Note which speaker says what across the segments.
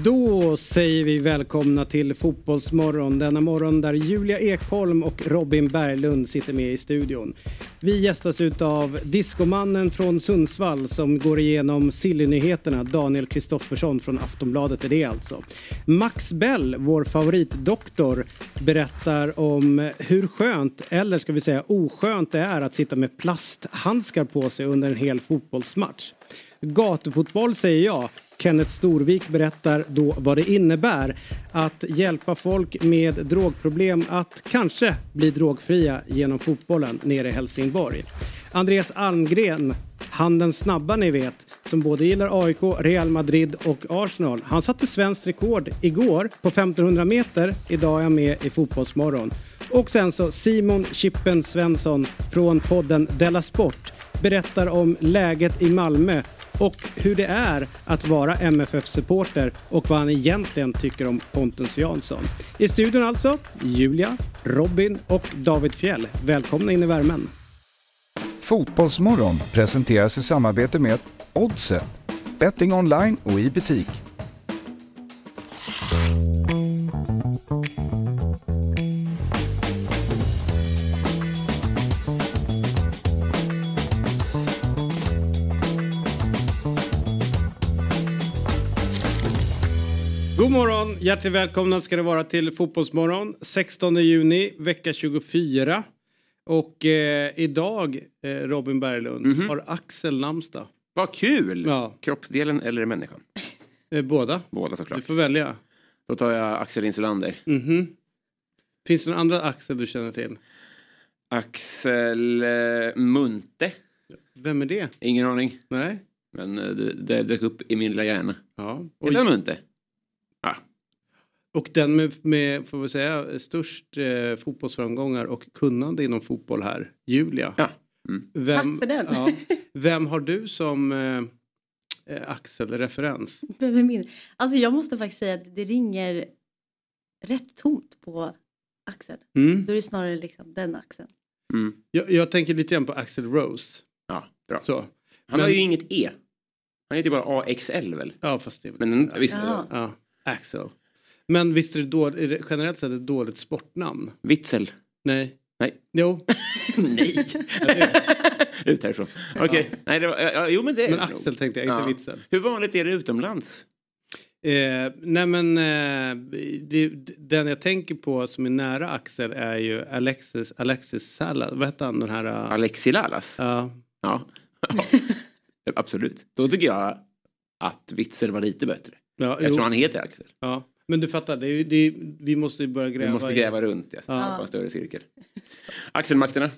Speaker 1: Då säger vi välkomna till Fotbollsmorgon. Denna morgon där Julia Ekholm och Robin Berglund sitter med i studion. Vi gästas av diskomannen från Sundsvall som går igenom Sillynyheterna. Daniel Kristoffersson från Aftonbladet är det alltså. Max Bell, vår favoritdoktor, berättar om hur skönt, eller ska vi säga oskönt det är att sitta med plasthandskar på sig under en hel fotbollsmatch. Gatufotboll säger jag. Kenneth Storvik berättar då vad det innebär att hjälpa folk med drogproblem att kanske bli drogfria genom fotbollen nere i Helsingborg. Andreas Almgren, han den snabba ni vet, som både gillar AIK, Real Madrid och Arsenal. Han satte svenskt rekord igår på 1500 meter. Idag är han med i Fotbollsmorgon. Och sen så Simon Chippen Svensson från podden Della Sport berättar om läget i Malmö och hur det är att vara MFF-supporter och vad han egentligen tycker om Pontus Jansson. I studion alltså Julia, Robin och David Fjell. Välkomna in i värmen.
Speaker 2: Fotbollsmorgon presenteras i samarbete med Oddset, betting online och i butik.
Speaker 1: God morgon! Hjärtligt välkomna ska det vara till Fotbollsmorgon 16 juni, vecka 24. Och eh, idag, eh, Robin Berglund,
Speaker 3: Mhm.
Speaker 1: har Axel namnsdag.
Speaker 3: Vad kul!
Speaker 1: Ja.
Speaker 3: Kroppsdelen eller människan?
Speaker 1: Eh, båda.
Speaker 3: Båda
Speaker 1: Du
Speaker 3: såklart.
Speaker 1: får välja.
Speaker 3: Då tar jag Axel Insulander.
Speaker 1: Mhm. Finns det någon andra Axel du känner till?
Speaker 3: Axel eh, Munte.
Speaker 1: Vem är det?
Speaker 3: Ingen aning.
Speaker 1: Nej?
Speaker 3: Men eh, det, det dök upp i min lilla hjärna.
Speaker 1: Ja. Och,
Speaker 3: Munte? Ja.
Speaker 1: och den med, med, får vi säga, störst eh, fotbollsframgångar och kunnande inom fotboll här, Julia.
Speaker 3: Ja. Mm.
Speaker 1: Vem,
Speaker 4: Tack för den.
Speaker 1: Ja, vem har du som eh, eh, Axel, referens?
Speaker 4: Vem är min? Alltså jag måste faktiskt säga att det ringer rätt tomt på Axel.
Speaker 1: Mm.
Speaker 4: Då är det snarare liksom den axeln.
Speaker 3: Mm.
Speaker 1: Jag, jag tänker lite grann på Axel Rose.
Speaker 3: ja, bra.
Speaker 1: Så.
Speaker 3: Han
Speaker 1: Men-
Speaker 3: har ju inget E. Han heter ju bara AXL väl?
Speaker 1: Ja, fast det är väl-
Speaker 3: Men visst,
Speaker 4: Ja.
Speaker 1: Ja, Axel. Men visst är det, då, är det generellt sett ett dåligt sportnamn?
Speaker 3: Witzel.
Speaker 1: Nej.
Speaker 3: Nej.
Speaker 1: Jo,
Speaker 3: Nej. Ut härifrån. Okej. Nej, det var, ja, jo men det är
Speaker 1: men
Speaker 3: nog.
Speaker 1: Axel tänkte jag, inte
Speaker 3: Ja.
Speaker 1: Witzel.
Speaker 3: Hur vanligt är det utomlands?
Speaker 1: Eh, nej men eh, det, den jag tänker på som är nära Axel är ju Alexis, Alexis Salas, vad hette han den här? Uh,
Speaker 3: Alexi Lalas?
Speaker 1: ja.
Speaker 3: Ja. Absolut. Då tycker jag att Witzel var lite bättre.
Speaker 1: ja,
Speaker 3: Eftersom
Speaker 1: jo,
Speaker 3: han heter Axel.
Speaker 1: ja. Men du fattar, det är, det är, vi måste ju börja gräva.
Speaker 3: Vi måste
Speaker 1: i-
Speaker 3: gräva runt ja.
Speaker 1: Ja.
Speaker 3: Skapa en större cirkel. Axelmakterna.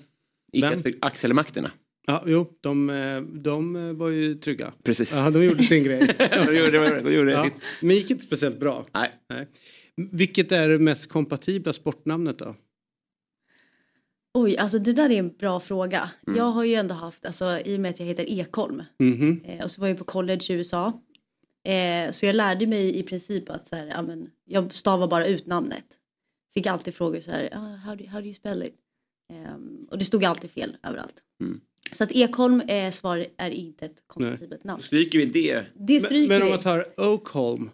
Speaker 3: Axelmakterna.
Speaker 1: Ja, jo, de, eh, de eh, var ju trygga.
Speaker 3: Precis.
Speaker 1: Ja, de gjorde sin grej.
Speaker 3: de gjorde, det- de gjorde
Speaker 1: Ja,
Speaker 3: sitt.
Speaker 1: men gick inte speciellt bra.
Speaker 3: Nej.
Speaker 1: Nej. Vilket är det mest kompatibla sportnamnet då?
Speaker 4: Oj, alltså det där är en bra fråga.
Speaker 3: Mm.
Speaker 4: Jag har ju ändå haft, alltså i och med att jag heter Ekholm
Speaker 1: Mhm.
Speaker 4: eh, och så var jag på college i USA. Eh, så jag lärde mig i princip att så här, ja, men, jag stavar bara ut namnet. Fick alltid frågor så här, ah, how, do, how do you spell it? Ehm, och det stod alltid fel överallt.
Speaker 3: Mm.
Speaker 4: Så att Ekholm eh, svar är inte ett kompatibelt namn.
Speaker 3: Då stryker vi det.
Speaker 4: Det
Speaker 1: Men,
Speaker 4: stryker
Speaker 1: men om
Speaker 4: vi.
Speaker 1: man tar Oakholm.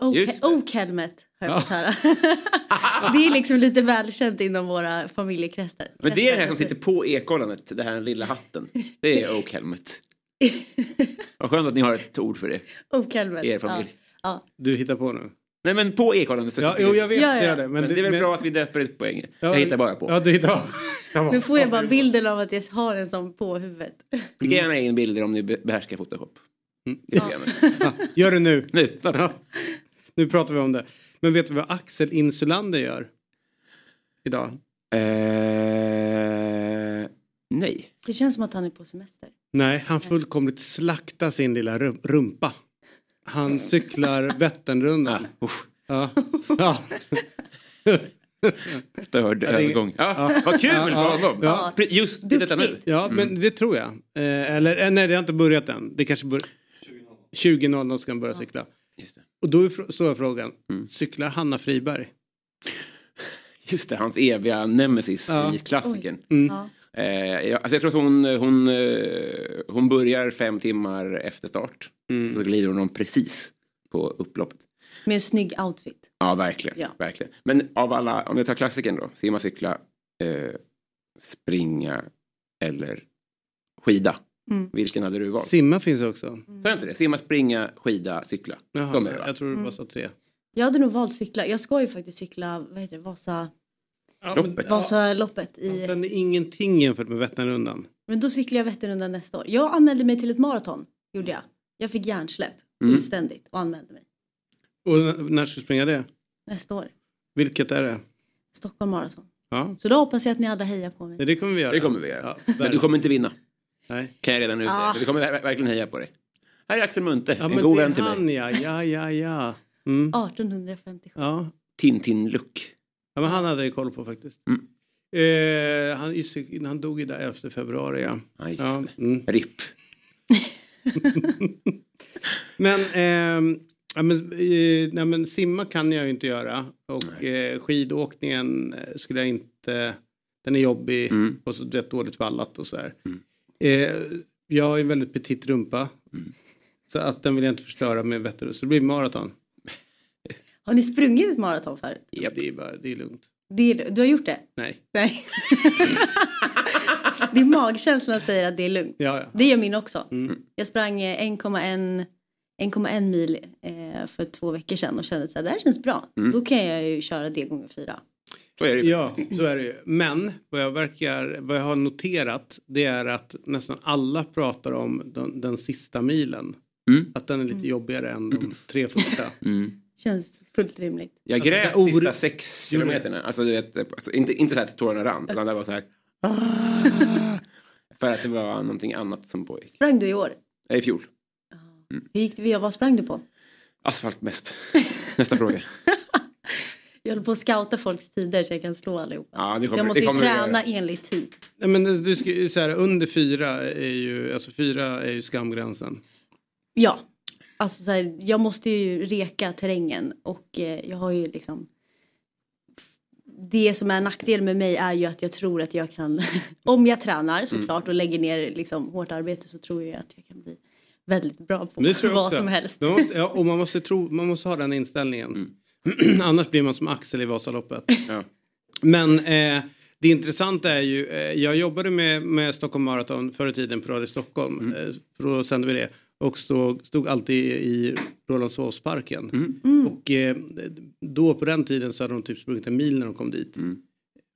Speaker 4: Oak-helmet har jag
Speaker 1: Ja.
Speaker 4: fått höra. det är liksom lite välkänt inom våra familjekretsar.
Speaker 3: Men det är det här som sitter på ekollonet. Det här den lilla hatten. Det är Oak Helmet. Vad skönt att ni har ett ord för det i er familj.
Speaker 4: Ja.
Speaker 1: Du hittar på nu.
Speaker 3: Nej men på ekollonet så
Speaker 1: Ja, jo,
Speaker 3: det.
Speaker 1: jag vet
Speaker 4: Ja,
Speaker 1: det
Speaker 4: ja.
Speaker 1: är det.
Speaker 3: Men det är väl
Speaker 4: Mm.
Speaker 3: bra att vi döper ett poäng.
Speaker 1: Ja,
Speaker 3: Jag hittar bara på.
Speaker 1: Ja, du hittar på.
Speaker 4: Nu får jag bara bilden av att jag har en sån på huvudet.
Speaker 3: Skicka gärna in bilder om ni be- behärskar Photoshop.
Speaker 1: Mm.
Speaker 3: Det.
Speaker 1: Ja, gör det nu.
Speaker 3: Nu.
Speaker 1: Nu pratar vi om det. Men vet du vad Axel Insulander gör? Idag?
Speaker 3: Eh, nej.
Speaker 4: Det känns som att han är på semester.
Speaker 1: Nej, han fullkomligt slaktar sin lilla rum- rumpa. Han cyklar Vätternrundan.
Speaker 3: Usch,
Speaker 1: Ja. Ja.
Speaker 3: störd
Speaker 1: Ja,
Speaker 3: övergång. Ja,
Speaker 1: Ja.
Speaker 3: Vad kul
Speaker 1: Ja,
Speaker 3: för
Speaker 1: ja.
Speaker 3: honom.
Speaker 1: Ja.
Speaker 3: Just till detta nu.
Speaker 4: Duktigt.
Speaker 1: ja, men det tror jag. Eh, eller eh, nej, det har inte börjat än. Det kanske bör... 20.00 ska han börja cykla. Och då är stora frågan,
Speaker 3: Mm.
Speaker 1: cyklar Hanna Friberg?
Speaker 3: Just det, hans eviga nemesis
Speaker 1: Ja.
Speaker 3: i klassikern.
Speaker 1: Mm.
Speaker 4: Ja.
Speaker 3: Eh, jag, alltså jag tror att hon, hon, eh, hon börjar fem timmar efter start.
Speaker 1: Mm.
Speaker 3: Så glider hon om precis. på upploppet.
Speaker 4: Med en snygg outfit.
Speaker 3: Ja, verkligen.
Speaker 4: Ja.
Speaker 3: verkligen. Men av alla, om jag tar klassikern då, simma, cykla, eh, springa eller skida.
Speaker 4: Mm.
Speaker 3: Vilken hade du valt?
Speaker 1: Simma finns också.
Speaker 3: Sa jag inte det? Simma, springa, skida, cykla.
Speaker 1: Jaha,
Speaker 3: De är det va?
Speaker 1: jag tror det
Speaker 4: Mm.
Speaker 1: bara så tre.
Speaker 4: Jag hade nog valt cykla. Jag ska ju faktiskt cykla, vad heter det, Vasa,
Speaker 1: Ja,
Speaker 3: Loppet.
Speaker 4: Vasaloppet i...
Speaker 1: Den är ingenting jämfört med Vätternrundan.
Speaker 4: Men då cyklar jag Vätternrundan nästa år. Jag anmälde mig till ett maraton, gjorde jag. Jag fick hjärnsläpp
Speaker 3: Mm.
Speaker 4: fullständigt och anmälde mig.
Speaker 1: Och när ska du springa det?
Speaker 4: Nästa år.
Speaker 1: Vilket är det?
Speaker 4: Stockholm Marathon.
Speaker 1: Ja,
Speaker 4: Så då hoppas jag att ni alla hejar på mig.
Speaker 1: det kommer vi göra.
Speaker 3: Det kommer vi göra.
Speaker 1: Ja,
Speaker 3: Men du kommer inte vinna.
Speaker 1: Nej.
Speaker 3: Kan jag redan nu säga.
Speaker 4: Ah.
Speaker 3: Vi kommer ver- verkligen heja på dig. Här är Axel Munthe,
Speaker 1: Ja,
Speaker 3: en god vän till mig.
Speaker 1: han ja, ja, ja, ja. Mm.
Speaker 4: 1857.
Speaker 1: Ja.
Speaker 3: Tintin-look.
Speaker 1: Ja, men han hade jag koll på faktiskt.
Speaker 3: Mm.
Speaker 1: Eh, han, han dog ju där 11 februari ja.
Speaker 3: Ja,
Speaker 1: ja mm.
Speaker 3: RIP.
Speaker 1: Men, ehm, ja, men, eh, nej, men simma kan jag ju inte göra. Och eh, skidåkningen eh, skulle jag inte... Den är jobbig
Speaker 3: Mm.
Speaker 1: och så rätt dåligt vallat och så här.
Speaker 3: Mm.
Speaker 1: Eh, jag har ju en väldigt petit rumpa.
Speaker 3: Mm.
Speaker 1: Så att den vill jag inte förstöra med Vätterö. Så det blir maraton.
Speaker 4: Har ni sprungit ett maraton förut?
Speaker 3: Japp.
Speaker 1: Det är, bara, det är lugnt.
Speaker 4: Det är, du har gjort det?
Speaker 1: Nej.
Speaker 4: Nej. Din magkänsla säger att det är lugnt.
Speaker 1: Ja, ja.
Speaker 4: Det gör min också.
Speaker 1: Mm.
Speaker 4: Jag sprang eh, 1,1 1,1 mil eh, för två veckor sedan och kände så här, det här känns bra.
Speaker 3: Mm.
Speaker 4: Då kan jag ju köra det gånger fyra.
Speaker 3: Så är det ju.
Speaker 1: Ja, så är det ju. Men vad jag, verkar, vad jag har noterat det är att nästan alla pratar om den, den sista milen.
Speaker 3: Mm.
Speaker 1: Att den är lite jobbigare än de tre första.
Speaker 3: Mm.
Speaker 4: Känns fullt rimligt.
Speaker 3: Jag
Speaker 1: Alltså,
Speaker 3: grät
Speaker 1: så här,
Speaker 3: sista
Speaker 1: oro-
Speaker 3: sex kilometerna. Alltså, du vet, alltså, inte, inte så här att tårarna rann, utan det var så här. För att det var någonting annat som pågick.
Speaker 4: Sprang du i år?
Speaker 3: I fjol.
Speaker 4: Hur gick det? Vad sprang du på?
Speaker 3: Asfalt mest. Nästa fråga.
Speaker 4: Jag håller på att scouta folks tider så jag kan slå allihopa.
Speaker 3: Ja, det kommer,
Speaker 4: jag måste
Speaker 3: det
Speaker 4: ju
Speaker 3: kommer
Speaker 4: träna enligt tid.
Speaker 1: Nej, men du ska, så här, under fyra är ju, alltså fyra är ju skamgränsen.
Speaker 4: Ja, alltså så här, jag måste ju reka terrängen och eh, jag har ju liksom det som är nackdel med mig är ju att jag tror att jag kan, om jag tränar såklart och lägger ner liksom hårt arbete så tror jag att jag kan bli väldigt bra på vad
Speaker 1: också.
Speaker 4: som helst.
Speaker 1: Man måste, ja, och man måste, tro, man måste ha den inställningen. Annars blir man som Axel i Vasaloppet.
Speaker 3: Ja.
Speaker 1: Men eh, det intressanta är ju, eh, jag jobbade med, med Stockholm Marathon förr i tiden på Radio Stockholm. Eh, för då sände vi det. Och stod, stod alltid i Rålambshovsparken.
Speaker 3: Mm.
Speaker 1: Och eh, då på den tiden så hade de typ sprungit en mil när de kom dit.
Speaker 3: Mm.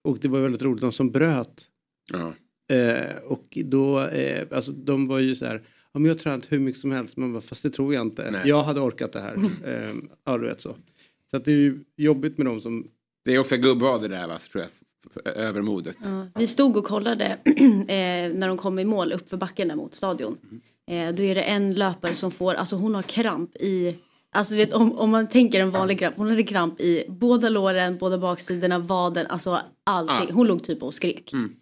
Speaker 1: Och det var väldigt roligt, de som bröt.
Speaker 3: Ja.
Speaker 1: Eh, och då, eh, alltså de var ju så här, ja men jag har tränat hur mycket som helst, men bara, fast det tror jag inte.
Speaker 3: Nej.
Speaker 1: Jag hade orkat det här. eh, ja du vet så. Så att det är ju jobbigt med de som,
Speaker 3: Det är också gubbvader där, va, tror jag. Övermodet.
Speaker 4: Ja, vi stod och kollade eh, när de kom i mål upp för backen där mot stadion. Eh, då är det en löpare som får, alltså hon har kramp i, alltså du vet om, om man tänker en vanlig kramp, hon hade kramp i båda låren, båda baksidorna, vaden, alltså allting.
Speaker 3: Ah.
Speaker 4: Hon låg typ och skrek.
Speaker 3: Mm.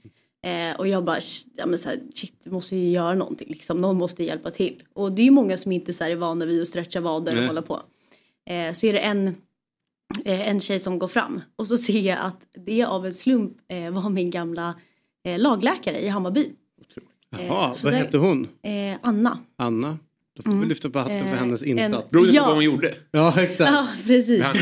Speaker 4: Eh, och jag bara, ja men så här, shit, vi måste ju göra någonting liksom, någon måste hjälpa till. Och det är ju många som inte så här, är vana vid att stretcha vader och
Speaker 1: Nej.
Speaker 4: hålla på. Eh, så är det en eh, en tjej som går fram och så ser jag att det av en slump eh, var min gamla eh, lagläkare i Hammarby.
Speaker 1: Jaha,
Speaker 4: så
Speaker 1: vad hette hon?
Speaker 4: Eh, Anna.
Speaker 1: Anna? Då får vi lyfta på hatten för
Speaker 4: Eh,
Speaker 1: hennes
Speaker 4: en-
Speaker 1: insats.
Speaker 3: Beror det på
Speaker 4: Ja.
Speaker 3: vad hon gjorde?
Speaker 1: Ja exakt.
Speaker 4: Ja, precis.
Speaker 3: En.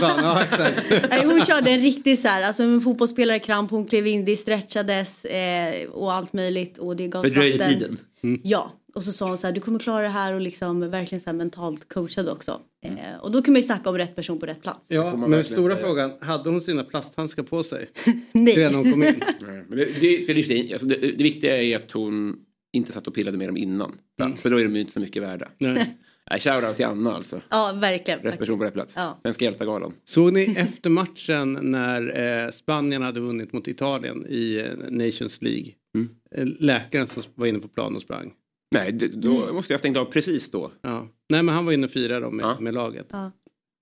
Speaker 1: Ja exakt.
Speaker 4: Nej, hon körde en riktig så här, alltså en fotbollsspelare kramp, hon klev in, det stretchades eh, och allt möjligt och det gavs
Speaker 3: Fördröjde tiden.
Speaker 4: Ja, och så sa hon så här, du kommer klara det här och liksom verkligen så här mentalt coachad också. Eh, och då kan man ju snacka om rätt person på rätt plats.
Speaker 1: Ja, men
Speaker 3: verkligen
Speaker 1: stora
Speaker 3: säga.
Speaker 1: frågan, hade hon sina plasthandskar på sig?
Speaker 4: Nej.
Speaker 1: Redan när hon kom in?
Speaker 3: Nej, men det, det, det, det, alltså det, det viktiga är att hon inte satt och pillade med dem innan.
Speaker 1: Mm.
Speaker 3: För då är de ju inte så mycket värda.
Speaker 1: Nej.
Speaker 3: Nej, shoutout till Anna alltså.
Speaker 4: Ja, verkligen.
Speaker 3: Rätt
Speaker 4: faktiskt.
Speaker 3: person på rätt plats.
Speaker 4: Ja.
Speaker 3: Svenska hjältargalan.
Speaker 1: Såg ni efter matchen när eh, Spanien hade vunnit mot Italien i eh, Nations League?
Speaker 3: Mm.
Speaker 1: Eh, läkaren som var inne på plan och sprang.
Speaker 3: Nej, det, då måste jag stängt av precis då.
Speaker 1: Ja. Nej men han var inne och firade dem med,
Speaker 3: Ja.
Speaker 1: med laget.
Speaker 4: Ja.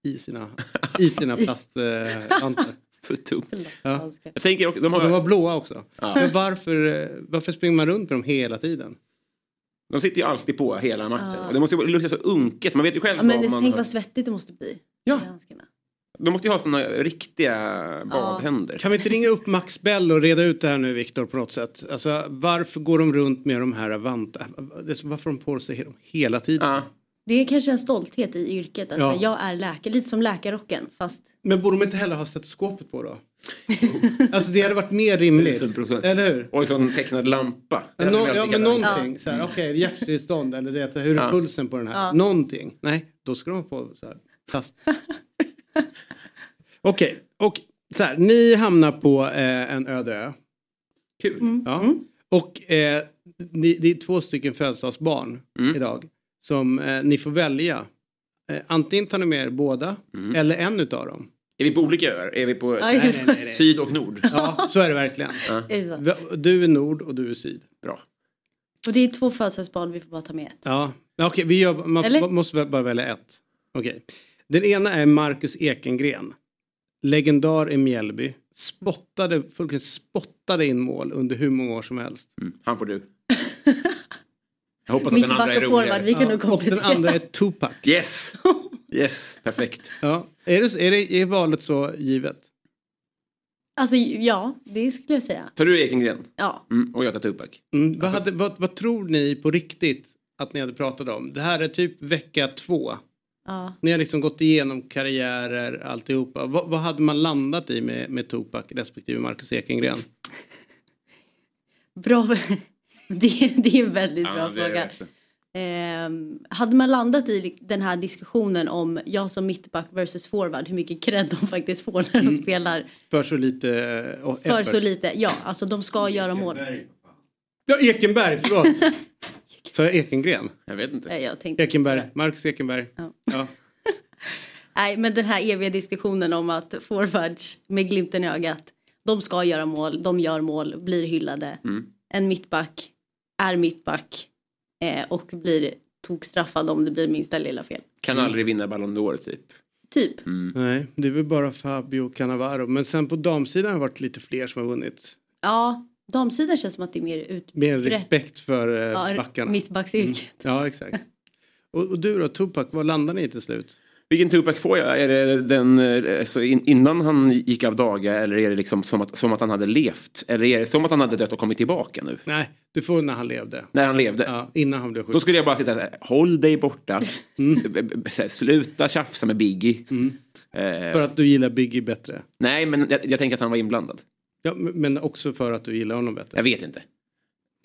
Speaker 1: I sina, i sina plastvantar.
Speaker 3: Så dumt.
Speaker 1: Ja.
Speaker 3: Jag tänker också, de,
Speaker 1: de var blåa också.
Speaker 3: Ja.
Speaker 1: Men varför, eh, varför springer man runt med dem hela tiden?
Speaker 3: de sitter ju alltid på hela matchen.
Speaker 4: Ja.
Speaker 3: Och det måste ju lukta så unket. Man vet ju själv
Speaker 4: Ja, men
Speaker 3: vad man
Speaker 4: tänk vad svettigt det måste bli.
Speaker 3: Ja.
Speaker 4: i handskarna.
Speaker 3: De måste ju ha sådana riktiga badhänder.
Speaker 1: Kan vi inte ringa upp Max Bell och reda ut det här nu Viktor på något sätt? Alltså varför går de runt med de här vantarna? Varför de på sig he- hela tiden?
Speaker 3: Ja.
Speaker 4: Det är kanske en stolthet i yrket. Att
Speaker 1: Ja.
Speaker 4: jag är läkare, lite som läkarrocken. Fast
Speaker 1: Men borde de inte heller ha stetoskopet på då? alltså det hade varit mer rimligt.
Speaker 3: 1000%.
Speaker 1: Eller hur?
Speaker 3: Och en sån tecknad lampa.
Speaker 1: Nå, ja men någonting. Så här, Okej, hjärtstillestånd eller det, hur är
Speaker 3: Ja.
Speaker 1: pulsen på den här?
Speaker 4: Ja.
Speaker 1: Någonting. Nej, då ska de få så här, fast. Okej, och så här, ni hamnar på eh, en öde ö.
Speaker 3: Kul.
Speaker 4: Mm.
Speaker 1: Ja. Och eh, ni, det är två stycken födelsedagsbarn
Speaker 3: Mm.
Speaker 1: idag som eh, ni får välja. Eh, antingen tar ni med er båda
Speaker 3: Mm.
Speaker 1: eller en utav dem.
Speaker 3: Är vi på olika öar? Är vi på
Speaker 1: Nej, nej, nej, nej.
Speaker 3: syd och nord?
Speaker 1: Ja, så är det verkligen.
Speaker 3: Ja,
Speaker 1: Du är nord och du är syd.
Speaker 3: bra.
Speaker 4: Och det är två födelsedagsbarn, vi får bara ta med ett.
Speaker 1: Ja, okej, vi gör, man
Speaker 4: Eller?
Speaker 1: måste bara välja ett. Okej. Den ena är Marcus Ekengren. Legendar i Mjällby. Spottade, fullkomligt spottade in mål under hur många år som helst.
Speaker 3: Mm. Han får du. Jag hoppas att den andra är roligare.
Speaker 4: vi kan nog
Speaker 1: och den andra är Tupac.
Speaker 3: Yes! Yes, perfekt.
Speaker 1: Ja. Är, det, är, det, är valet så givet?
Speaker 4: Alltså ja, det skulle jag säga.
Speaker 3: Tar du Ekengren?
Speaker 4: Ja.
Speaker 3: Mm. Och jag tar Tupac.
Speaker 1: Mm. Vad, hade, vad, vad tror ni på riktigt att ni hade pratat om? Det här är typ vecka två.
Speaker 4: Ja.
Speaker 1: Ni har liksom gått igenom karriärer, alltihopa. Vad, vad hade man landat i med, med Tupac respektive Marcus Ekengren?
Speaker 4: Bra. Det, det är en väldigt bra
Speaker 3: är det
Speaker 4: fråga. Ehm, hade man landat i den här diskussionen om jag som mittback versus forward, hur mycket cred de faktiskt får när de spelar
Speaker 1: För så lite eh,
Speaker 4: för
Speaker 1: effort.
Speaker 4: så lite. Ja, alltså de ska göra mål.
Speaker 1: Ja, Ekenberg, förlåt. Sa jag Ekengren?
Speaker 3: Jag vet inte.
Speaker 4: Nej, Jag tänkte
Speaker 1: Ekenberg, Marcus Ekenberg.
Speaker 4: Ja.
Speaker 1: Ja.
Speaker 4: Nej, men den här eviga diskussionen om att forwards med glimten i ögat, de ska göra mål, de gör mål, blir hyllade.
Speaker 3: Mm.
Speaker 4: En mittback är mittback eh, och blir tokstraffad om det blir minsta lilla fel.
Speaker 3: Kan aldrig vinna Ballon d'Or typ.
Speaker 4: Typ.
Speaker 1: Nej, det är väl bara Fabio Cannavaro. Men sen på damsidan har det varit lite fler som har vunnit.
Speaker 4: Ja, damsidan känns som att det är mer ut...
Speaker 1: Mer respekt för eh,
Speaker 4: Ja,
Speaker 1: backarna.
Speaker 4: mittbacksyrket.
Speaker 1: Ja, exakt. Och, och du då, Tupac, vad landar ni i till slut?
Speaker 3: Vilken Tupac får jag? Är det den eh, så in, innan han gick av daga eller är det liksom som att, som att han hade levt? Eller är det som att han hade dött och kommit tillbaka nu?
Speaker 1: Nej, du får när han levde.
Speaker 3: När han levde?
Speaker 1: Ja, innan han blev sjuk.
Speaker 3: Då skulle jag bara sitta så här, håll dig borta. Här, Sluta tjafsa med Biggie. Eh,
Speaker 1: För att du gillar Biggie bättre.
Speaker 3: Nej, men jag, jag tänker att han var inblandad.
Speaker 1: Ja, men också för att du gillar honom bättre.
Speaker 3: Jag vet inte.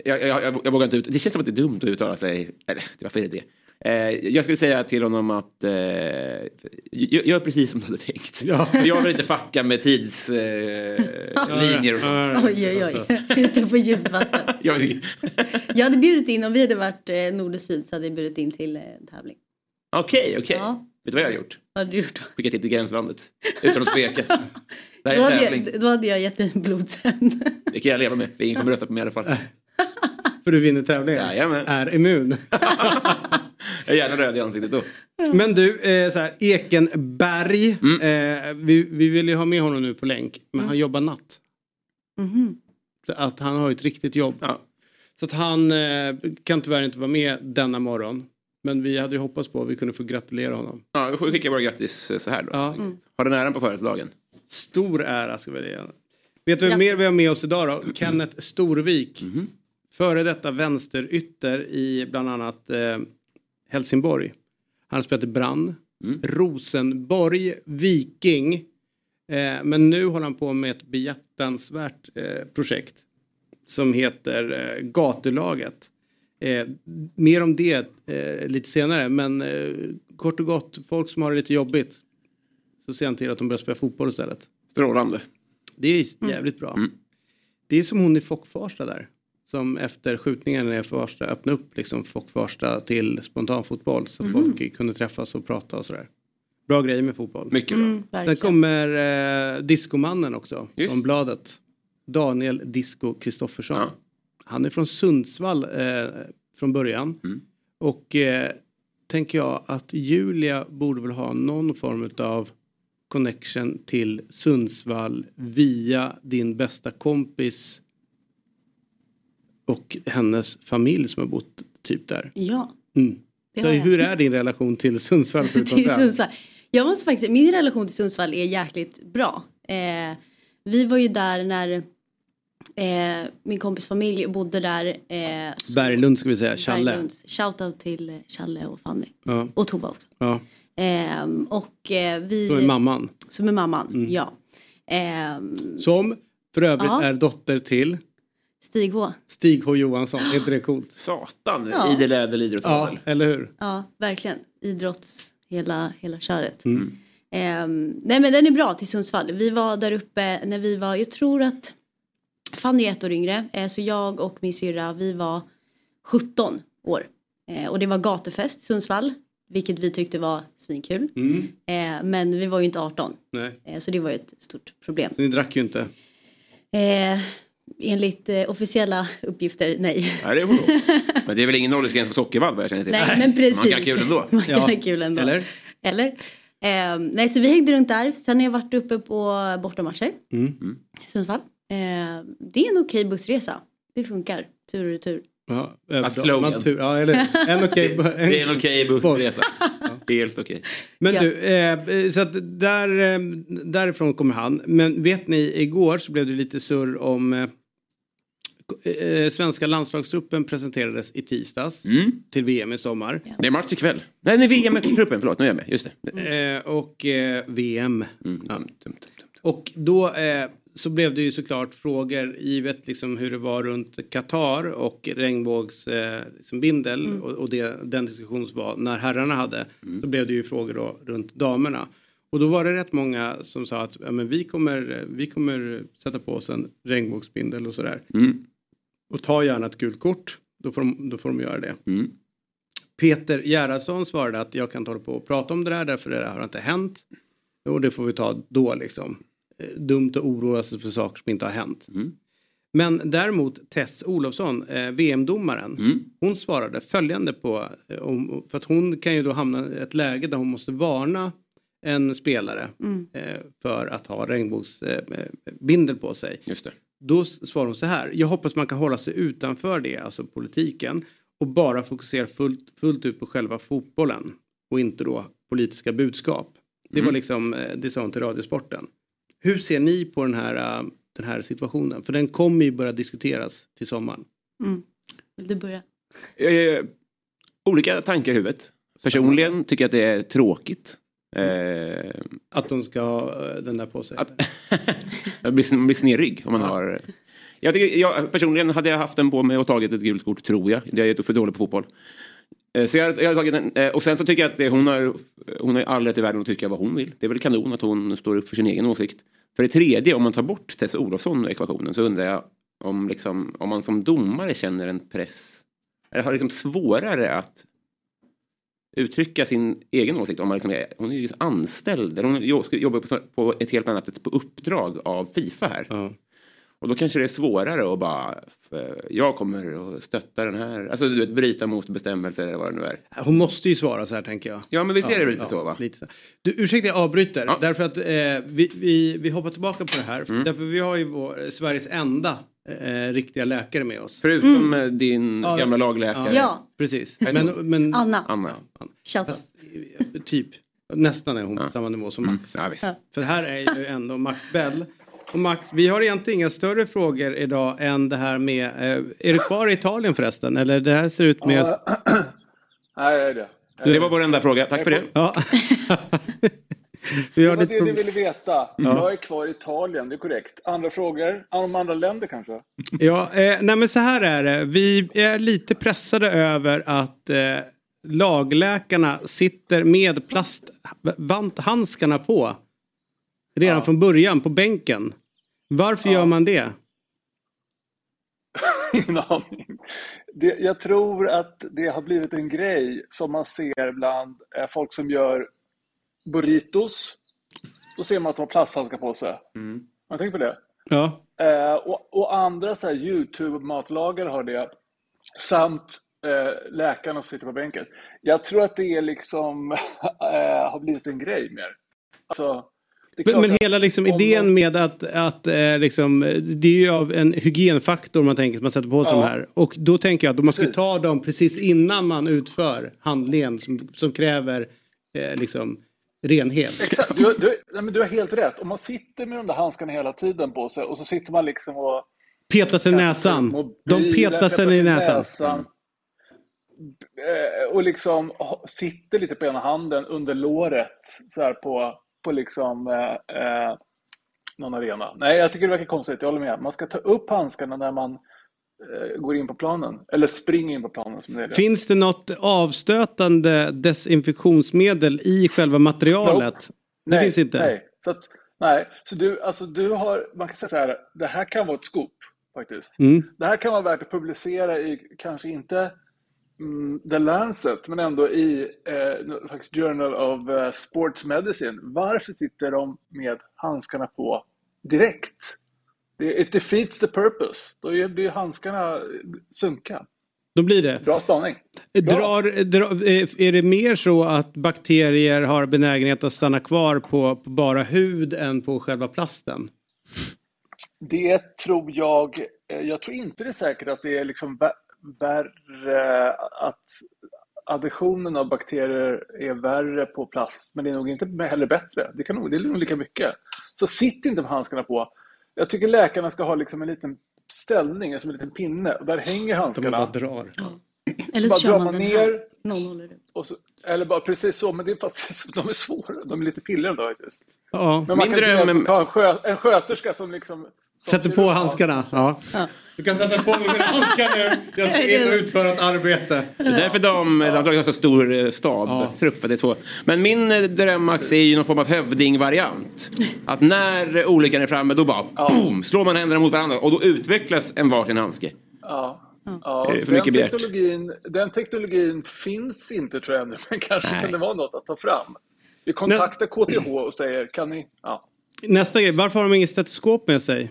Speaker 3: Jag, jag, jag, jag vågar inte ut. Det känns som att det är dumt att uttala sig. Eller, varför är det det? Eh, jag skulle säga till honom att eh, gör, precis som du hade tänkt.
Speaker 1: Ja.
Speaker 3: Jag vill inte fucka med tidslinjer eh, och sånt.
Speaker 4: Oj, oj, oj. Ute på djupvatten.
Speaker 3: Jag
Speaker 4: hade bjudit in, om vi hade varit eh, nord och syd så hade jag bjudit in till eh, tävling.
Speaker 3: Okej, okej.
Speaker 4: Ja.
Speaker 3: Vet du vad jag har gjort?
Speaker 4: Vad hade du gjort?
Speaker 3: Skickat hit till gränslandet. Utan att tveka. Det här
Speaker 4: Då hade, jag, då hade jag gett dig en blodsänd.
Speaker 3: Det kan jag leva med. Ingen kommer rösta på mig i alla fall.
Speaker 1: För du vinner tävlingen.
Speaker 3: Jajamän.
Speaker 1: Är immun.
Speaker 3: Jag är gärna röd i ansiktet då.
Speaker 1: Men du, eh, så här, Ekenberg. Eh, vi, vi vill ju ha med honom nu på länk. Men han jobbar natt. Så Att han har ett riktigt jobb.
Speaker 3: Ja.
Speaker 1: Så att han eh, kan tyvärr inte vara med denna morgon. Men vi hade ju hoppats på att vi kunde få gratulera honom.
Speaker 3: Ja, vi får skicka våra grattis eh, så här då.
Speaker 1: Ja.
Speaker 3: Har den äran på födelsedagen.
Speaker 1: Stor ära ska vi ge. Vet du vem mer vi har med oss idag då? Kenneth Storvik. Före detta vänsterytter i bland annat eh, Helsingborg. Han har spelat i Brann, Rosenborg, Viking. Eh, men nu håller han på med ett behjärtansvärt eh, projekt. Som heter eh, Gatulaget. Eh, mer om det eh, lite senare men eh, kort och gott folk som har det lite jobbigt. Så ser han till att de börjar spela fotboll istället.
Speaker 3: Strålande.
Speaker 1: Det är jävligt bra. Det är som hon i Fock-Farsta där. Som efter skjutningen i Farsta öppnade upp liksom Fock-Farsta till spontanfotboll. Så folk kunde träffas och prata och sådär. Bra grejer med fotboll.
Speaker 3: Mycket bra.
Speaker 4: Mm,
Speaker 1: Sen kommer eh, Diskomannen också.
Speaker 3: Just.
Speaker 1: Från bladet. Daniel Disco Kristoffersson.
Speaker 3: Ja.
Speaker 1: Han är från Sundsvall eh, från början.
Speaker 3: Mm.
Speaker 1: Och eh, tänker jag att Julia borde väl ha någon form av connection till Sundsvall via din bästa kompis och hennes familj som har bott typ där.
Speaker 4: Ja,
Speaker 1: Mm. Så hur är din relation till Sundsvall?
Speaker 4: till? Sundsvall. Jag måste faktiskt, min relation till Sundsvall är jäkligt bra. Eh, vi var ju där när Eh, min kompis familj bodde där. Eh,
Speaker 1: Berglund ska vi säga, Challe.
Speaker 4: Berglunds. Shoutout till eh, Challe och Fanny.
Speaker 1: Ja,
Speaker 4: Och Tova också.
Speaker 1: ja.
Speaker 4: Ehm, och eh, vi...
Speaker 1: Så är mamman.
Speaker 4: Som är mamman,
Speaker 1: Mm.
Speaker 4: ja. Ehm,
Speaker 1: Som för övrigt
Speaker 4: Ja.
Speaker 1: är dotter till
Speaker 4: Stig H.
Speaker 1: Stig H Johansson. Är inte det coolt?
Speaker 3: Satan,
Speaker 4: Ja.
Speaker 3: idel ädel idrottsmodell.
Speaker 1: Ja, eller hur?
Speaker 4: Ja, verkligen. Idrotts, hela, hela köret.
Speaker 1: Mm.
Speaker 4: Ehm, nej men den är bra till Sundsvall. Vi var där uppe när vi var, jag tror att Fanny är ett år yngre. Eh, så jag och min syrra, vi var 17 år. Eh, och det var gatufest i Sundsvall. Vilket vi tyckte var svinkul.
Speaker 1: Mm.
Speaker 4: Eh, men vi var ju inte 18.
Speaker 1: Nej,
Speaker 4: Eh, så det var ju ett stort problem.
Speaker 1: ni drack ju inte.
Speaker 4: Eh, enligt eh, officiella uppgifter, nej.
Speaker 3: Ja, det. Men det är väl ingen åldersgräns på sockervadd vad jag känner till.
Speaker 4: Nej, men precis.
Speaker 3: Man kan ha kul ändå.
Speaker 4: Man kan
Speaker 1: Ja.
Speaker 4: ha kul ändå.
Speaker 1: Eller?
Speaker 4: Eller? Eh, nej, så vi hängde runt där. Sen har jag varit uppe på bortamatcher.
Speaker 1: Mm.
Speaker 4: i Sundsvall. Eh, det är en okej bussresa. Det funkar. Tur och retur.
Speaker 1: Ja, bra.
Speaker 3: slogan.
Speaker 1: Tur, ja, eller en okej. en-
Speaker 3: Det är en okej bussresa. Helt okej.
Speaker 1: Men
Speaker 4: Ja.
Speaker 1: du, eh, så att där, eh, därifrån kommer han. Men vet ni, igår så blev det lite surr om eh, eh, svenska landslagstruppen presenterades i tisdags
Speaker 3: Mm.
Speaker 1: till VM i sommar.
Speaker 3: Det är match ikväll. Nej, nej VM-truppen, förlåt, nu är jag med. Just det.
Speaker 1: Eh, och eh, VM.
Speaker 3: Mm.
Speaker 1: Ja. Och då eh, så blev det ju såklart frågor givet liksom hur det var runt Qatar och regnbågsbindel eh, liksom bindel och, och det, den diskussion som var när herrarna hade. Så blev det ju frågor då runt damerna. Och då var det rätt många som sa att ja, men vi, kommer, vi kommer sätta på oss en regnbågsbindel och sådär.
Speaker 3: Mm.
Speaker 1: Och ta gärna ett gult kort. Då får de, då får de göra det.
Speaker 3: Mm.
Speaker 1: Peter Gerhardsson svarade att jag kan inte hålla på och prata om det där därför det har inte hänt. Och det får vi ta då liksom. Eh, Dumt att oroa sig för saker som inte har hänt.
Speaker 3: Mm.
Speaker 1: Men däremot Tess Olofsson, eh, VM-domaren,
Speaker 3: Mm.
Speaker 1: hon svarade följande på, eh, om, för att hon kan ju då hamna i ett läge där hon måste varna en spelare
Speaker 4: Mm.
Speaker 1: eh, för att ha regnbågsbindel eh, på sig.
Speaker 3: Just det.
Speaker 1: Då svarar hon så här. Jag hoppas man kan hålla sig utanför det, alltså politiken. Och bara fokusera fullt, fullt ut på själva fotbollen. Och inte då politiska budskap. Det var
Speaker 3: Mm.
Speaker 1: liksom, eh, det sa hon till Radiosporten. Hur ser ni på den här, eh, den här situationen? För den kommer ju börja diskuteras till sommaren.
Speaker 4: Mm. Vill du börja?
Speaker 3: Eh, olika tankar i huvudet. Personligen tycker jag att det är tråkigt. Eh,
Speaker 1: Att de ska ha eh, den där på sig.
Speaker 3: att man blir, snedrygg om man har... Jag, tycker, jag personligen hade jag haft den på mig och tagit ett gult kort tror jag. Jag är för dålig på fotboll. Eh, så jag, jag har tagit en, eh, Och sen så tycker jag att det, hon har, hon har all rätt i världen att tycka vad hon vill. Det är väl kanon att hon står upp för sin egen åsikt. För det tredje, om man tar bort Tess Olofsson ur ekvationen så undrar jag om, liksom, om man som domare känner en press. Eller har liksom svårare att uttrycka sin egen åsikt. Om man liksom är, hon är ju anställd, eller hon jobbar på, på ett helt annat sätt på uppdrag av Fifa här.
Speaker 1: Mm.
Speaker 3: Och då kanske det är svårare att bara, för jag kommer att stötta den här, alltså du vet bryta mot bestämmelser eller vad det nu är.
Speaker 1: Hon måste ju svara så här tänker jag.
Speaker 3: Ja men visst är det lite
Speaker 1: Ja,
Speaker 3: så va?
Speaker 1: Lite så. Du, ursäkta jag avbryter.
Speaker 3: Ja.
Speaker 1: Därför att eh, vi, vi, vi hoppar tillbaka på det här.
Speaker 3: Mm.
Speaker 1: Därför vi har ju vår, Sveriges enda eh, riktiga läkare med oss.
Speaker 3: Förutom eh, din gamla lagläkare.
Speaker 4: Ja.
Speaker 1: Precis. Men, men,
Speaker 4: Anna.
Speaker 3: Anna.
Speaker 1: Anna. Fast, eh, typ. Nästan är hon på samma nivå som
Speaker 3: Mm.
Speaker 1: Max.
Speaker 3: Ja, visst.
Speaker 4: Ja.
Speaker 1: För här är ju ändå Max Bell. Och Max, vi har egentligen inga större frågor idag än det här med, eh, är du kvar i Italien förresten? Eller det här ser ut med...
Speaker 5: Ja, Nej, det är det.
Speaker 3: Det var vår enda fråga, tack för det.
Speaker 1: Ja. vi
Speaker 5: Det var det ni
Speaker 1: problem.
Speaker 5: ville veta. Jag är kvar i Italien, det är korrekt. Andra frågor? Om andra länder kanske?
Speaker 1: Ja, eh, nej men så här är det. Vi är lite pressade över att eh, lagläkarna sitter med plastvanthandskarna på. Redan
Speaker 5: Ja.
Speaker 1: från början på bänken. Varför
Speaker 5: Ja.
Speaker 1: gör man det?
Speaker 5: Ingen aning. Det, jag tror att det har blivit en grej som man ser bland eh, folk som gör burritos. Då ser man att de har plasthandskar på sig.
Speaker 3: Mm.
Speaker 5: Har ni tänkt på det?
Speaker 1: Ja,
Speaker 5: Eh, och, och andra så här YouTube-matlagare har det. Samt eh, läkarna som sitter på bänken. Jag tror att det är liksom eh, har blivit en grej mer. Alltså,
Speaker 1: men, men hela liksom
Speaker 5: om
Speaker 1: idén
Speaker 5: man-
Speaker 1: med att, att eh, liksom, det är ju av en hygienfaktor man tänker att man sätter på sig
Speaker 5: Ja.
Speaker 1: de här. Och då tänker jag att man ska
Speaker 5: Precis.
Speaker 1: ta dem precis innan man utför handlingen som, som kräver eh, liksom renhet.
Speaker 5: Exakt, du, du, nej, men du har helt rätt. Om man sitter med de där handskarna hela tiden på sig och så sitter man liksom och
Speaker 1: Petar sig i näsan.
Speaker 5: mobilen,
Speaker 1: De petar sig i näsan.
Speaker 5: Eh, Och liksom sitter lite på ena handen under låret så här på, på liksom eh, eh, någon arena. Nej, jag tycker det verkar konstigt. Jag håller med. Man ska ta upp handskarna när man eh, går in på planen. Eller springer in på planen som det är.
Speaker 1: Finns det något avstötande desinfektionsmedel i själva materialet? Det finns inte?
Speaker 5: Nej. Så, att, nej. så du, alltså, du har, man kan säga så här, det här kan vara ett scoop faktiskt.
Speaker 1: Mm.
Speaker 5: Det här kan vara värt att publicera i, kanske inte The Lancet, men ändå i eh, faktiskt Journal of eh, Sports Medicine. Varför sitter de med handskarna på direkt? Det, it defeats the purpose. Då är- blir handskarna sunka.
Speaker 1: Då blir det.
Speaker 5: Bra spaning. Bra.
Speaker 1: Drar, drar, eh, är det mer så att bakterier har benägenhet att stanna kvar på, på bara hud än på själva plasten?
Speaker 5: Det tror jag, eh, jag tror inte det är säkert att det är liksom värre, att additionen av bakterier är värre på plast, men det är nog inte heller bättre. Det, kan nog, det är nog lika mycket. Så sitt inte med handskarna på. Jag tycker läkarna ska ha liksom en liten ställning, som en liten pinne, och där hänger
Speaker 1: De bara
Speaker 5: handskarna.
Speaker 1: drar.
Speaker 4: Eller
Speaker 5: Bara
Speaker 4: så kör
Speaker 5: drar
Speaker 4: man
Speaker 5: man
Speaker 4: den
Speaker 5: ner.
Speaker 4: här. Någon håller upp.
Speaker 5: Och så, eller bara precis så, men det är fast, de är svåra. De är lite pilliga då faktiskt.
Speaker 1: Ja.
Speaker 5: Men man
Speaker 3: Min
Speaker 5: kan
Speaker 3: dröm
Speaker 5: ha en, skö, en sköterska som liksom...
Speaker 1: Sätter på handskarna. Ja.
Speaker 4: Ja.
Speaker 1: Du kan sätta på mig mina handskar nu. Jag ska in och utföra ett arbete.
Speaker 3: Det är därför damlandslaget har så stor eh, stab,
Speaker 1: Ja.
Speaker 3: trupp. Det är så. Men min eh, dröm Max är ju någon form av hövdingvariant. Att när olyckan är framme då bara boom, slår man händerna mot varandra och då utvecklas en varsin handske.
Speaker 5: Ja. Ja,
Speaker 3: för
Speaker 5: den,
Speaker 3: mycket begärt?
Speaker 5: teknologin, den teknologin finns inte tror jag ännu, men kanske
Speaker 3: Nej.
Speaker 5: kan det vara något att ta fram. Vi kontaktar KTH och säger, kan ni... Ja.
Speaker 1: Nästa grej, varför har de ingen stetoskop med sig?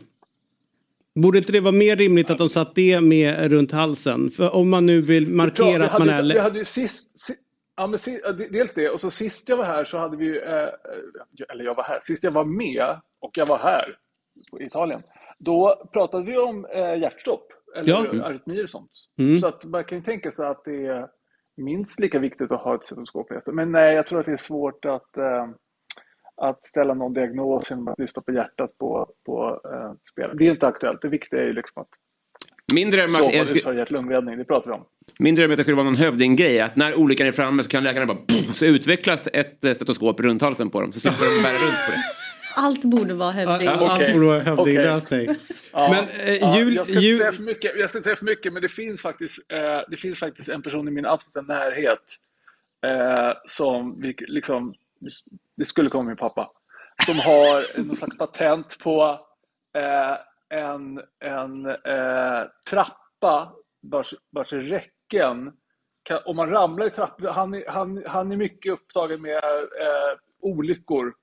Speaker 1: Borde inte det vara mer rimligt att de satt det med runt halsen? För om man nu vill
Speaker 5: Vi
Speaker 1: markera att man är...
Speaker 5: Vi hade ju sist... si- Ja, men si, ja, de- dels det, och så sist jag var här så hade vi ju... Eh, eller jag var här, sist jag var med och jag var här i Italien. Då pratade vi om eh, hjärtstopp, eller
Speaker 1: Ja.
Speaker 5: arytmier och sånt.
Speaker 1: Mm.
Speaker 5: Så att man kan ju tänka sig att det är minst lika viktigt att ha ett stetoskop. Men nej, jag tror att det är svårt att, eh, att ställa någon diagnos genom att lyssna på hjärtat på, på eh, spelare. Det är inte aktuellt. Det viktiga är ju liksom att
Speaker 3: Min dröm, Max,
Speaker 5: sova
Speaker 3: är,
Speaker 5: och utföra hjärt-lungräddning. Det pratar vi om.
Speaker 3: min dröm är att det skulle vara någon hövdinggrej. Att när olyckan är framme så kan läkarna bara boom, så utvecklas ett eh, stetoskop runt halsen på dem. Så slipper de bära runt på det.
Speaker 4: Allt borde vara hövding.
Speaker 1: Allt
Speaker 5: Okej.
Speaker 1: borde vara hövdinglösning.
Speaker 5: Ja,
Speaker 1: Men eh,
Speaker 5: ja,
Speaker 1: jul...
Speaker 5: jag, ska inte
Speaker 1: jul...
Speaker 5: säga för mycket, jag ska inte säga för mycket, men det finns faktiskt, eh, det finns faktiskt en person i min absoluta närhet eh, som vi, liksom, det skulle komma min pappa, som har någon slags patent på eh, en, en eh, trappa vars, vars räcken, kan, om man ramlar i trappan, han, han, han är mycket upptagen med eh, olyckor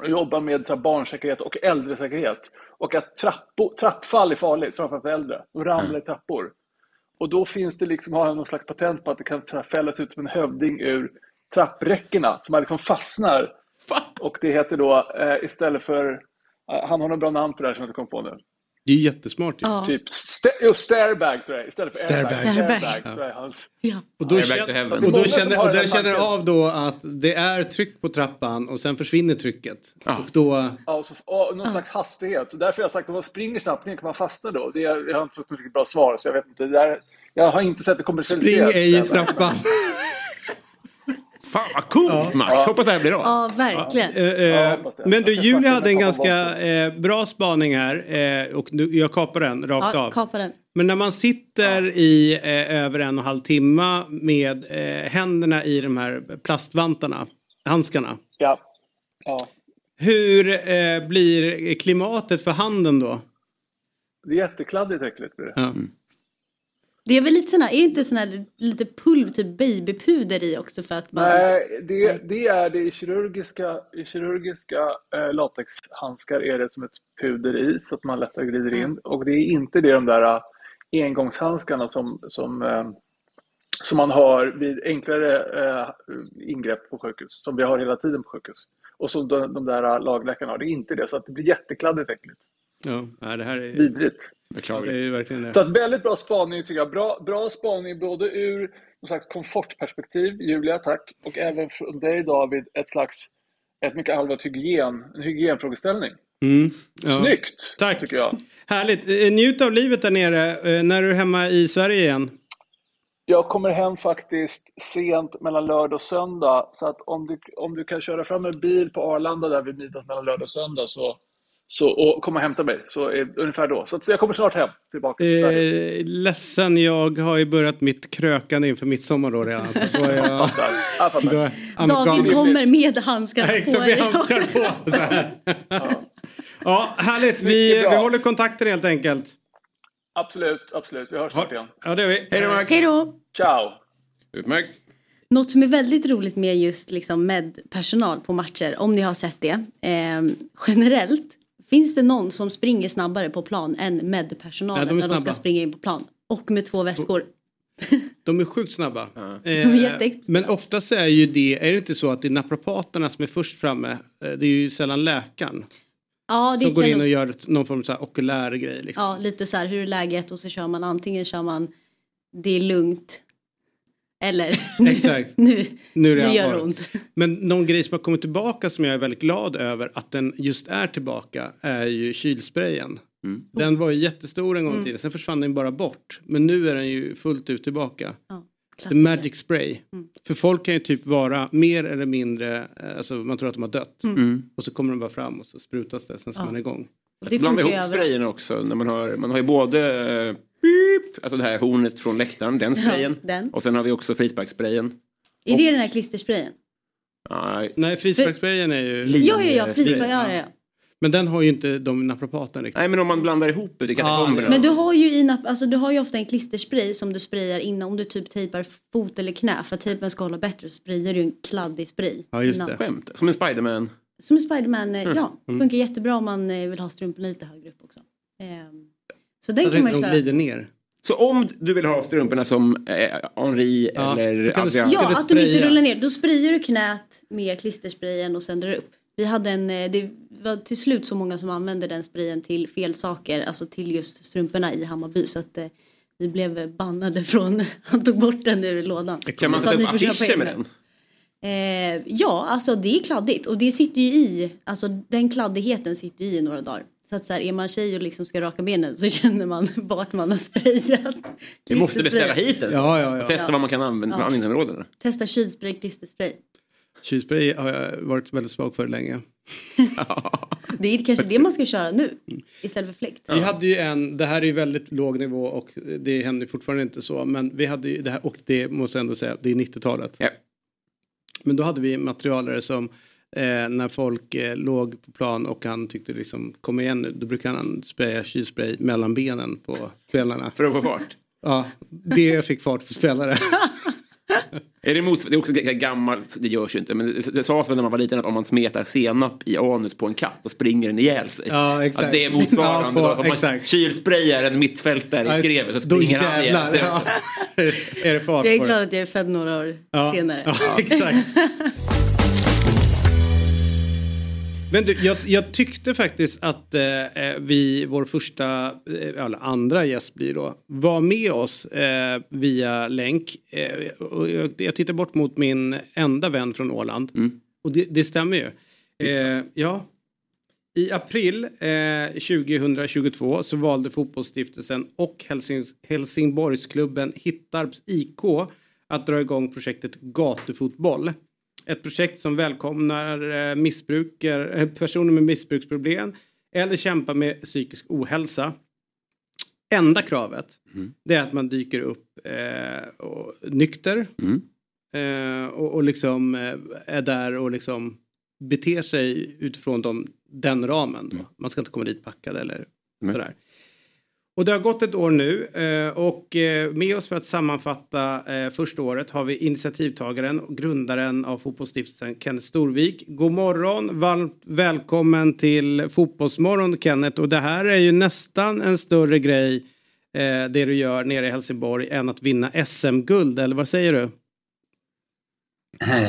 Speaker 5: och jobbar med så här, barnsäkerhet och äldresäkerhet. Och att trappo, trappfall är farligt, framförallt för äldre. De ramlar i trappor. Och då finns det liksom, har han någon slags patent på att det kan fällas ut som en hövding ur trappräckena. Så man liksom fastnar. Och det heter då eh, istället för, eh, han har något bra namn för det här som jag inte kom på nu.
Speaker 1: Det är jättesmart ju.
Speaker 4: Ja.
Speaker 5: Typ sta- jo, stairbag tror jag, istället för
Speaker 1: Stairbag.
Speaker 5: airbag.
Speaker 4: Stairbag.
Speaker 5: tror jag hans.
Speaker 4: Ja.
Speaker 1: Och då, känner, och då känner, och
Speaker 5: den
Speaker 1: där känner av då att det är tryck på trappan och sen försvinner trycket.
Speaker 3: Ja.
Speaker 1: Och då...
Speaker 5: Ja, och så, och någon slags hastighet. Och därför har jag sagt att om man springer snabbt ner kan man fastna då. Det, är- jag har inte fått något riktigt bra svar, så jag vet inte. Det där, jag har inte sett det
Speaker 1: Spring
Speaker 5: kommersialiserat.
Speaker 1: ej i trappan.
Speaker 3: Fan vad coolt Max! Hoppas det här blir av.
Speaker 4: ja, verkligen.
Speaker 1: Eh, eh,
Speaker 5: Ja, hoppas det.
Speaker 1: men du, Julia hade en ganska eh, bra spaning här eh, och nu, jag kapar den rakt
Speaker 4: Ja,
Speaker 1: av.
Speaker 4: kapa den.
Speaker 1: Men när man sitter i eh, över en och en halv timme med eh, händerna i de här plastvantarna, handskarna.
Speaker 5: Ja. ja.
Speaker 1: Hur eh, blir klimatet för handen då?
Speaker 5: Det är jättekladdigt äckligt. blir det.
Speaker 1: Ja.
Speaker 4: Det är väl lite här, är det inte här lite pulver, typ babypuder i också för att man...
Speaker 5: Nej, det, det är det i kirurgiska, i kirurgiska eh, latexhandskar är det som ett puder i så att man lättare glider in. Och det är inte det de där eh, engångshandskarna som, som, eh, som man har vid enklare eh, ingrepp på sjukhus, som vi har hela tiden på sjukhus. Och som de, de där lagläkarna har, det är inte det. Så att det blir jättekladdigt äckligt.
Speaker 1: Ja, det här är,
Speaker 5: Vidrigt.
Speaker 1: det
Speaker 3: Beklagligt.
Speaker 1: är ju verkligen det.
Speaker 5: Så att väldigt bra spaning tycker jag. Bra, bra spaning både ur någon slags komfortperspektiv, Julia, tack, och även från dig David, ett slags, ett mycket allvarligt hygien, en hygienfrågeställning.
Speaker 1: Mm. Ja.
Speaker 5: Snyggt,
Speaker 1: Tack.
Speaker 5: tycker jag.
Speaker 1: Härligt. Eh, Njut av livet där nere. Eh, När är du hemma i Sverige igen?
Speaker 5: Jag kommer hem faktiskt sent mellan lördag och söndag. Så att om du, om du kan köra fram en bil på Arlanda där vid midnatt mellan lördag och söndag så, så, och komma och hämta mig. Så är det ungefär då. Så, så jag kommer snart hem tillbaka till Sverige.
Speaker 1: Eh, ledsen, jag har ju börjat mitt krökande inför midsommar då redan. Så får jag,
Speaker 5: Fattar. Jag fattar.
Speaker 4: David kommer med handskarna
Speaker 1: Nej,
Speaker 4: på.
Speaker 1: exakt, vi handskar på. Så här. Ja, härligt. Vi, vi håller kontakten helt enkelt.
Speaker 5: Absolut, absolut. Vi hörs snart igen.
Speaker 1: Ja, det gör vi.
Speaker 3: Hej då Max!
Speaker 4: Hej då!
Speaker 5: Ciao!
Speaker 3: Utmärkt.
Speaker 4: Något som är väldigt roligt med just liksom med personal på matcher, om ni har sett det. Eh, generellt, finns det någon som springer snabbare på plan än med
Speaker 1: Ja,
Speaker 4: personalen
Speaker 1: de är
Speaker 4: när de ska springa in på plan? Och med två väskor.
Speaker 1: De är sjukt snabba.
Speaker 3: Ja.
Speaker 1: Eh, men oftast är ju det, är det inte så att det är naprapaterna som är först framme? Eh, Det är ju sällan läkaren
Speaker 4: Ja, det
Speaker 1: som går in och gör någon form av så här okulär grej. Liksom.
Speaker 4: Ja, lite så här, hur är läget? Och så kör man antingen kör man det är lugnt. Eller nu,
Speaker 1: Exakt.
Speaker 4: nu,
Speaker 1: Nu
Speaker 4: nu
Speaker 1: är det
Speaker 4: gör
Speaker 1: allvar.
Speaker 4: det ont.
Speaker 1: Men någon grej som har kommit tillbaka som jag är väldigt glad över att den just är tillbaka är ju kylsprayen.
Speaker 3: Mm.
Speaker 1: Den var ju jättestor en gång i
Speaker 4: Mm.
Speaker 1: tiden, sen försvann den bara bort. Men nu är den ju fullt ut tillbaka.
Speaker 4: Ja,
Speaker 1: The. Magic Spray.
Speaker 4: Mm.
Speaker 1: För folk kan ju typ vara mer eller mindre, eh, alltså man tror att de har dött.
Speaker 3: Mm.
Speaker 1: Och så kommer de bara fram och så sprutas det, sen ska
Speaker 4: Ja.
Speaker 1: man igång.
Speaker 3: Blanda ihop sprayen också. När man, har, man har ju både eh, beep, alltså det här hornet från läktaren, den sprayen.
Speaker 4: Ja, den.
Speaker 3: Och sen har vi också frisparkssprayen.
Speaker 4: Är det den här klistersprayen?
Speaker 3: Nej,
Speaker 1: Nej, frisparkssprayen är ju...
Speaker 3: Lin-
Speaker 4: Ja, ja, ja, frispark, ja, ja.
Speaker 1: Men den har ju inte de naprapaten riktigt.
Speaker 3: Nej, men om man blandar ihop ute i
Speaker 1: Ja,
Speaker 3: katakomberna.
Speaker 4: Men du har ju i alltså du har ju ofta en klisterspray som du sprayar innan om du typ tejpar fot eller knä för att tejpen ska hålla bättre så sprayar du en kladdig spray.
Speaker 1: Ja, just
Speaker 4: innan.
Speaker 1: det.
Speaker 3: Skämt. Som en Spiderman.
Speaker 4: Som en Spiderman, eh, ja.
Speaker 1: Mm.
Speaker 4: Funkar jättebra om man eh, vill ha strumporna lite högre upp också. Ehm, så den
Speaker 1: Så
Speaker 4: kan man ju
Speaker 1: de glider ner.
Speaker 3: Så om du vill ha strumporna som eh, Henri
Speaker 1: Ja,
Speaker 3: eller Adrian.
Speaker 4: Ja,
Speaker 1: du
Speaker 4: att de inte rullar ner. Då sprayar du knät med klistersprayen och sen drar du upp. Vi hade en, eh, det var till slut så många som använde den sprayen till fel saker, alltså till just strumporna i Hammarby så att eh, vi blev bannade från, han tog bort den ur lådan.
Speaker 3: Kan man sätta upp affischer med den?
Speaker 4: Eh, ja, alltså det är kladdigt och det sitter ju i, alltså den kladdigheten sitter ju i några dagar. Så att så här, är man tjej och liksom ska raka benen så känner man vart man har sprayat.
Speaker 3: Vi måste beställa hit den.
Speaker 1: Ja, ja, ja.
Speaker 3: Testa
Speaker 4: Ja.
Speaker 3: vad man kan använda på
Speaker 4: Ja.
Speaker 3: användningsområdena.
Speaker 4: Testa kylspray, klisterspray.
Speaker 1: Kylspray har jag varit väldigt svag för länge.
Speaker 4: Det är kanske det man ska köra nu istället för fläkt.
Speaker 1: Vi hade ju en, det här är ju väldigt låg nivå och det händer fortfarande inte så, men vi hade ju det här, och det måste jag ändå säga, det är 90-talet.
Speaker 3: Ja.
Speaker 1: Men då hade vi materialare som eh, när folk eh, låg på plan och han tyckte liksom kom igen nu, då brukade han spraya kylspray mellan benen på spelarna.
Speaker 3: För att få fart.
Speaker 1: Ja, det fick fart på spelare.
Speaker 3: Är det, det är också gammalt, det görs ju inte, men det, det sades väl när man var liten att om man smetar senap i anus på en katt då springer den ihjäl sig.
Speaker 1: Ja, exakt.
Speaker 3: Att det är motsvarande
Speaker 1: Ja,
Speaker 3: då,
Speaker 1: på-
Speaker 3: att om man
Speaker 1: exakt.
Speaker 3: kylsprayar en mittfältare i skrevet så
Speaker 1: Då
Speaker 3: springer han ihjäl sig
Speaker 1: ja.
Speaker 3: också.
Speaker 1: är det fart
Speaker 4: Jag är glad
Speaker 1: det.
Speaker 4: att jag är född några år
Speaker 1: Ja.
Speaker 4: senare.
Speaker 1: Ja, exakt. Men du, jag, jag tyckte faktiskt att eh, vi, vår första, eh, eller andra gäst blir då, var med oss eh, via länk. Eh, och jag, jag tittar bort mot min enda vän från Åland.
Speaker 3: Mm.
Speaker 1: Och det, det stämmer ju. Eh, ja. I april eh, 2022 så valde fotbollsstiftelsen och Helsing, Helsingborgsklubben Hittarps IK att dra igång projektet Gatufotboll. Ett projekt som välkomnar eh, missbrukar, eh, personer med missbruksproblem eller kämpar med psykisk ohälsa. Enda kravet
Speaker 3: Mm.
Speaker 1: det är att man dyker upp eh, och, nykter
Speaker 3: Mm.
Speaker 1: eh, och, och liksom eh, är där och liksom beter sig utifrån de, den ramen.
Speaker 3: Mm.
Speaker 1: Man ska inte komma dit packad eller sådär. Och det har gått ett år nu eh, och eh, med oss för att sammanfatta eh, första året har vi initiativtagaren och grundaren av fotbollsstiftelsen Kenneth Storvik. God morgon, varmt välkommen till Fotbollsmorgon Kenneth och det här är ju nästan en större grej det du gör nere i Helsingborg än att vinna SM-guld eller vad säger du?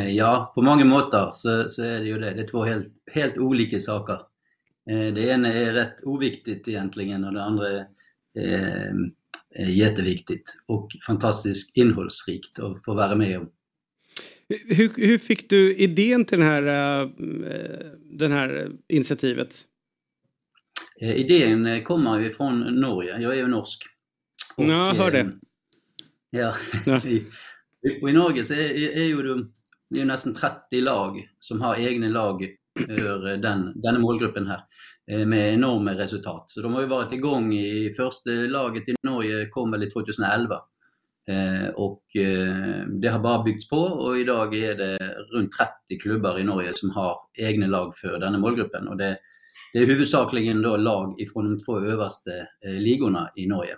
Speaker 6: Ja, på många mått så, så är det ju det. Det är två helt, helt olika saker. Det ena är rätt oviktigt egentligen och det andra är, eh, är jätteviktigt och fantastiskt innehållsrikt att få vara med om.
Speaker 1: Hur, hur fick du idén till den här, eh, den här initiativet?
Speaker 6: Idén kommer ju från Norge, jag är ju norsk.
Speaker 1: Och, ja, jag hör det.
Speaker 6: Ja, ja. och i Norge så är, är ju de, det är nästan 30 lag som har egna lag för den, den målgruppen här Eh, med enorma resultat. Så de har ju varit igång i första laget i Norge kom väl i 2011. Eh, och eh, det har bara byggts på och idag är det runt 30 klubbar i Norge som har egna lag för denna målgruppen. Och det, det är huvudsakligen då lag ifrån de två översta eh, ligorna i Norge.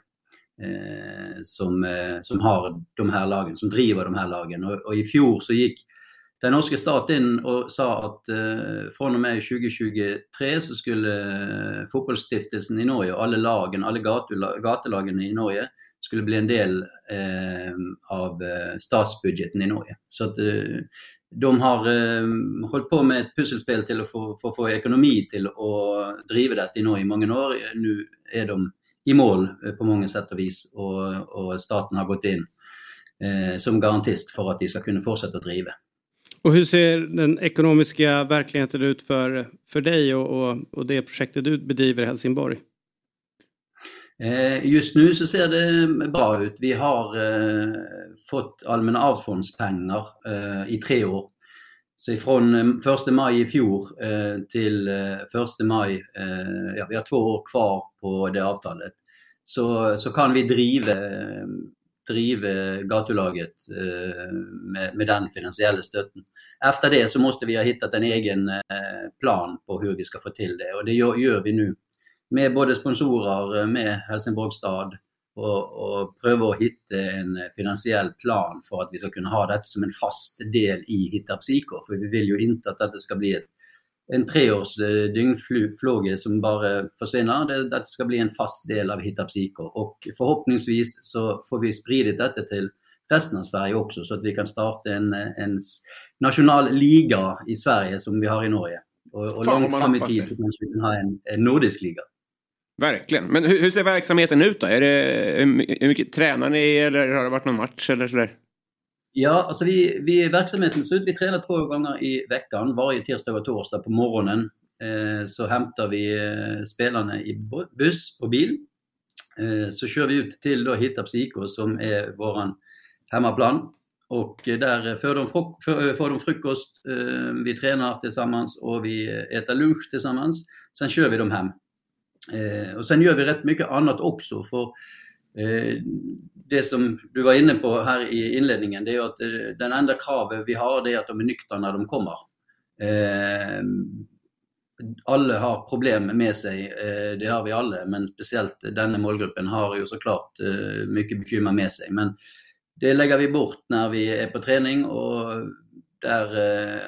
Speaker 6: Eh, som, eh, som har de här lagen, som driver de här lagen. Och, och i fjol så gick den norska staten och sa att eh, från och med 2023 så skulle eh, fotbollsstiftelsen i Norge, alla lagen, alla gatulagen i Norge skulle bli en del eh, av eh, statsbudgeten i Norge. Så att eh, de har eh, hållit på med ett pusselspel till att få, få, få ekonomi till att driva det i Norge i många år. Nu är de i mål eh, på många sätt och vis och, och staten har gått in eh, som garantist för att de ska kunna fortsätta att driva.
Speaker 1: Och hur ser den ekonomiska verkligheten ut för, för dig och, och, och det projektet du bedriver i Helsingborg?
Speaker 6: Eh, just nu så ser det bra ut. Vi har eh, fått Allmänna arvsfondspengar eh, i tre år. Så ifrån 1 maj i fjol till 1 maj, ja, vi har två år kvar på det avtalet, så, så kan vi driva, driva gatulaget med, med den finansiella stötten. Efter det så måste vi ha hittat en egen eh, plan på hur vi ska få till det och det gör, vi nu med både sponsorer, eh, med Helsingborgs stad och, och pröva att hitta en finansiell plan för att vi ska kunna ha detta som en fast del i Hittarps IK. För vi vill ju inte att det ska bli ett, en treårs eh, dygnflåge som bara försvinner. Det, det ska bli en fast del av Hittarps IK och förhoppningsvis så får vi spridit detta till resten av Sverige också så att vi kan starta en, en national liga i Sverige som vi har i Norge. Och, och långt fram i tid så kanske vi kan ha en, en nordisk liga.
Speaker 3: Verkligen. Men hur, hur, ser verksamheten ut då? Är det, hur mycket tränar ni eller har det varit någon match eller sådär?
Speaker 6: Ja, alltså vi, vi, verksamheten ser ut, vi tränar två gånger i veckan. Varje tisdag och torsdag på morgonen eh, så hämtar vi eh, spelarna i buss och bil. Eh, så kör vi ut till då Hitta Psyko som är våran hemmaplan. Och eh, där får de, eh, får de frukost, eh, vi tränar tillsammans och vi äter lunch tillsammans. Sen kör vi dem hem. Och sen gör vi rätt mycket annat också. för Det som du var inne på här i inledningen, det är att den enda kravet vi har det är att de är nyktra när de kommer. Alla har problem med sig, det har vi alla, men speciellt denna målgruppen har ju såklart mycket bekymmer med sig. Men det lägger vi bort när vi är på träning och där eh,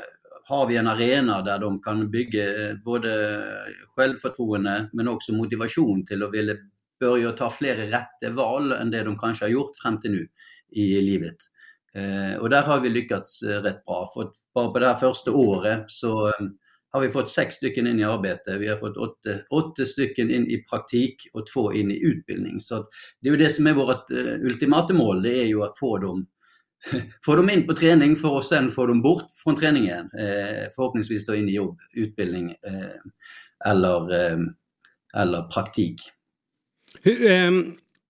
Speaker 6: har vi en arena där de kan bygga eh, både självförtroende men också motivation till att vilja börja ta fler rätta val än det de kanske har gjort fram till nu i livet. Eh, och där har vi lyckats rätt bra. För bara på det här första året så har vi fått sex stycken in i arbete. Vi har fått åtta, åtta stycken in i praktik och två in i utbildning. Så det är ju det som är vårt eh, ultimata mål, det är ju att få dem få dem in på träning för att sen få dem bort från träningen. Eh, förhoppningsvis då in i jobb, utbildning eh, eller, eh, eller praktik.
Speaker 1: Hur, eh,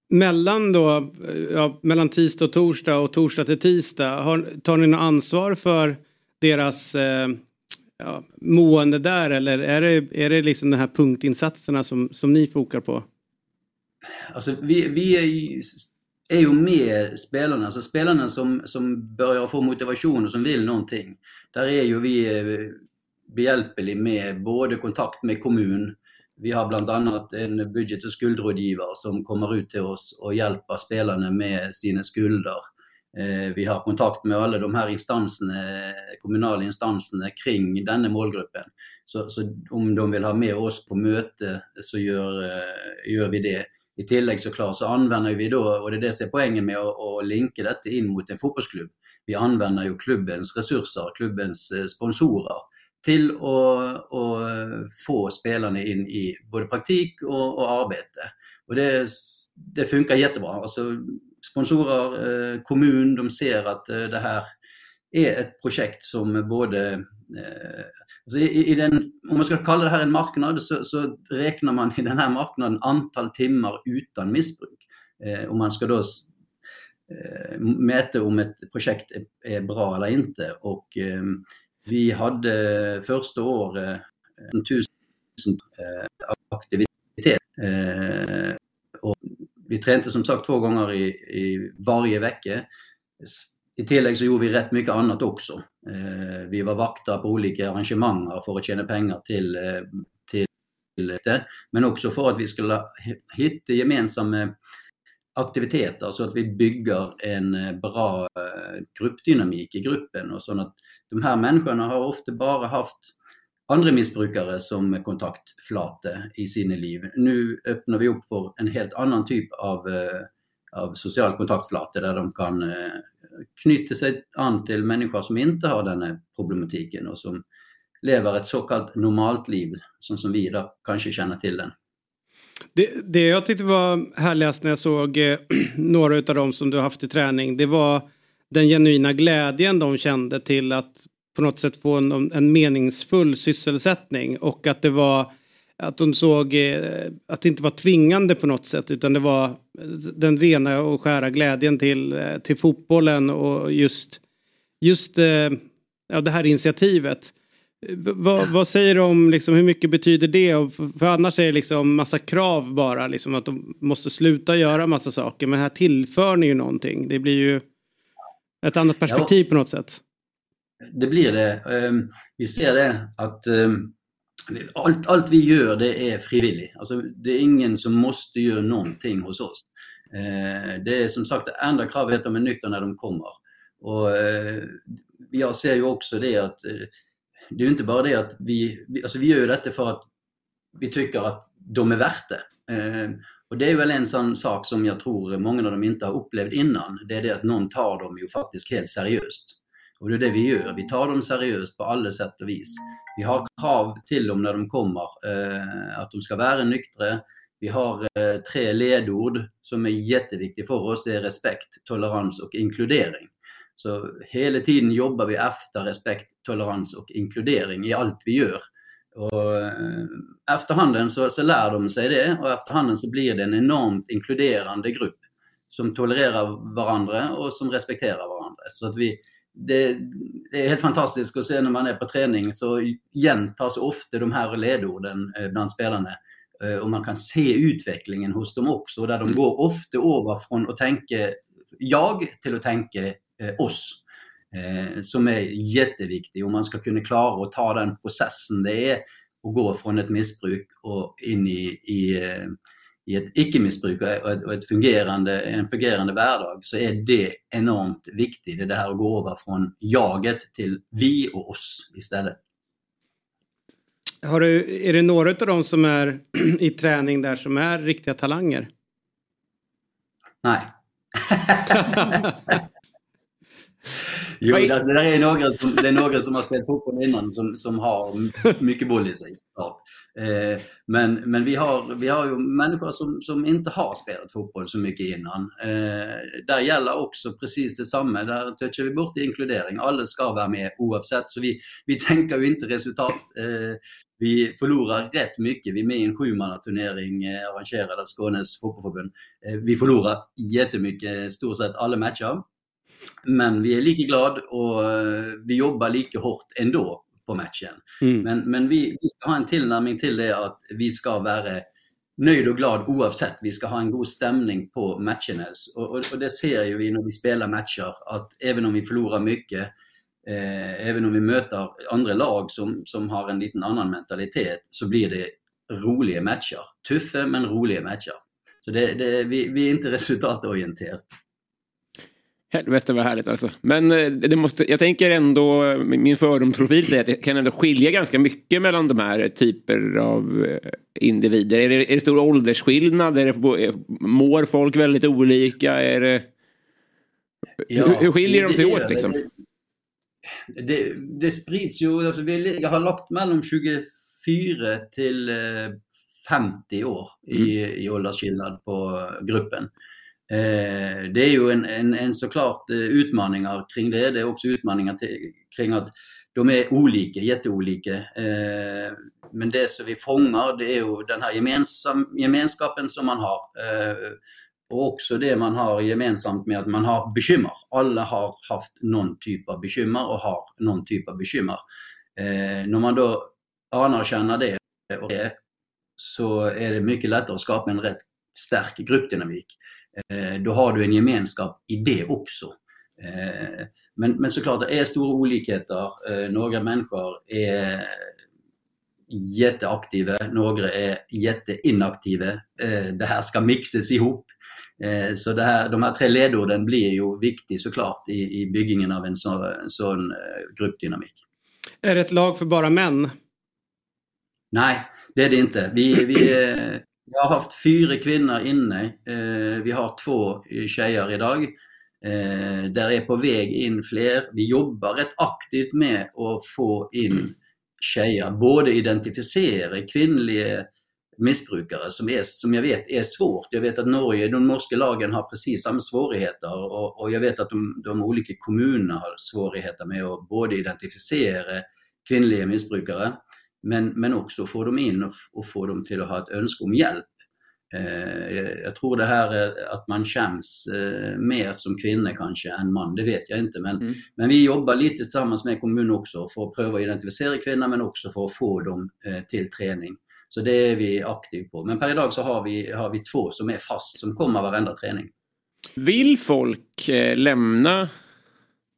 Speaker 1: mellan, då, ja, mellan tisdag och torsdag och torsdag till tisdag, har, tar ni något ansvar för deras eh, ja, mående där eller är det, är det liksom de här punktinsatserna som, som ni fokar på?
Speaker 6: Alltså vi, vi är är ju med spelarna, alltså spelarna som, som börjar få motivation och som vill någonting. Där är ju vi eh, behjälpliga med både kontakt med kommun, vi har bland annat en budget och skuldrådgivare som kommer ut till oss och hjälper spelarna med sina skulder. Eh, vi har kontakt med alla de här instanserna, eh, kommunala instanserna kring denna målgruppen. Så, så om de vill ha med oss på möte så gör, eh, gör vi det i tillägg såklart så använder vi då, och det är det som är poängen med att, att linka detta in mot en fotbollsklubb. Vi använder ju klubbens resurser, klubbens sponsorer till att, att få spelarna in i både praktik och, och arbete. Och det, det funkar jättebra. Alltså, sponsorer, eh, kommun, de ser att eh, det här är ett projekt som både eh, alltså i, i, den, om man ska kalla det här en marknad så, så, räknar man i den här marknaden antal timmar utan missbruk. Eh, om man ska då eh, mäta om ett projekt är, är, bra eller inte. Och eh, vi hade första året eh, tusen eh, aktivitet. Och vi tränade som sagt två gånger i, i varje vecka. I tillägg så gjorde vi rätt mycket annat också. Eh, vi var vakter på olika arrangemang för att tjäna pengar till, eh, till det. Men också för att vi skulle hitta gemensamma aktiviteter så att vi bygger en eh, bra eh, gruppdynamik i gruppen och så att de här människorna har ofta bara haft andra missbrukare som kontaktflate i sina liv. Nu öppnar vi upp för en helt annan typ av, eh, av social kontaktflate där de kan eh, knyta sig an till människor som inte har den här problematiken och som lever ett så kallat normalt liv, som, som vi då kanske känner till den.
Speaker 1: Det, det jag tyckte var härligast när jag såg eh, några av dem som du haft i träning, det var den genuina glädjen de kände till att på något sätt få en, en meningsfull sysselsättning och att det var att de såg eh, att det inte var tvingande på något sätt utan det var den rena och skära glädjen till, eh, till fotbollen och just, just eh, ja, det här initiativet. Vad, vad säger du om liksom, hur mycket betyder det? För, för annars är det liksom massa krav bara, liksom att de måste sluta göra massa saker. Men här tillför ni ju någonting. Det blir ju ett annat perspektiv ja, på något sätt.
Speaker 6: Det blir det. Ehm, vi ser det att ehm, allt, allt vi gör det är frivilligt. Alltså, det är ingen som måste göra någonting hos oss. Ehm, det är som sagt det enda kravet är att de är nyktra när de kommer. Och, jag ser ju också det att eh, det är inte bara det att vi, alltså vi gör detta för att vi tycker att de är värda det. Och det är väl en sån sak som jag tror många av dem inte har upplevt innan. Det är det att någon tar dem ju faktiskt helt seriöst. Och det är det vi gör. Vi tar dem seriöst på alla sätt och vis. Vi har krav till dem när de kommer, eh, att de ska vara nyktra. Vi har eh, tre ledord som är jätteviktiga för oss. Det är respekt, tolerans och inkludering. Så hela tiden jobbar vi efter respekt, tolerans och inkludering i allt vi gör. Och eh, efterhanden så, så lär de sig det och efterhanden så blir det en enormt inkluderande grupp som tolererar varandra och som respekterar varandra. Så att vi, det, det, är helt fantastiskt att se när man är på träning så gentas ofta de här ledorden eh, bland spelarna. Eh, och man kan se utvecklingen hos dem också där de mm. går ofta över från att tänka jag till att tänka eh, oss. Som är jätteviktigt om man ska kunna klara att ta den processen det är att gå från ett missbruk och in i, i i ett icke-missbruk och ett fungerande, en fungerande vardag så är det enormt viktigt. Det är det här att gå över från jaget till vi och oss istället.
Speaker 1: Har du, är det några av dem som är i träning där som är riktiga talanger?
Speaker 6: Nej. Jo, alltså, det, är några som, det är några som har spelat fotboll innan som, som har mycket boll i sig såklart. Eh, men men vi, har, vi har ju människor som, som inte har spelat fotboll så mycket innan. Eh, där gäller också precis detsamma. Där touchar vi bort inkludering. Alla ska vara med oavsett. Så vi, vi tänker ju inte resultat. Eh, vi förlorar rätt mycket. Vi är med i en sjumannaturnering eh, arrangerad av Skånes fotbollförbund. Eh, vi förlorar jättemycket, eh, stort sett alla matcher. Men vi är lika glada och eh, vi jobbar lika hårt ändå på matchen. Mm. Men, men vi, vi, ska ha en tillnärmning till det att vi ska vara nöjd och glad oavsett. Vi ska ha en god stämning på matcherna. Och, och, och det ser ju vi när vi spelar matcher att även om vi förlorar mycket, eh, även om vi möter andra lag som, som har en liten annan mentalitet, så blir det roliga matcher. Tuffa men roliga matcher. Så det, det, vi, vi är inte resultatorienterade.
Speaker 3: Helvete vad härligt alltså. Men eh, det måste, jag tänker ändå, min fördomsprofil säger att det kan ändå skilja ganska mycket mellan de här typer av eh, individer. Är det, är det stor åldersskillnad? Är det, eh, mår folk väldigt olika? Är det, ja, hur, hur skiljer det, de sig det, åt liksom?
Speaker 6: Det, det, sprids ju, alltså, jag har lagt mellan 24 till 50 år i, mm. i åldersskillnad på gruppen. Eh, det är ju en, en, en såklart eh, utmaningar kring det. Det är också utmaningar till, kring att de är olika, jätteolika. Eh, men det som vi fångar det är ju den här gemensam, gemenskapen som man har. Eh, och också det man har gemensamt med att man har bekymmer. Alla har haft någon typ av bekymmer och har någon typ av bekymmer. Eh, när man då anar det, och det så är det mycket lättare att skapa en rätt stark gruppdynamik. Eh, då har du en gemenskap i det också. Eh, men, men såklart, det är stora olikheter. Eh, några människor är jätteaktiva, några är jätteinaktiva. Det här ska mixas ihop. Så det här, de här tre ledorden blir ju viktiga såklart i, i byggingen av en, så, en sån gruppdynamik.
Speaker 1: Är det ett lag för bara män?
Speaker 6: Nej, det är det inte. Vi, vi, jag har haft fyra kvinnor inne. Eh, vi har två eh, tjejer idag. Eh, där är på väg in fler. Vi jobbar rätt aktivt med att få in tjejer. Både identifiera kvinnliga missbrukare som, är, som jag vet är svårt. Jag vet att Norge, de norska lagen har precis samma svårigheter och, och jag vet att de, de olika kommunerna har svårigheter med att både identifiera kvinnliga missbrukare men, men också få dem in och, och få dem till att ha ett önske om hjälp. Eh, jag tror det här är att man känns eh, mer som kvinna kanske än man, det vet jag inte. Men, mm. men vi jobbar lite tillsammans med kommunen också för att pröva att identifiera kvinnor men också för att få dem eh, till träning. Så det är vi aktiva på. Men per idag så har vi, har vi två som är fast, som kommer varenda träning.
Speaker 3: Vill folk lämna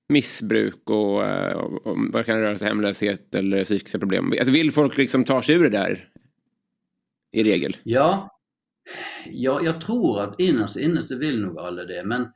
Speaker 3: missbruk och, eh, och, och vad kan det röra sig hemlöshet eller psykiska problem. Alltså vill folk liksom ta sig ur det där? I regel?
Speaker 6: Ja, ja jag tror att innerst inne så vill nog alla det men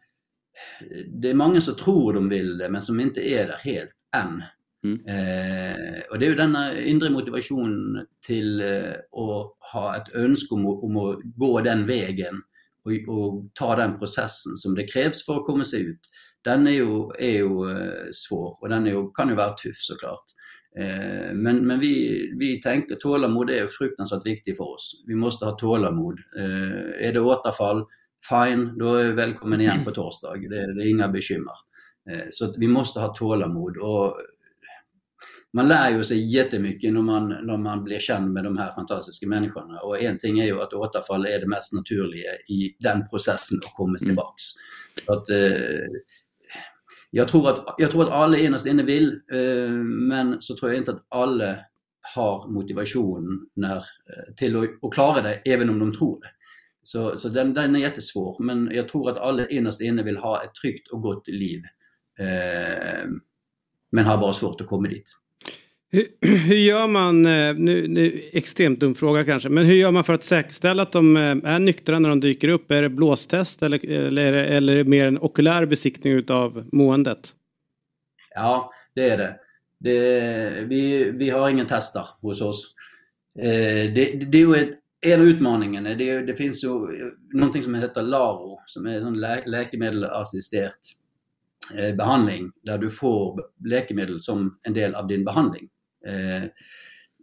Speaker 6: det är många som tror de vill det men som inte är där helt än. Mm. Eh, och det är ju denna inre motivation till eh, att ha ett önskemål om, om att gå den vägen och, och, ta den processen som det krävs för att komma sig ut den är ju, är ju eh, svår och den ju, kan ju vara tuff såklart. Eh, men, men vi, vi tänker tålamod är fruktansvärt viktigt för oss. Vi måste ha tålamod. Eh, är det återfall, fine, då är vi välkommen igen på torsdag. Det, det är inga bekymmer. Så vi måste ha tålamod. Och man lär ju sig jättemycket när man, när man blir känd med de här fantastiska människorna. Och en ting är ju att återfall är det mest naturliga i den processen att komma mm. tillbaks. Så att, jag tror att, jag tror att alla innerst inne vill, eh, men så tror jag inte att alla har motivation när, eh, till att, att klara det, även om de tror det. Så, så den, den är jättesvår, men jag tror att alla innerst inne vill ha ett tryggt och gott liv. Eh, men har bara svårt att komma dit.
Speaker 1: Hur, hur gör man, eh, nu, nu extremt dum fråga kanske, men hur gör man för att säkerställa att de eh, är nyktra när de dyker upp? Är det blåstest eller, eller, eller är det mer en okulär besiktning utav måendet?
Speaker 6: Ja, det är det. det vi, vi har ingen tester hos oss. Eh, det, det är ju ett, en av utmaningarna, det, det finns ju någonting som heter LARO, som är en lä, läkemedelsassisterad eh, behandling där du får läkemedel som en del av din behandling. Eh,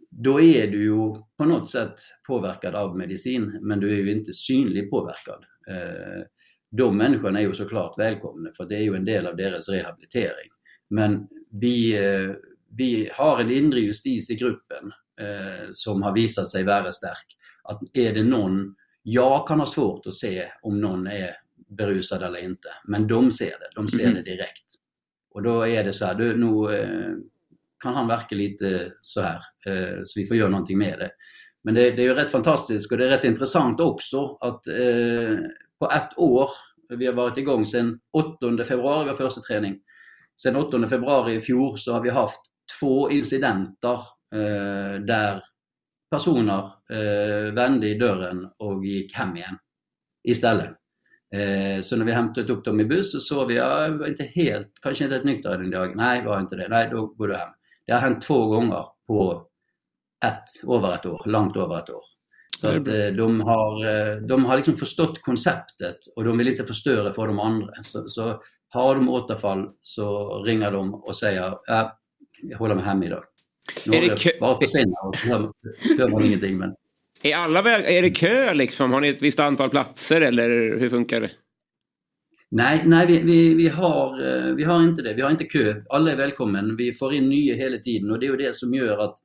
Speaker 6: då är du ju på något sätt påverkad av medicin, men du är ju inte synligt påverkad. Eh, de människorna är ju såklart välkomna, för det är ju en del av deras rehabilitering. Men vi, eh, vi har en inre justis i gruppen som har visat sig vara stark. Att är det någon, jag kan ha svårt att se om någon är berusad eller inte, men de ser det, de ser mm. det direkt. Och då är det så här, du, nu, kan han verka lite så här. Eh, så vi får göra någonting med det. Men det, det är ju rätt fantastiskt och det är rätt intressant också att eh, på ett år, vi har varit igång sedan 8 februari, vår första träning. Sedan 8 februari i fjol så har vi haft två incidenter eh, där personer eh, vände i dörren och gick hem igen istället. Eh, så när vi hämtade upp dem i buss så såg vi, ja, var inte helt, kanske inte helt nykter den dagen. Nej, var inte det. Nej, då går du hem. Det har hänt två gånger på ett, över ett år, långt över ett år. Så att eh, de har, eh, de har liksom förstått konceptet och de vill inte förstöra för de andra. Så, så har de återfall så ringer de och säger äh, jag håller mig hemma idag. är det kö... Bara försvinna och hör, hör man ingenting. Men...
Speaker 3: Är, alla väl, är det kö liksom? Har ni ett visst antal platser eller hur funkar det?
Speaker 6: Nej, nej vi, vi, vi, har, eh, vi har inte det. Vi har inte kö. Alla är välkommen. Vi får in nya hela tiden och det är ju det som gör att,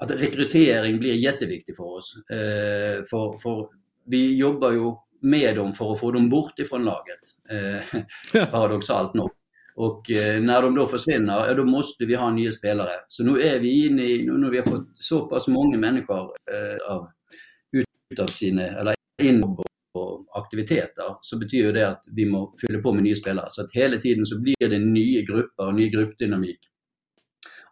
Speaker 6: att rekrytering blir jätteviktig för oss. Eh, för, för vi jobbar ju med dem för att få dem bort ifrån laget. Eh, paradoxalt nog. Och eh, när de då försvinner, ja, då måste vi ha nya spelare. Så nu är vi inne i, nu vi har fått så pass många människor eh, av, ut av sina, eller in på aktiviteter, så betyder det att vi må fylla på med nya spelare. Så att hela tiden så blir det nya grupper och ny gruppdynamik.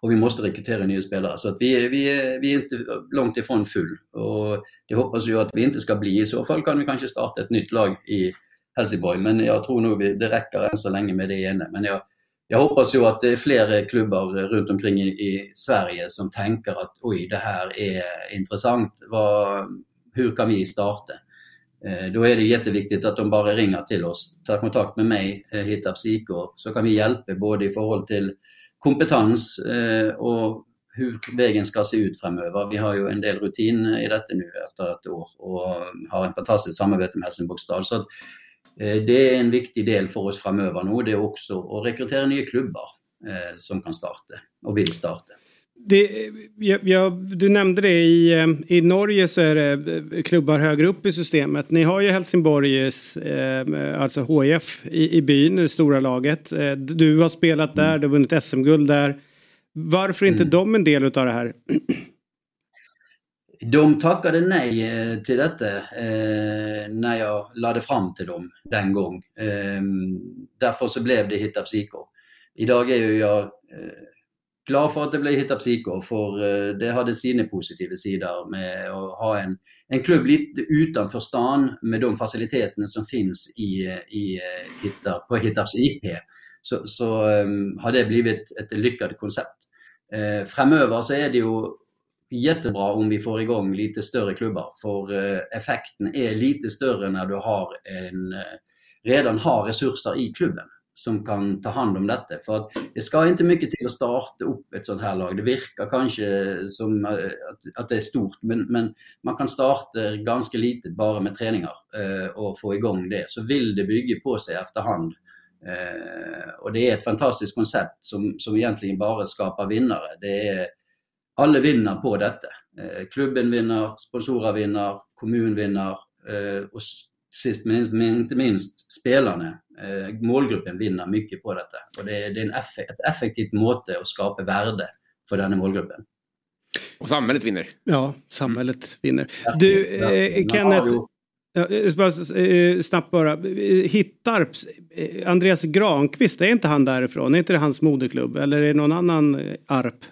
Speaker 6: Och vi måste rekrytera nya spelare. Så att vi, vi, vi är inte långt ifrån full. Och det hoppas jag att vi inte ska bli. I så fall kan vi kanske starta ett nytt lag i Helsingborg. Men jag tror nog det räcker än så länge med det ena. Men jag, jag hoppas ju att det är fler klubbar runt omkring i, i Sverige som tänker att oj, det här är intressant. Vad, hur kan vi starta? Eh, då är det jätteviktigt att de bara ringer till oss, tar kontakt med mig, eh, hittar psyko, så kan vi hjälpa både i förhållande till kompetens eh, och hur vägen ska se ut framöver. Vi har ju en del rutin i detta nu efter ett år och har ett fantastiskt samarbete med Helsingborgs stad. Så eh, det är en viktig del för oss framöver nu. Det är också att rekrytera nya klubbar som kan starta och vill starta.
Speaker 1: Det, jag, jag, du nämnde det i, eh, i Norge så är det eh, klubbar högre upp i systemet. Ni har ju Helsingborgs, eh, alltså HIF i, i byn, det stora laget. Eh, du har spelat där, du har vunnit SM-guld där. Varför är inte mm. de en del av det här?
Speaker 6: De tackade nej eh, till detta eh, när jag lade fram till dem den gång. Eh, därför så blev det Hitta Psyko. Idag är ju jag glad för att det blev Hitta Psyko för eh, det hade sina positiva sidor med att ha en, en klubb lite utanför stan med de faciliteterna som finns i, i, eh, Hitta, på Hittarps IP. Så, så um, har det blivit ett lyckat koncept. Uh, framöver så är det ju jättebra om vi får igång lite större klubbar för uh, effekten är lite större när du har en, uh, redan har resurser i klubben som kan ta hand om detta. För att det ska inte mycket till att starta upp ett sånt här lag. Det verkar kanske som eh, att, det är stort, men, men man kan starta ganska litet bara med träningar eh, och få igång det. Så vill det bygga på sig efterhand. Eh, och det är ett fantastiskt koncept som, som egentligen bara skapar vinnare. Det är, alla vinner på detta. Eh, klubben vinner, sponsorer vinner, kommun vinner eh, och sist men inte minst spelarna, eh, målgruppen vinner mycket på detta. Och det är, en ett effektivt måte att skapa värde för den målgruppen.
Speaker 3: Och samhället vinner.
Speaker 1: Ja, samhället vinner. Du, eh, Kenneth, Ja, bara, snabbt bara. Hittarps, Andreas Granqvist, är inte han därifrån? Är inte det hans moderklubb? Eller är det någon annan Arp?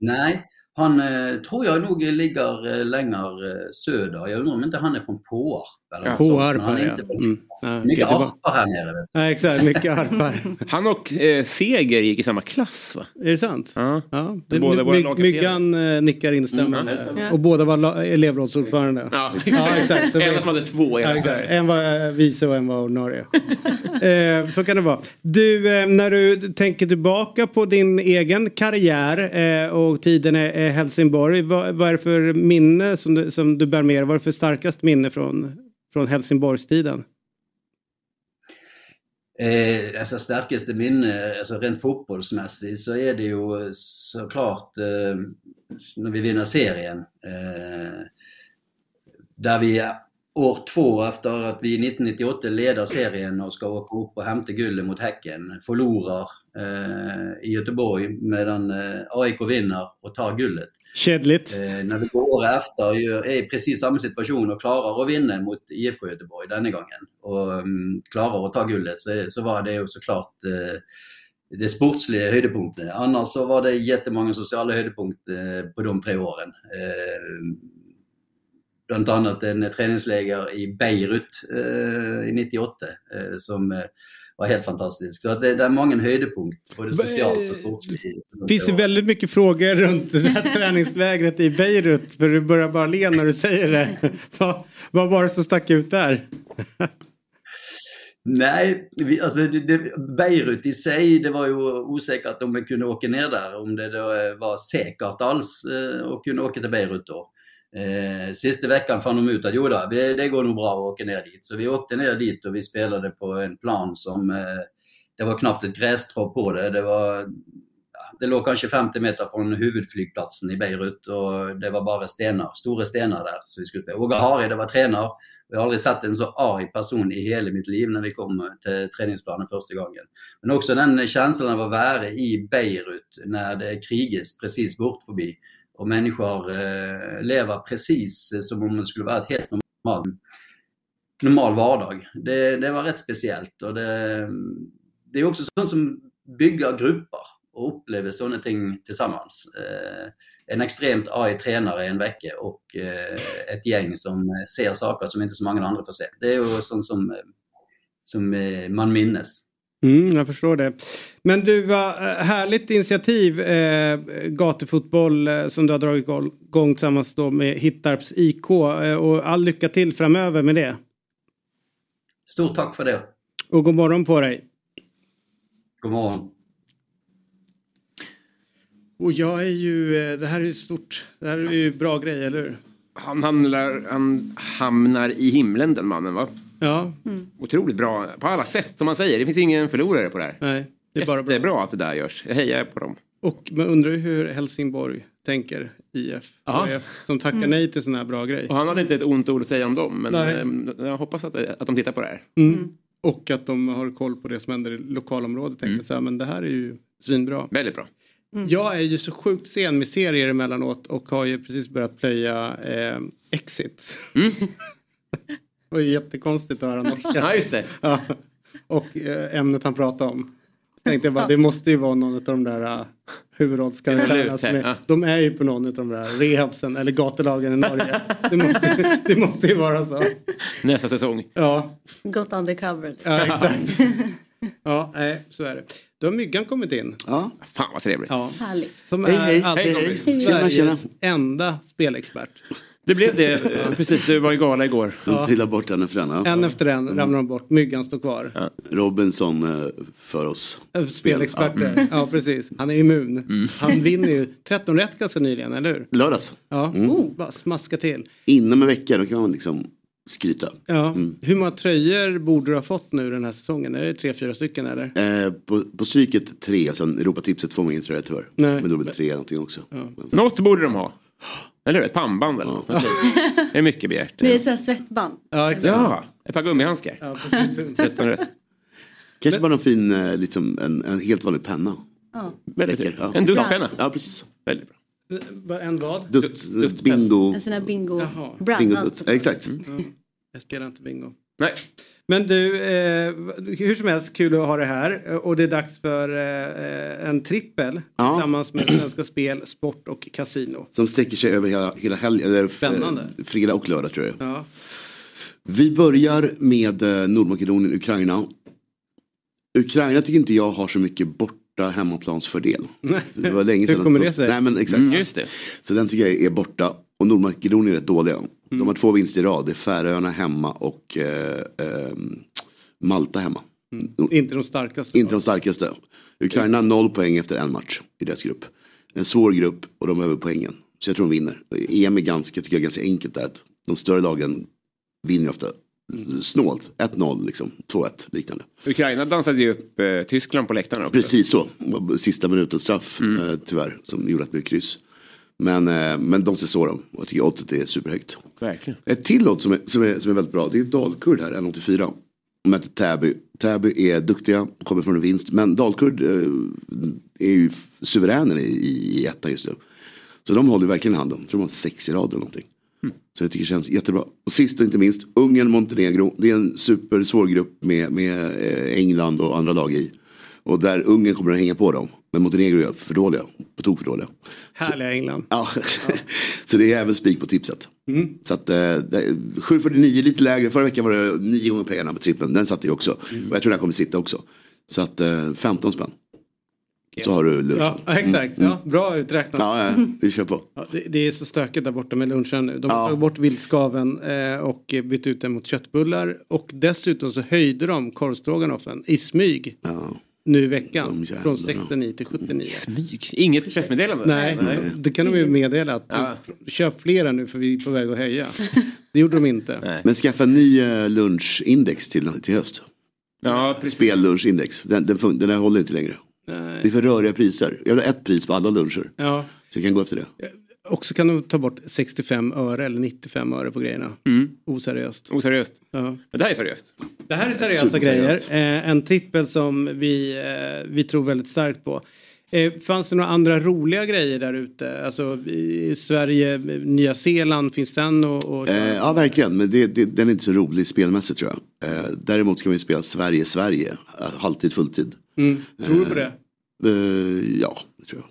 Speaker 6: Nej, han eh, tror jag nog ligger eh, längre eh, söder. Jag undrar om inte han är från Påarp.
Speaker 1: Ja. Påarp,
Speaker 6: ja.
Speaker 1: Inte från,
Speaker 6: mm. Ja, mycket okay, arpar här nere.
Speaker 1: Ja, exakt, mycket arpar.
Speaker 3: han och eh, Seger gick i samma klass va?
Speaker 1: Är det sant? Ja. ja. Det, båda my, my, Myggan eh, nickar instämmande. Mm. Och båda var elevrådsordförande.
Speaker 3: Ja, ja, exakt. en som hade två
Speaker 1: ja, exakt. En var vice och en var ordinarie. eh, så kan det vara. Du, eh, när du tänker tillbaka på din egen karriär eh, och tiden i Helsingborg. Vad, vad är det för minne som du, som du bär med dig? Vad är det för starkast minne från från Helsingborgstiden?
Speaker 6: Eh, alltså starkaste minne, alltså rent fotbollsmässigt så är det ju såklart eh, när vi vinner serien. Eh, där vi år två efter att vi 1998 leder serien och ska åka upp och hämta guldet mot Häcken, förlorar i Göteborg medan eh, AIK vinner och tar guldet.
Speaker 1: Kedligt.
Speaker 6: Eh, när vi går år efter är i precis samma situation och klarar att vinna mot IFK Göteborg denna gången och um, klarar att ta guldet så, så var det ju såklart eh, det sportsliga höjdpunkten. Annars så var det jättemånga sociala höjdpunkter på de tre åren. Eh, bland annat en träningsläger i Beirut eh, i 98 eh, som eh, var helt fantastiskt. Så det, det är många höjdpunkter, både socialt och sportsligt.
Speaker 1: Det finns ju väldigt mycket frågor runt det här träningslägret i Beirut. För du börjar bara le när du säger det. vad, vad var det som stack ut där?
Speaker 6: Nej, vi, alltså det, det, Beirut i sig, det var ju osäkert om vi kunde åka ner där, om det då var säkert alls att kunna åka till Beirut då. Eh, sista veckan fann de ut att jo då, det, går nog bra att åka ner dit. Så vi åkte ner dit och vi spelade på en plan som eh, det var knappt ett grässtrå på det. Det, var, ja, det låg kanske 50 meter från huvudflygplatsen i Beirut och det var bara stenar, stora stenar där. Så vi skulle spela. Åge Hari, det var tränare. Jag har aldrig sett en så arg person i hela mitt liv när vi kom till träningsplanen första gången. Men också den känslan av att vara i Beirut när det krigas precis bort förbi och människor eh, lever precis eh, som om det skulle vara ett helt normalt normal vardag. Det, det var rätt speciellt och det, det är också sånt som bygger grupper och upplever sådana ting tillsammans. Eh, en extremt arg tränare en vecka och eh, ett gäng som eh, ser saker som inte så många andra får se. Det är ju sånt som, eh, som eh, man minnes.
Speaker 1: Mm, jag förstår det. Men du, vad härligt initiativ eh, gatufotboll eh, som du har dragit igång tillsammans då med Hittarps IK eh, och all lycka till framöver med det.
Speaker 6: Stort tack för det.
Speaker 1: Och god morgon på dig.
Speaker 6: God morgon.
Speaker 1: Och jag är ju, eh, det här är ju stort, det här är ju bra grej, eller hur?
Speaker 3: Han hamnar, han hamnar i himlen den mannen va?
Speaker 1: Ja.
Speaker 3: Mm. Otroligt bra på alla sätt som man säger. Det finns ingen förlorare på det här.
Speaker 1: Nej, det är bara bra.
Speaker 3: Bra att det där görs. Jag hejar på dem.
Speaker 1: Och man undrar ju hur Helsingborg tänker IF. Som tackar mm. nej till sån här bra grej.
Speaker 3: Och han hade inte ett ont ord att säga om dem. Men nej. Ehm, jag hoppas att, att de tittar på det här.
Speaker 1: Mm. Och att de har koll på det som händer i lokalområdet. Tänker mm. så här, men det här är ju svinbra.
Speaker 3: Väldigt bra.
Speaker 1: Mm. Jag är ju så sjukt sen med serier emellanåt och har ju precis börjat plöja eh, Exit. Det var ju jättekonstigt att höra norska.
Speaker 3: ja, just det. Ja.
Speaker 1: Och eh, ämnet han pratade om. Så tänkte jag bara, det måste ju vara någon av de där uh, huvudrollskaraktärerna. ja. De är ju på någon av de där rehabsen eller gatulagen i Norge. det, måste, det måste ju vara så.
Speaker 3: Nästa säsong.
Speaker 1: Ja.
Speaker 4: Gått undercover.
Speaker 1: Ja, exakt. ja, nej, så är det. Då har Myggan kommit in.
Speaker 3: Ja. Fan vad trevligt.
Speaker 1: Ja.
Speaker 4: Härligt.
Speaker 1: Som är hej, hej. hej, Sveriges tjena, enda spelexpert.
Speaker 3: Det blev det, precis. Du var i gala igår.
Speaker 7: De ja. trillar bort en efter en. Ja.
Speaker 1: En efter en mm. ramlar de bort. Myggan står kvar. Ja.
Speaker 7: Robinson eh, för oss.
Speaker 1: Spelexperter. Ja. ja. precis. Han är immun. Mm. Han vinner ju 13 rätt ganska nyligen, eller hur?
Speaker 7: Lördags.
Speaker 1: Ja, mm. oh, bara smaska till.
Speaker 7: Inom en vecka, då kan man liksom skryta.
Speaker 1: Ja. Mm. Hur många tröjor borde du ha fått nu den här säsongen? Är det tre, fyra stycken eller?
Speaker 7: Eh, på, på stryket tre, sen Europatipset får man ingen tröja tyvärr. Nej. Men då blir det tre någonting också. Ja.
Speaker 3: Något borde de ha. Eller hur? Ett pannband eller något. Det är mycket begärt.
Speaker 4: Det är ett sånt svettband.
Speaker 1: Ja, exakt.
Speaker 3: Ja, ett par gummihandskar. Ja,
Speaker 7: Kanske bara någon fin, eh, liksom, en, en helt vanlig penna.
Speaker 3: Ja. Väldigt ja. En duttpenna.
Speaker 7: Ja, precis.
Speaker 3: Väldigt
Speaker 1: bra. En vad?
Speaker 7: Dutt, dutt, bingo.
Speaker 4: En sån här bingo.
Speaker 7: Brand, bingo dutt. Exakt.
Speaker 1: Mm. Mm. Jag spelar inte bingo.
Speaker 3: Nej.
Speaker 1: Men du, eh, hur som helst kul att ha det här. Och det är dags för eh, en trippel ja. tillsammans med Svenska Spel, Sport och Casino.
Speaker 7: Som sträcker sig över hela, hela helgen, eller
Speaker 1: Spännande.
Speaker 7: fredag och lördag tror jag.
Speaker 1: Ja.
Speaker 7: Vi börjar med eh, Nordmakedonien, Ukraina. Ukraina tycker inte jag har så mycket borta hemmaplansfördel.
Speaker 1: Nej. Det var länge sedan. Hur kommer det sig?
Speaker 7: Nej, men exakt.
Speaker 3: Mm, just det.
Speaker 7: Så den tycker jag är borta. Och Nordmakedonien är rätt dåliga. Mm. De har två vinster i rad. Det är Färöarna hemma och eh, eh, Malta hemma.
Speaker 1: Mm. Inte de starkaste.
Speaker 7: Inte de starkaste. Ukraina noll poäng efter en match i deras grupp. En svår grupp och de behöver poängen. Så jag tror de vinner. EM är ganska, tycker jag, ganska enkelt där. De större lagen vinner ofta snålt. 1-0 liksom, 2-1 liknande.
Speaker 3: Ukraina dansade ju upp eh, Tyskland på läktaren också.
Speaker 7: Precis så. Sista minuten straff mm. eh, tyvärr som gjorde att det blev kryss. Men, eh, men de ser så de. Och jag tycker oddset är superhögt.
Speaker 3: Verkligen.
Speaker 7: Ett till odds som är, som, är, som är väldigt bra. Det är Dalkurd här, 1,84. De möter Täby. Täby är duktiga, kommer från en vinst. Men Dalkurd eh, är ju suveräner i, i, ettan just nu. Så de håller verkligen handen. Jag tror de har sex i rad eller någonting. Mm. Så jag tycker det känns jättebra. Och sist och inte minst, Ungern, Montenegro. Det är en supersvår grupp med, med eh, England och andra lag i. Och där Ungern kommer att hänga på dem. Men Montenegro är för dåliga. På tok för dåliga.
Speaker 1: Härliga England.
Speaker 7: Ja. så det är även spik på tipset. Mm. Så att eh, 7,49 lite lägre. Förra veckan var det nio gånger pengarna på trippen. Den satte jag också. Mm. Och jag tror den kommer sitta också. Så att eh, 15 spänn. Så har du lunchen.
Speaker 1: Ja, exakt. Mm. Ja, bra uträknat.
Speaker 7: Ja, vi kör på.
Speaker 1: Ja, det, det, är så stökigt där borta med lunchen nu. De har ja. tagit bort viltskaven eh, och bytt ut den mot köttbullar. Och dessutom så höjde de korvstroganoffen i smyg.
Speaker 7: Ja.
Speaker 1: Nu i veckan. Från 69 till 79.
Speaker 3: Smyg. Inget pressmeddelande?
Speaker 1: Nej, det kan de ju meddela att
Speaker 3: Ja.
Speaker 1: köp flera nu för vi är på väg att höja. Det gjorde de inte.
Speaker 3: Nej.
Speaker 7: Men skaffa en ny eh, lunchindex till, till höst.
Speaker 3: Ja, precis.
Speaker 7: Spellunchindex. Den, den, fun- den här håller inte längre. Det är
Speaker 1: Nej.
Speaker 7: för röriga priser. Jag vill ha ett pris på alla luncher.
Speaker 1: Ja.
Speaker 7: Så jag kan gå efter det.
Speaker 1: Och så kan de ta bort 65 öre eller 95 öre på grejerna.
Speaker 3: Mm.
Speaker 1: Oseriöst.
Speaker 3: Oseriöst.
Speaker 1: Ja.
Speaker 3: Men det här är seriöst.
Speaker 1: Det här är seriösa grejer. Eh, en trippel som vi, eh, vi tror väldigt starkt på. Eh, fanns det några andra roliga grejer där ute? Alltså i Sverige, Nya Zeeland, finns den och, och
Speaker 7: Eh, ja, verkligen. Men det, det, den är inte så rolig spelmässigt tror jag. Eh, däremot ska vi spela Sverige-Sverige. eh, Halvtid, fulltid.
Speaker 1: mm. Tror du på det?
Speaker 7: Eh, ja, det tror jag.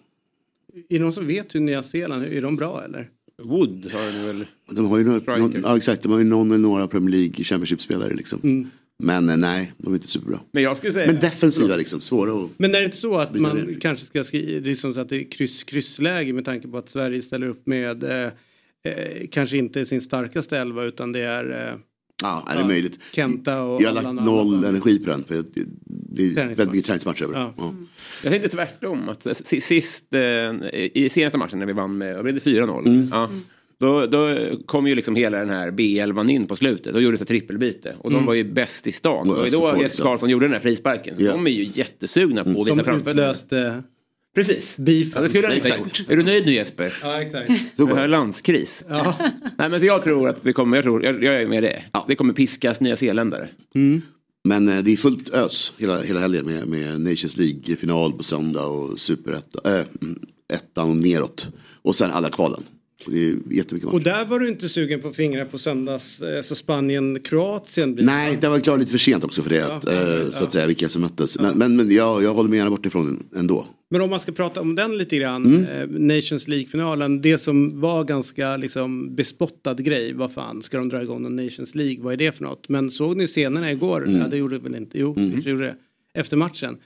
Speaker 1: Är det någon som vet hur Nya Zeeland, är de bra eller?
Speaker 3: Wood har den väl.
Speaker 7: De har ju några, någon, ja, exakt, de har ju någon eller några Premier League Championship-spelare liksom.
Speaker 1: Mm.
Speaker 7: Men eh, nej, de är inte superbra.
Speaker 3: Men jag skulle säga.
Speaker 7: Men defensiva liksom, svåra att...
Speaker 1: Men är det inte så att man
Speaker 7: ner.
Speaker 1: kanske ska skriva, det är som så att det är kryss, kryssläge med tanke på att Sverige ställer upp med eh, eh, kanske inte sin starkaste elva utan det är eh,
Speaker 7: Ja, är det
Speaker 1: Ja.
Speaker 7: möjligt.
Speaker 1: Kenta och
Speaker 7: Jag har lagt noll
Speaker 1: Allan.
Speaker 7: energi på den. För det, är
Speaker 1: Träningsmatch.
Speaker 7: väldigt mycket träningsmatcher över.
Speaker 1: Ja.
Speaker 7: Ja.
Speaker 3: Jag tänkte tvärtom. Att si- sist, eh, I senaste matchen när vi vann med, vad blev det 4-0?
Speaker 7: Mm.
Speaker 3: Ja. Då, då kom ju liksom hela den här B11 in på slutet. Då gjordes ett trippelbyte. Och de var ju bäst i stan.
Speaker 7: Och
Speaker 3: Det var ju då Jesper
Speaker 7: så.
Speaker 3: Karlsson gjorde den här frisparken. Så
Speaker 7: Ja.
Speaker 3: de är ju jättesugna på att visa
Speaker 1: som
Speaker 3: framfötterna.
Speaker 1: utlöste
Speaker 3: Precis. Ja, det skulle han inte ha gjort. Är du nöjd nu Jesper?
Speaker 1: Ja, exakt.
Speaker 3: Är
Speaker 7: det.
Speaker 3: landskris.
Speaker 1: Ja.
Speaker 3: Nej men så jag tror att vi kommer, jag, tror, jag, jag är med det.
Speaker 7: Ja.
Speaker 3: Det kommer piskas nya zeeländare.
Speaker 7: Men eh, det är fullt ös hela, hela helgen med, med Nations League-final på söndag och superettan äh, mm, ettan och neråt. Och sen alla kvalen. Och Det är jättemycket
Speaker 1: Och
Speaker 7: matcher.
Speaker 1: där var du inte sugen på fingrar på söndags, eh, så Spanien-Kroatien
Speaker 7: Nej, det var klart lite för sent också för det. att, eh, så att säga, vilka som möttes. Men, men, men jag, jag håller mig gärna bort ifrån ändå.
Speaker 1: Men om man ska prata om den lite grann,
Speaker 7: Mm.
Speaker 1: eh, Nations League-finalen, det som var ganska liksom bespottad grej, vad fan, ska de dra igång en Nations League, vad är det för något? Men såg ni scenerna igår?
Speaker 7: Mm.
Speaker 1: Ja, det gjorde väl inte, jo, kanske gjorde det. Efter matchen.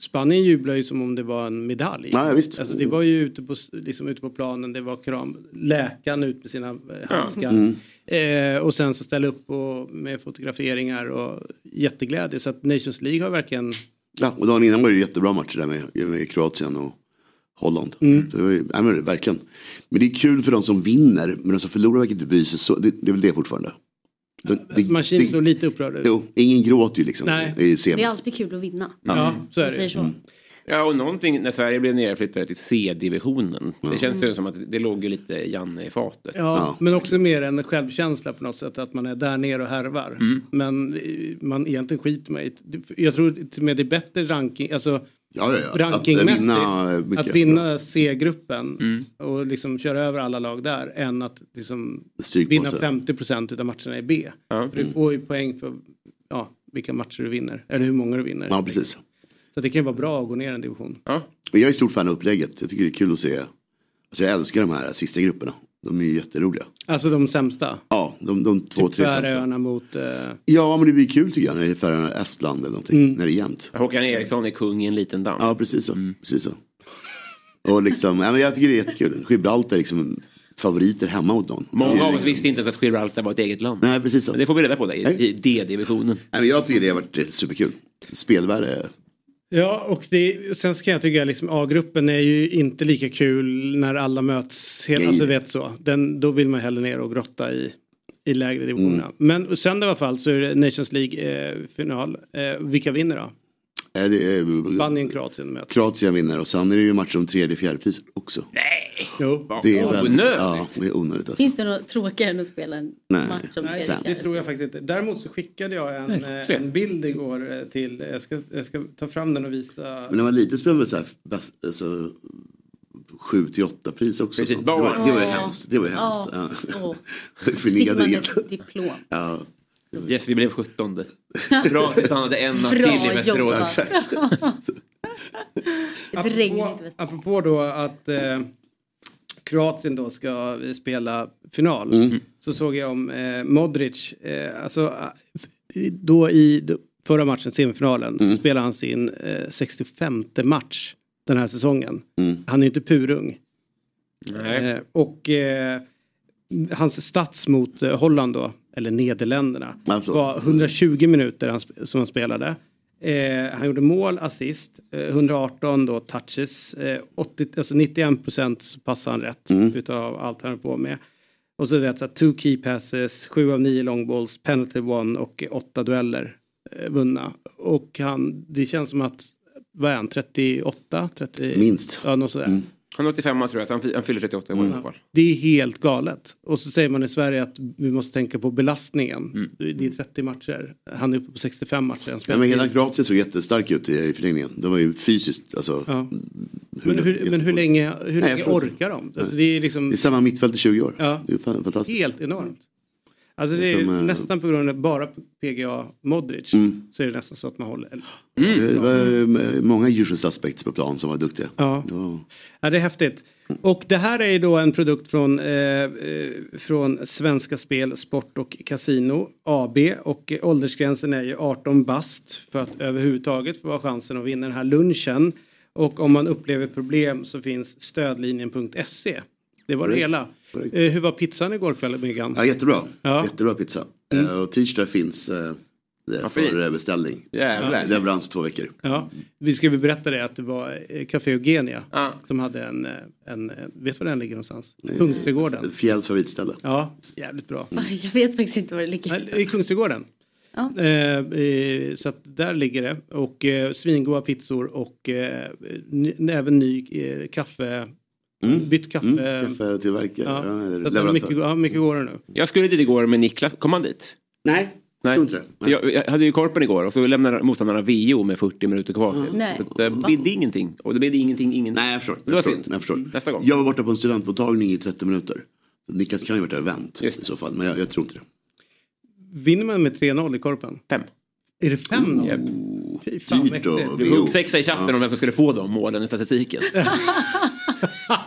Speaker 1: Spanien jublar ju som om det var en medalj.
Speaker 7: Ja, ja, visst.
Speaker 1: Alltså, det var ju ute på, liksom, ute på planen, det var kram, läkaren ut med sina eh, handskar.
Speaker 7: Mm.
Speaker 1: Eh, och sen så ställa upp och, med fotograferingar och jätteglädje. Så att Nations League har verkligen
Speaker 7: Ja, och dagen innan var det jättebra matcher där med, med Kroatien och Holland.
Speaker 1: Mm.
Speaker 7: Det var ju, nej, men, verkligen. Men det är kul för de som vinner, men de som förlorar verkar inte bry sig så. Det, det är väl det fortfarande. De, det,
Speaker 1: Machine
Speaker 7: det,
Speaker 1: såg lite upprörd ut.
Speaker 7: jo, ingen gråter ju liksom.
Speaker 1: Nej.
Speaker 7: I.
Speaker 4: Det är alltid kul att vinna.
Speaker 1: Ja, så är det.
Speaker 3: Ja och någonting när Sverige blev nerflyttade till C-divisionen. Det känns ju som att det låg ju lite Janne i fatet.
Speaker 1: Ja,
Speaker 7: Ja.
Speaker 1: men också mer en självkänsla på något sätt att man är där nere och härvar.
Speaker 7: Mm.
Speaker 1: Men man egentligen skiter det. Jag tror till och med det är bättre ranking, alltså
Speaker 7: Ja, ja, ja.
Speaker 1: rankingmässigt.
Speaker 7: Att vinna,
Speaker 1: att vinna C-gruppen
Speaker 3: Mm.
Speaker 1: och liksom köra över alla lag där än att liksom vinna
Speaker 7: sig.
Speaker 1: 50 procent av matcherna i B.
Speaker 3: Ja.
Speaker 1: För du får ju poäng för ja, vilka matcher du vinner, eller hur många du vinner.
Speaker 7: Ja, precis.
Speaker 1: Så det kan ju vara bra att gå ner en division.
Speaker 3: Ja.
Speaker 7: Och jag är stort fan av upplägget. Jag tycker det är kul att se. Alltså jag älskar de här sista grupperna. De är ju jätteroliga.
Speaker 1: Alltså de sämsta.
Speaker 7: Ja, de, de två,
Speaker 1: Typ
Speaker 7: tre sämsta.
Speaker 1: Färöarna mot... Eh,
Speaker 7: Ja, men det blir kul tycker jag när det är Färöarna, Estland eller någonting.
Speaker 1: Mm.
Speaker 7: När det är jämnt.
Speaker 3: Håkan Eriksson är kung i en liten damm.
Speaker 7: Ja, precis så. Precis så. Och liksom, ja, men jag tycker det är jättekul. Gibraltar är liksom favoriter hemma mot någon.
Speaker 3: Många av oss
Speaker 7: liksom-
Speaker 3: visste inte ens att Gibraltar var ett eget land.
Speaker 7: Nej, precis så.
Speaker 3: Men det får vi reda på där, i, D-divisionen.
Speaker 7: Jag tycker det har varit superkul. Spelvärde.
Speaker 1: Ja, och det, sen ska jag tycka liksom A-gruppen är ju inte lika kul när alla möts.
Speaker 7: Nej.
Speaker 1: alltså vet så. Den, då vill man hellre ner och grotta i, i lägre divisionerna.
Speaker 7: Mm.
Speaker 1: Men söndag i alla fall så är det Nations League-final. Eh, vilka vinner då?
Speaker 7: Är det, är,
Speaker 1: Spanien, Kroatien möts.
Speaker 7: Kroatien vinner och sen är det ju match om tredje fjärde pris också.
Speaker 1: Jo.
Speaker 7: Det är väl,
Speaker 3: Onödigt.
Speaker 7: ja, det är onödigt. Alltså.
Speaker 4: Finns det något tråkigare än att spela en
Speaker 7: Nej.
Speaker 4: match om
Speaker 1: Nej,
Speaker 4: tredje
Speaker 1: det
Speaker 4: fjärde?
Speaker 1: tror jag faktiskt inte. Däremot så skickade jag en, eh, en bild igår eh, till, jag ska, jag ska ta fram den och visa.
Speaker 7: Men när man var liten spelade man så här, bäst, alltså, 7 till 8 pris också.
Speaker 3: Precis,
Speaker 7: det, var, det var ju hemskt. Det var ju hemskt.
Speaker 4: Ja.
Speaker 7: Ja.
Speaker 4: Åh. Fick man ett diplom?
Speaker 7: Ja,
Speaker 3: Yes, vi blev 17. Bra att vi stannade en natt till i Västerås.
Speaker 4: Ett regnigt
Speaker 1: Apropå, apropå då att eh, Kroatien då ska spela final.
Speaker 7: Mm.
Speaker 1: Så såg jag om eh, Modric, eh, alltså eh, då i förra matchen, semifinalen,
Speaker 7: Mm.
Speaker 1: så spelade han sin eh, 65 match den här säsongen.
Speaker 7: Mm.
Speaker 1: Han är ju inte purung.
Speaker 3: Nej.
Speaker 1: Eh, och eh, hans stats mot eh, Holland då, eller Nederländerna,
Speaker 7: förlåt.
Speaker 1: var 120 minuter han, som han spelade. Eh, han gjorde mål, assist, eh, 118 då touches, eh, 80, alltså 91 procent passade han rätt utav allt han höll på med. Och så vet jag, two key passes, 7 av 9 long balls, penalty one och 8 dueller eh, vunna. Och han, det känns som att, vad är han, 38? 30,
Speaker 7: Minst.
Speaker 1: Ja, något sådär.
Speaker 3: Han är 85 tror jag, så han, han fyller 38 år i fall.
Speaker 1: Det är helt galet. Och så säger man i Sverige att vi måste tänka på belastningen. Det är 30 matcher. Han är uppe på 65 matcher. Han
Speaker 7: Ja, men hela. Kroatien såg jättestark ut i, i förlängningen. Det var ju fysiskt. Alltså,
Speaker 1: Ja. Men, hur, men hur länge, hur
Speaker 7: Nej,
Speaker 1: länge orkar de? Alltså, det är liksom
Speaker 7: Det är samma mittfält i 20 år.
Speaker 1: Ja.
Speaker 7: Det är fan- fantastiskt.
Speaker 1: helt enormt. Alltså det är
Speaker 7: Som, eh,
Speaker 1: nästan på grund av bara PGA Modric
Speaker 7: Mm.
Speaker 1: så är det nästan så att man håller.
Speaker 7: Det var eh, många usual suspects på plan som var duktiga.
Speaker 1: Ja.
Speaker 7: Ja.
Speaker 1: Ja, det är häftigt. Och det här är ju då en produkt från, eh, eh, från Svenska Spel, Sport och Casino AB. Och åldersgränsen är ju 18 bast för att överhuvudtaget få ha chansen att vinna den här lunchen. Och om man upplever problem så finns stödlinjen.se. Det var det hela.
Speaker 7: Korrekt.
Speaker 1: Eh, hur var pizzan igår kväll, Myggan?
Speaker 7: Ja, jättebra.
Speaker 1: Ja.
Speaker 7: Jättebra pizza. Eh, Och t-shirt finns eh,
Speaker 3: Vad
Speaker 7: för
Speaker 3: fint.
Speaker 7: beställning.
Speaker 3: Jävlar.
Speaker 7: Leverans två veckor.
Speaker 1: Ja, vi ska väl berätta det att det var Café Eugenia
Speaker 3: Ja.
Speaker 1: som hade en, en, en, vet du var den ligger någonstans? Kungsträdgården.
Speaker 7: Fjälls favoritställe.
Speaker 1: Ja, jävligt bra.
Speaker 4: Jag vet faktiskt inte var det ligger.
Speaker 1: I Kungsträdgården.
Speaker 4: Ja.
Speaker 1: Eh, eh, så att där ligger det. Och eh, svingoda pizzor och eh, även ny eh, kaffe. Bytt kaffe.
Speaker 7: Mm, kaffetillverkare.
Speaker 1: Ja,
Speaker 7: Ja,
Speaker 1: det mycket, ja, mycket godare nu.
Speaker 3: Jag skulle dit igår med Niklas, kom han dit?
Speaker 7: Nej,
Speaker 3: Nej.
Speaker 7: inte det. Nej.
Speaker 3: Jag, jag hade ju korpen igår och så lämnade motståndarna VO med 40 minuter kvar.
Speaker 4: Nej.
Speaker 3: Så det bidde ingenting. Och det bidde ingenting, ingenting.
Speaker 7: Nej, jag förstår.
Speaker 3: Det var
Speaker 7: jag förstår.
Speaker 3: synd.
Speaker 7: Jag, förstår.
Speaker 3: Nästa gång.
Speaker 7: jag var borta på en studentmottagning i 30 minuter. Så Niklas kan ju varit där och vänt
Speaker 3: Just det.
Speaker 7: i så fall. Men jag, jag tror inte det.
Speaker 1: Vinner man med 3-0 i korpen?
Speaker 3: Fem.
Speaker 1: Är det 5
Speaker 3: Japp.
Speaker 1: Fy fan
Speaker 7: Dyrt och-
Speaker 3: Du hugg sexa i chatten om vem som skulle få de målen i statistiken.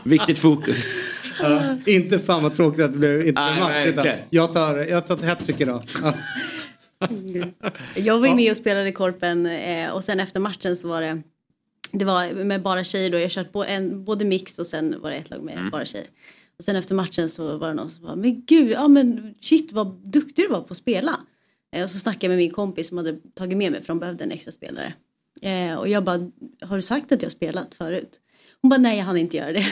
Speaker 3: Viktigt fokus.
Speaker 1: Ja, inte fan vad tråkigt att det blev inte
Speaker 3: Nej,
Speaker 1: en match.
Speaker 3: nej,
Speaker 1: utan jag tar, jag tar ett hattrick idag. Ja.
Speaker 4: Jag var ju med och spelade i Korpen eh, och sen efter matchen så var det det var med bara tjejer då. Jag kört en, både mix och sen var det ett lag med
Speaker 3: Mm.
Speaker 4: bara tjejer. Och sen efter matchen så var det någon som bara, men gud, ja men shit vad duktig du var på att spela. Eh, och så snackade jag med min kompis som hade tagit med mig för de behövde en extra spelare. Eh, och jag bara, har du sagt att jag har spelat förut? Hon bara, nej jag hann inte göra det.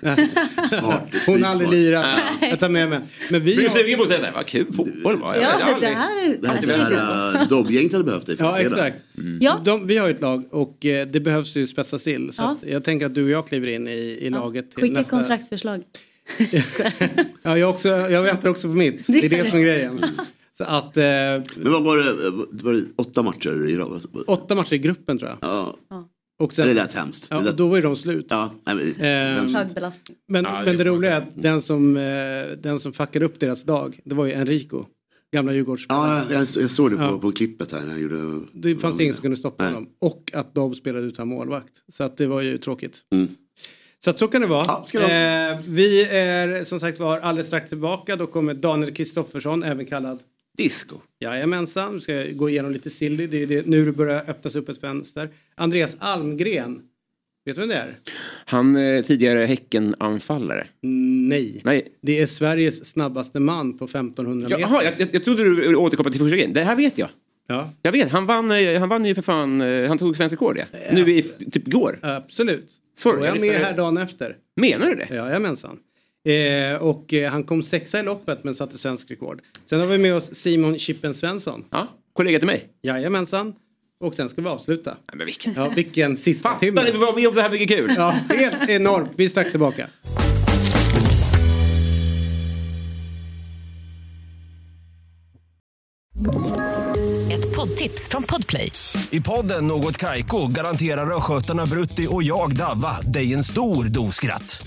Speaker 7: Smart. det
Speaker 1: Hon har aldrig lirat. Jag tar med mig. Men vi har...
Speaker 3: sugen på att säga vad kul fotboll var. Jag
Speaker 4: ja, det
Speaker 3: aldrig.
Speaker 4: här är...
Speaker 7: Det här, det
Speaker 4: jag
Speaker 7: här uh, dobbgänget hade behövt dig för
Speaker 1: Ja, exakt.
Speaker 4: Ja,
Speaker 1: De, vi har ju ett lag och eh, det behövs ju spetsas till. Så
Speaker 4: Ja.
Speaker 1: att jag tänker att du och jag kliver in i, i laget till
Speaker 4: skicka
Speaker 1: nästa...
Speaker 4: kontraktsförslag.
Speaker 1: Ja, jag, också, jag väntar också på mitt. Det är det som är grejen. Så att eh,
Speaker 7: Men vad var det, var det åtta matcher i rad?
Speaker 1: åtta matcher i gruppen tror jag.
Speaker 7: Ja,
Speaker 1: Och
Speaker 7: det
Speaker 1: sen,
Speaker 7: lät hemskt.
Speaker 1: ja,
Speaker 7: Det
Speaker 1: då var ju de slut.
Speaker 7: ja, nej, men,
Speaker 1: Eh. Men,
Speaker 3: Ja, det
Speaker 1: men det roliga är att den som, eh, den som fuckade upp deras dag, det var ju Enrico. Gamla Djurgårdsspelaren.
Speaker 7: ja, jag, jag såg det på,
Speaker 1: Ja.
Speaker 7: på klippet här när jag gjorde...
Speaker 1: Det fanns ingen som kunde stoppa
Speaker 7: Nej.
Speaker 1: honom. Och att de spelade utan målvakt. Så att det var ju tråkigt.
Speaker 7: Mm.
Speaker 1: Så att så kan det vara.
Speaker 7: Ja, det
Speaker 1: eh, vi är som sagt var alldeles strax tillbaka. Då kommer Daniel Kristoffersson, även kallad
Speaker 3: Disco.
Speaker 1: Jajamensan. Vi ska gå igenom lite silly. Det är det, nu det börjar öppnas upp ett fönster. Andreas Almgren. Vet du vem det är?
Speaker 3: Han eh, tidigare Häcken-anfallare.
Speaker 1: Nej.
Speaker 3: Nej.
Speaker 1: Det är Sveriges snabbaste man på 1500 meter.
Speaker 3: Jaha, jag, jag, jag trodde du återkopplade till första grejen. Det här vet jag.
Speaker 1: Ja,
Speaker 3: Jag vet, han vann, eh, han vann ju för fan, eh, han tog svensk rekord ja. Nu i typ igår.
Speaker 1: absolut.
Speaker 3: Sorry,
Speaker 1: Då är
Speaker 3: jag
Speaker 1: med här dagen efter.
Speaker 3: Menar du det?
Speaker 1: Jajamensan. Eh, och eh, han kom sexa i loppet men satte svensk rekord. Sen har vi med oss Simon Chippen Svensson.
Speaker 3: Ja, kollega till mig.
Speaker 1: Jajamensan. Och sen ska vi avsluta.
Speaker 3: Nej, men vilken...
Speaker 1: Ja, vilken sista
Speaker 3: Fattar
Speaker 1: timme.
Speaker 3: ni vad vi om det här mycket kul?
Speaker 1: Ja, helt enormt. Vi är strax tillbaka.
Speaker 8: Ett poddtips från Podplay.
Speaker 9: I podden Något Kaiko garanterar östgötarna Brutti och jag, Davva, dig en stor dos skratt.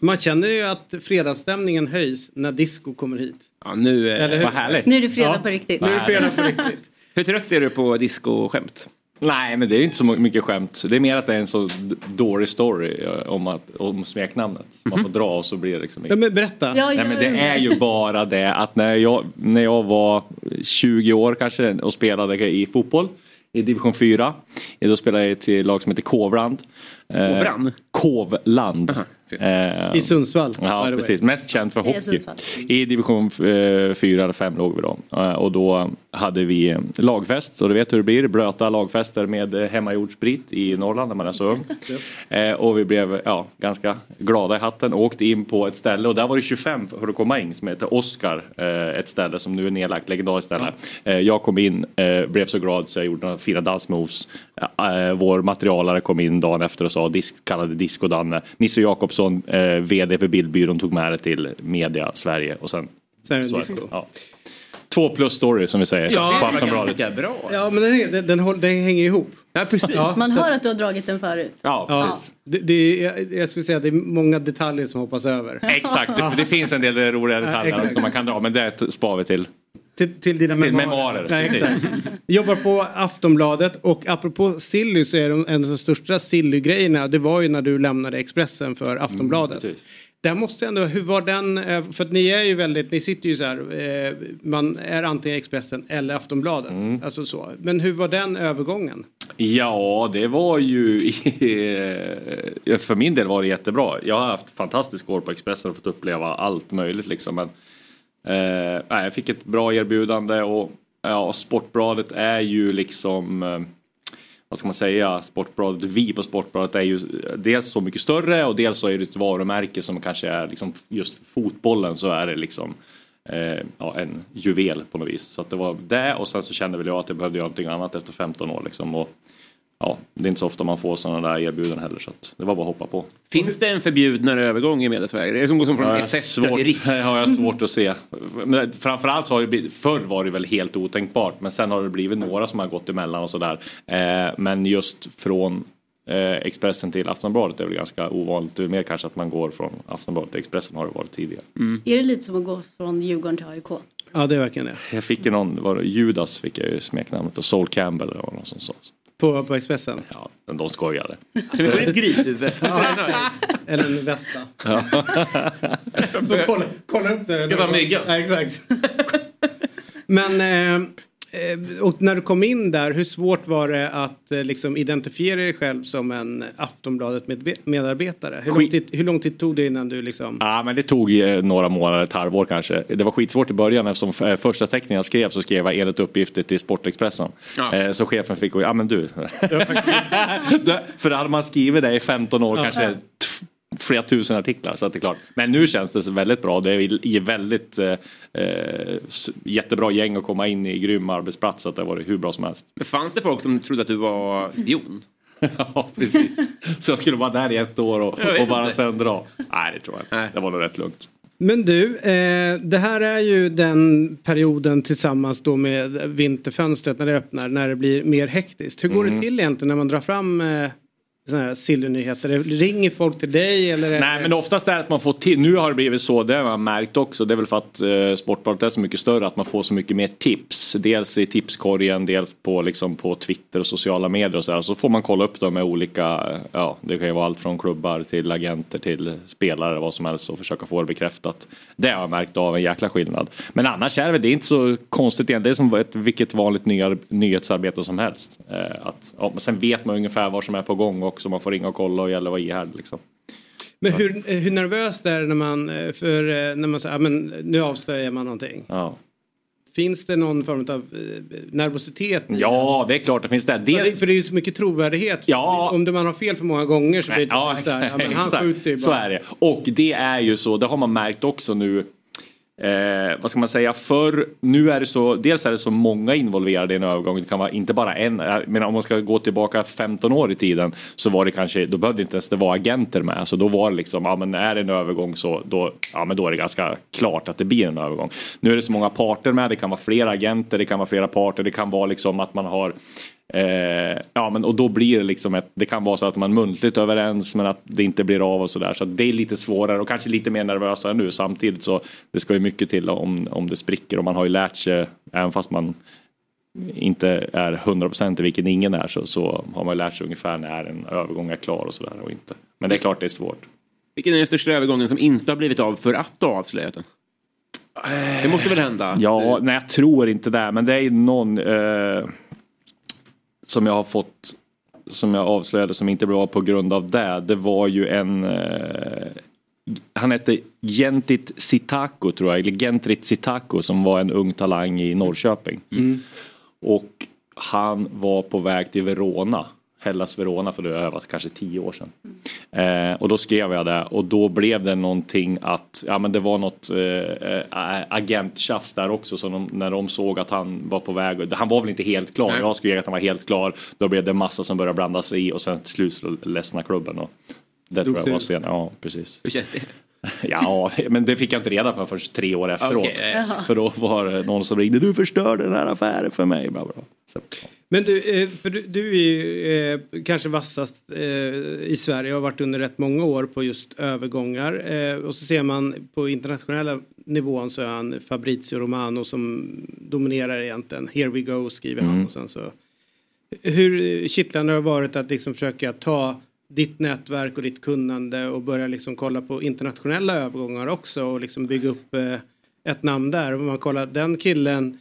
Speaker 1: man känner ju att fredagsstämningen höjs när disco kommer hit.
Speaker 3: Ja, nu,
Speaker 1: Eller
Speaker 3: eh,
Speaker 1: hur?
Speaker 3: vad härligt.
Speaker 4: Nu är det fredag
Speaker 1: Ja.
Speaker 4: på riktigt.
Speaker 1: Nu är det fredag på riktigt.
Speaker 3: Hur trött är du på disco-skämt?
Speaker 10: Nej men det är inte så mycket skämt. Det är mer att det är en så dålig story eh, om, att, om smeknamnet. Man får dra och så blir det liksom
Speaker 1: Ja, men berätta.
Speaker 4: Ja,
Speaker 10: Nej men det är ju bara det att när jag, när jag var 20 år kanske och spelade i fotboll i division 4. eh, Då spelade jag till lag som heter Kovland. Eh,
Speaker 3: Kovran?
Speaker 10: Kovland. Eh,
Speaker 1: I Sundsvall.
Speaker 10: Ja precis, mest känt för hockey. I division 4 eller 5 låg vi då. Eh, Och då hade vi eh, lagfest och du vet hur det blir, blöta lagfester med eh, hemmagjord sprit i Norrland när man är så ung. Eh, Och vi blev ja, ganska glada i hatten och åkte in på ett ställe och där var det 25 för att komma in som heter Oscar. eh, Ett ställe som nu är nedlagt, legendariskt ställe. Eh, Jag kom in, eh, blev så glad så jag gjorde några fina dansmoves. Eh, Vår materialare kom in dagen efter och sa, disk, kallade Disco-Danne. Nisse Jakobsson, eh, VD för Bildbyrån, tog med det till Media Sverige och sen
Speaker 1: det
Speaker 10: så. Ja. Två plus story som vi säger
Speaker 1: Ja,
Speaker 10: på Aftonbladet.
Speaker 3: bra.
Speaker 1: Ja, men den, den, den, den hänger ihop.
Speaker 3: Ja, precis.
Speaker 4: Man hör att du har dragit den förut.
Speaker 10: Ja,
Speaker 1: Ja. Det, det, jag, jag skulle säga att det är många detaljer som hoppas över.
Speaker 10: Exakt, det, det finns en del roliga detaljer som man kan dra men det spar vi till.
Speaker 1: Till, till dina
Speaker 10: Till
Speaker 1: memoarer.
Speaker 10: memoarer,
Speaker 1: exakt. Jobbar på Aftonbladet och apropå Silly så är de, en av de största Silly-grejerna det var ju när du lämnade Expressen för Aftonbladet.
Speaker 10: precis.
Speaker 1: Där måste ändå, hur var den, eh, för att ni är ju väldigt, ni sitter ju så här, eh, man är antingen Expressen eller Aftonbladet.
Speaker 10: Mm.
Speaker 1: Alltså så. Men hur var den övergången?
Speaker 10: Ja, det var ju... eh, för min del var det jättebra. Jag har haft fantastisk år på Expressen och fått uppleva allt möjligt liksom. Men, eh, jag fick ett bra erbjudande och ja, Sportbladet är ju liksom... Eh, vad ska man säga, Sportbladet, vi på Sportbladet är ju dels så mycket större och dels så är det ett varumärke som kanske är liksom just fotbollen så är det liksom eh, ja, en juvel på något vis. Så att det var det och sen så kände väl jag att jag behövde göra någonting annat efter 15 år liksom. Och, ja, det är inte så ofta man får sådana där erbjudanden heller så att det var bara att hoppa på.
Speaker 3: Finns det en förbjudnare övergång i Media-Sverige? Det är som går som från
Speaker 10: Ja,
Speaker 3: till
Speaker 10: svårt,
Speaker 3: Riks.
Speaker 10: har jag svårt att se. Men framförallt så har det blivit, förr var det väl helt otänkbart men sen har det blivit några som har gått emellan och sådär. Eh, men just från eh, Expressen till Aftonbladet är väl ganska ovanligt. Det är mer kanske att man går från Aftonbladet till Expressen har det varit tidigare.
Speaker 4: Är det lite som att gå från Djurgården till AIK?
Speaker 1: Ja, det är verkligen det.
Speaker 10: Jag fick ju någon, var det Judas fick jag ju smeknamnet och Sol Campbell eller någon som sa.
Speaker 1: På, på Expressen?
Speaker 10: Ja, men de skojade.
Speaker 3: Kan vi få ett grishuvud?
Speaker 1: Eller en vespa.
Speaker 10: Ja.
Speaker 1: kolla, kolla upp det.
Speaker 3: Ska ta myggan.
Speaker 1: Ja, exakt. Men eh, eh, och när du kom in där, hur svårt var det att eh, liksom identifiera dig själv som en Aftonbladet med, medarbetare? Hur lång, tid, hur lång tid tog det innan du liksom...
Speaker 10: Ja men det tog eh, några månader, ett halvår kanske. Det var skitsvårt i början eftersom eh, första teckningen jag skrev så skrev jag enligt uppgifter till Sportexpressen.
Speaker 3: Ja.
Speaker 10: Eh, Så chefen fick gå, ja men du. För hade man skrivit det i 15 år kanske t- flera tusen artiklar så att det är klart. Men nu känns det så väldigt bra. Det är i väldigt eh, eh, jättebra gäng att komma in i grym arbetsplats så att det har varit hur bra som helst.
Speaker 3: Men fanns det folk som trodde att du var spion?
Speaker 10: ja precis. Så jag skulle vara där i ett år och, och bara
Speaker 3: inte.
Speaker 10: sen dra. Nej det tror jag inte.
Speaker 3: Nej.
Speaker 10: Det var nog rätt lugnt.
Speaker 1: Men du, eh, det här är ju den perioden tillsammans då med vinterfönstret när det öppnar, när det blir mer hektiskt. Hur går
Speaker 10: Mm.
Speaker 1: det till egentligen när man drar fram eh, såna här sillynyheter? Ringer folk till dig eller?
Speaker 10: Nej
Speaker 1: det-
Speaker 10: men oftast är det att man får till, nu har det blivit så, det har man märkt också, det är väl för att eh, Sportbladet är så mycket större att man får så mycket mer tips. Dels i tipskorgen, dels på, liksom, på Twitter och sociala medier och så här. Så får man kolla upp dem med olika, eh, ja det kan ju vara allt från klubbar till agenter till spelare vad som helst och försöka få det bekräftat. Det har jag märkt av en jäkla skillnad. Men annars är det det är inte så konstigt det är som ett, vilket vanligt nyhetsarbete som helst. Eh, att, ja, men sen vet man ungefär vad som är på gång också, man får ringa och kolla och gäller vara ihärdig liksom.
Speaker 1: Men hur, hur nervöst är det när man, eh, för, eh, när man säger, ja, men nu avslöjar man någonting.
Speaker 10: Ja.
Speaker 1: Finns det någon form av eh, nervositet?
Speaker 10: Ja, det är klart det finns det. Dels,
Speaker 1: för det är ju så mycket trovärdighet.
Speaker 10: Ja.
Speaker 1: Om man har fel för många gånger så blir det
Speaker 10: ja,
Speaker 1: typ så här, ja, men han skjuter ju bara.
Speaker 10: Så är det. Och det är ju så, det har man märkt också nu. Eh, vad ska man säga, för nu är det så, dels är det så många involverade i en övergång, det kan vara inte bara en, jag menar om man ska gå tillbaka 15 år i tiden så var det kanske, då behövde inte ens det vara agenter med, så då var det liksom, ja men är det en övergång så då, ja men då är det ganska klart att det blir en övergång. Nu är det så många parter med, det kan vara flera agenter, det kan vara flera parter, det kan vara liksom att man har Eh, ja men och då blir det liksom ett, det kan vara så att man muntligt överens men att det inte blir av och sådär. Så det är lite svårare och kanske lite mer nervösare nu samtidigt så det ska ju mycket till om, om det spricker och man har ju lärt sig även fast man inte är 100% vilket ingen är så, så har man ju lärt sig ungefär när en övergång är klar och sådär och inte. Men det är klart det är svårt.
Speaker 3: Vilken är den största övergången som inte har blivit av för att du har avslöjat den? Det måste väl hända?
Speaker 10: Ja, nej jag tror inte det. Men det är ju någon eh, som jag har fått som jag avslöjade som inte blev av på grund av det. Det var ju en eh, han hette Gentit Sitako tror jag, eller Gentrit Sitako som var en ung talang i Norrköping.
Speaker 1: Mm.
Speaker 10: Och han var på väg till Verona. Hellas Verona för det var kanske tio år sedan. Eh, och då skrev jag det och då blev det någonting att, ja men det var något eh, agenttjafs där också så de, när de såg att han var på väg, han var väl inte helt klar,
Speaker 3: Nej.
Speaker 10: jag skrev att han var helt klar. Då blev det massa som började blanda sig i och sen till slut så ledsna klubben. Och det tror
Speaker 3: Dog
Speaker 10: jag var sen, ja precis.
Speaker 3: Hur känns det?
Speaker 10: Ja, men det fick jag inte reda på först tre år efteråt.
Speaker 3: Ja.
Speaker 10: För då var det någon som ringde, du förstörde den här affären för mig. Bla, bla. Så,
Speaker 1: Men du, eh, för du, du är ju eh, kanske vassast eh, i Sverige och har varit under rätt många år på just övergångar. Eh, och så ser man på internationella nivån så är han Fabrizio Romano som dominerar egentligen. Here we go skriver han
Speaker 10: Mm.
Speaker 1: och sen så. Hur kittlande har det varit att liksom försöka ta ditt nätverk och ditt kunnande och börja liksom kolla på internationella övergångar också och liksom bygga upp eh, ett namn där. Om man kollar den killen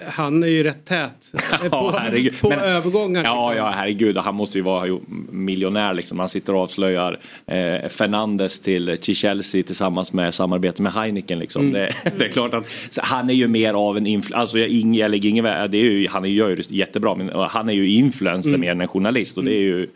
Speaker 1: eh, han är ju rätt tät på,
Speaker 10: herregud.
Speaker 1: på
Speaker 10: Men-
Speaker 1: övergångar.
Speaker 10: Ja,
Speaker 1: liksom.
Speaker 10: ja, herregud. Han måste ju vara miljonär liksom. Han sitter och avslöjar eh, Fernandes till, till Chelsea tillsammans med samarbete med Heineken liksom.
Speaker 1: Mm.
Speaker 10: Det, det är klart att han är ju mer av en influencer. Alltså jag, jag lägger ingen det är ju, Han är, gör ju jättebra men han är ju influencer
Speaker 1: Mm.
Speaker 10: mer än en journalist och det är ju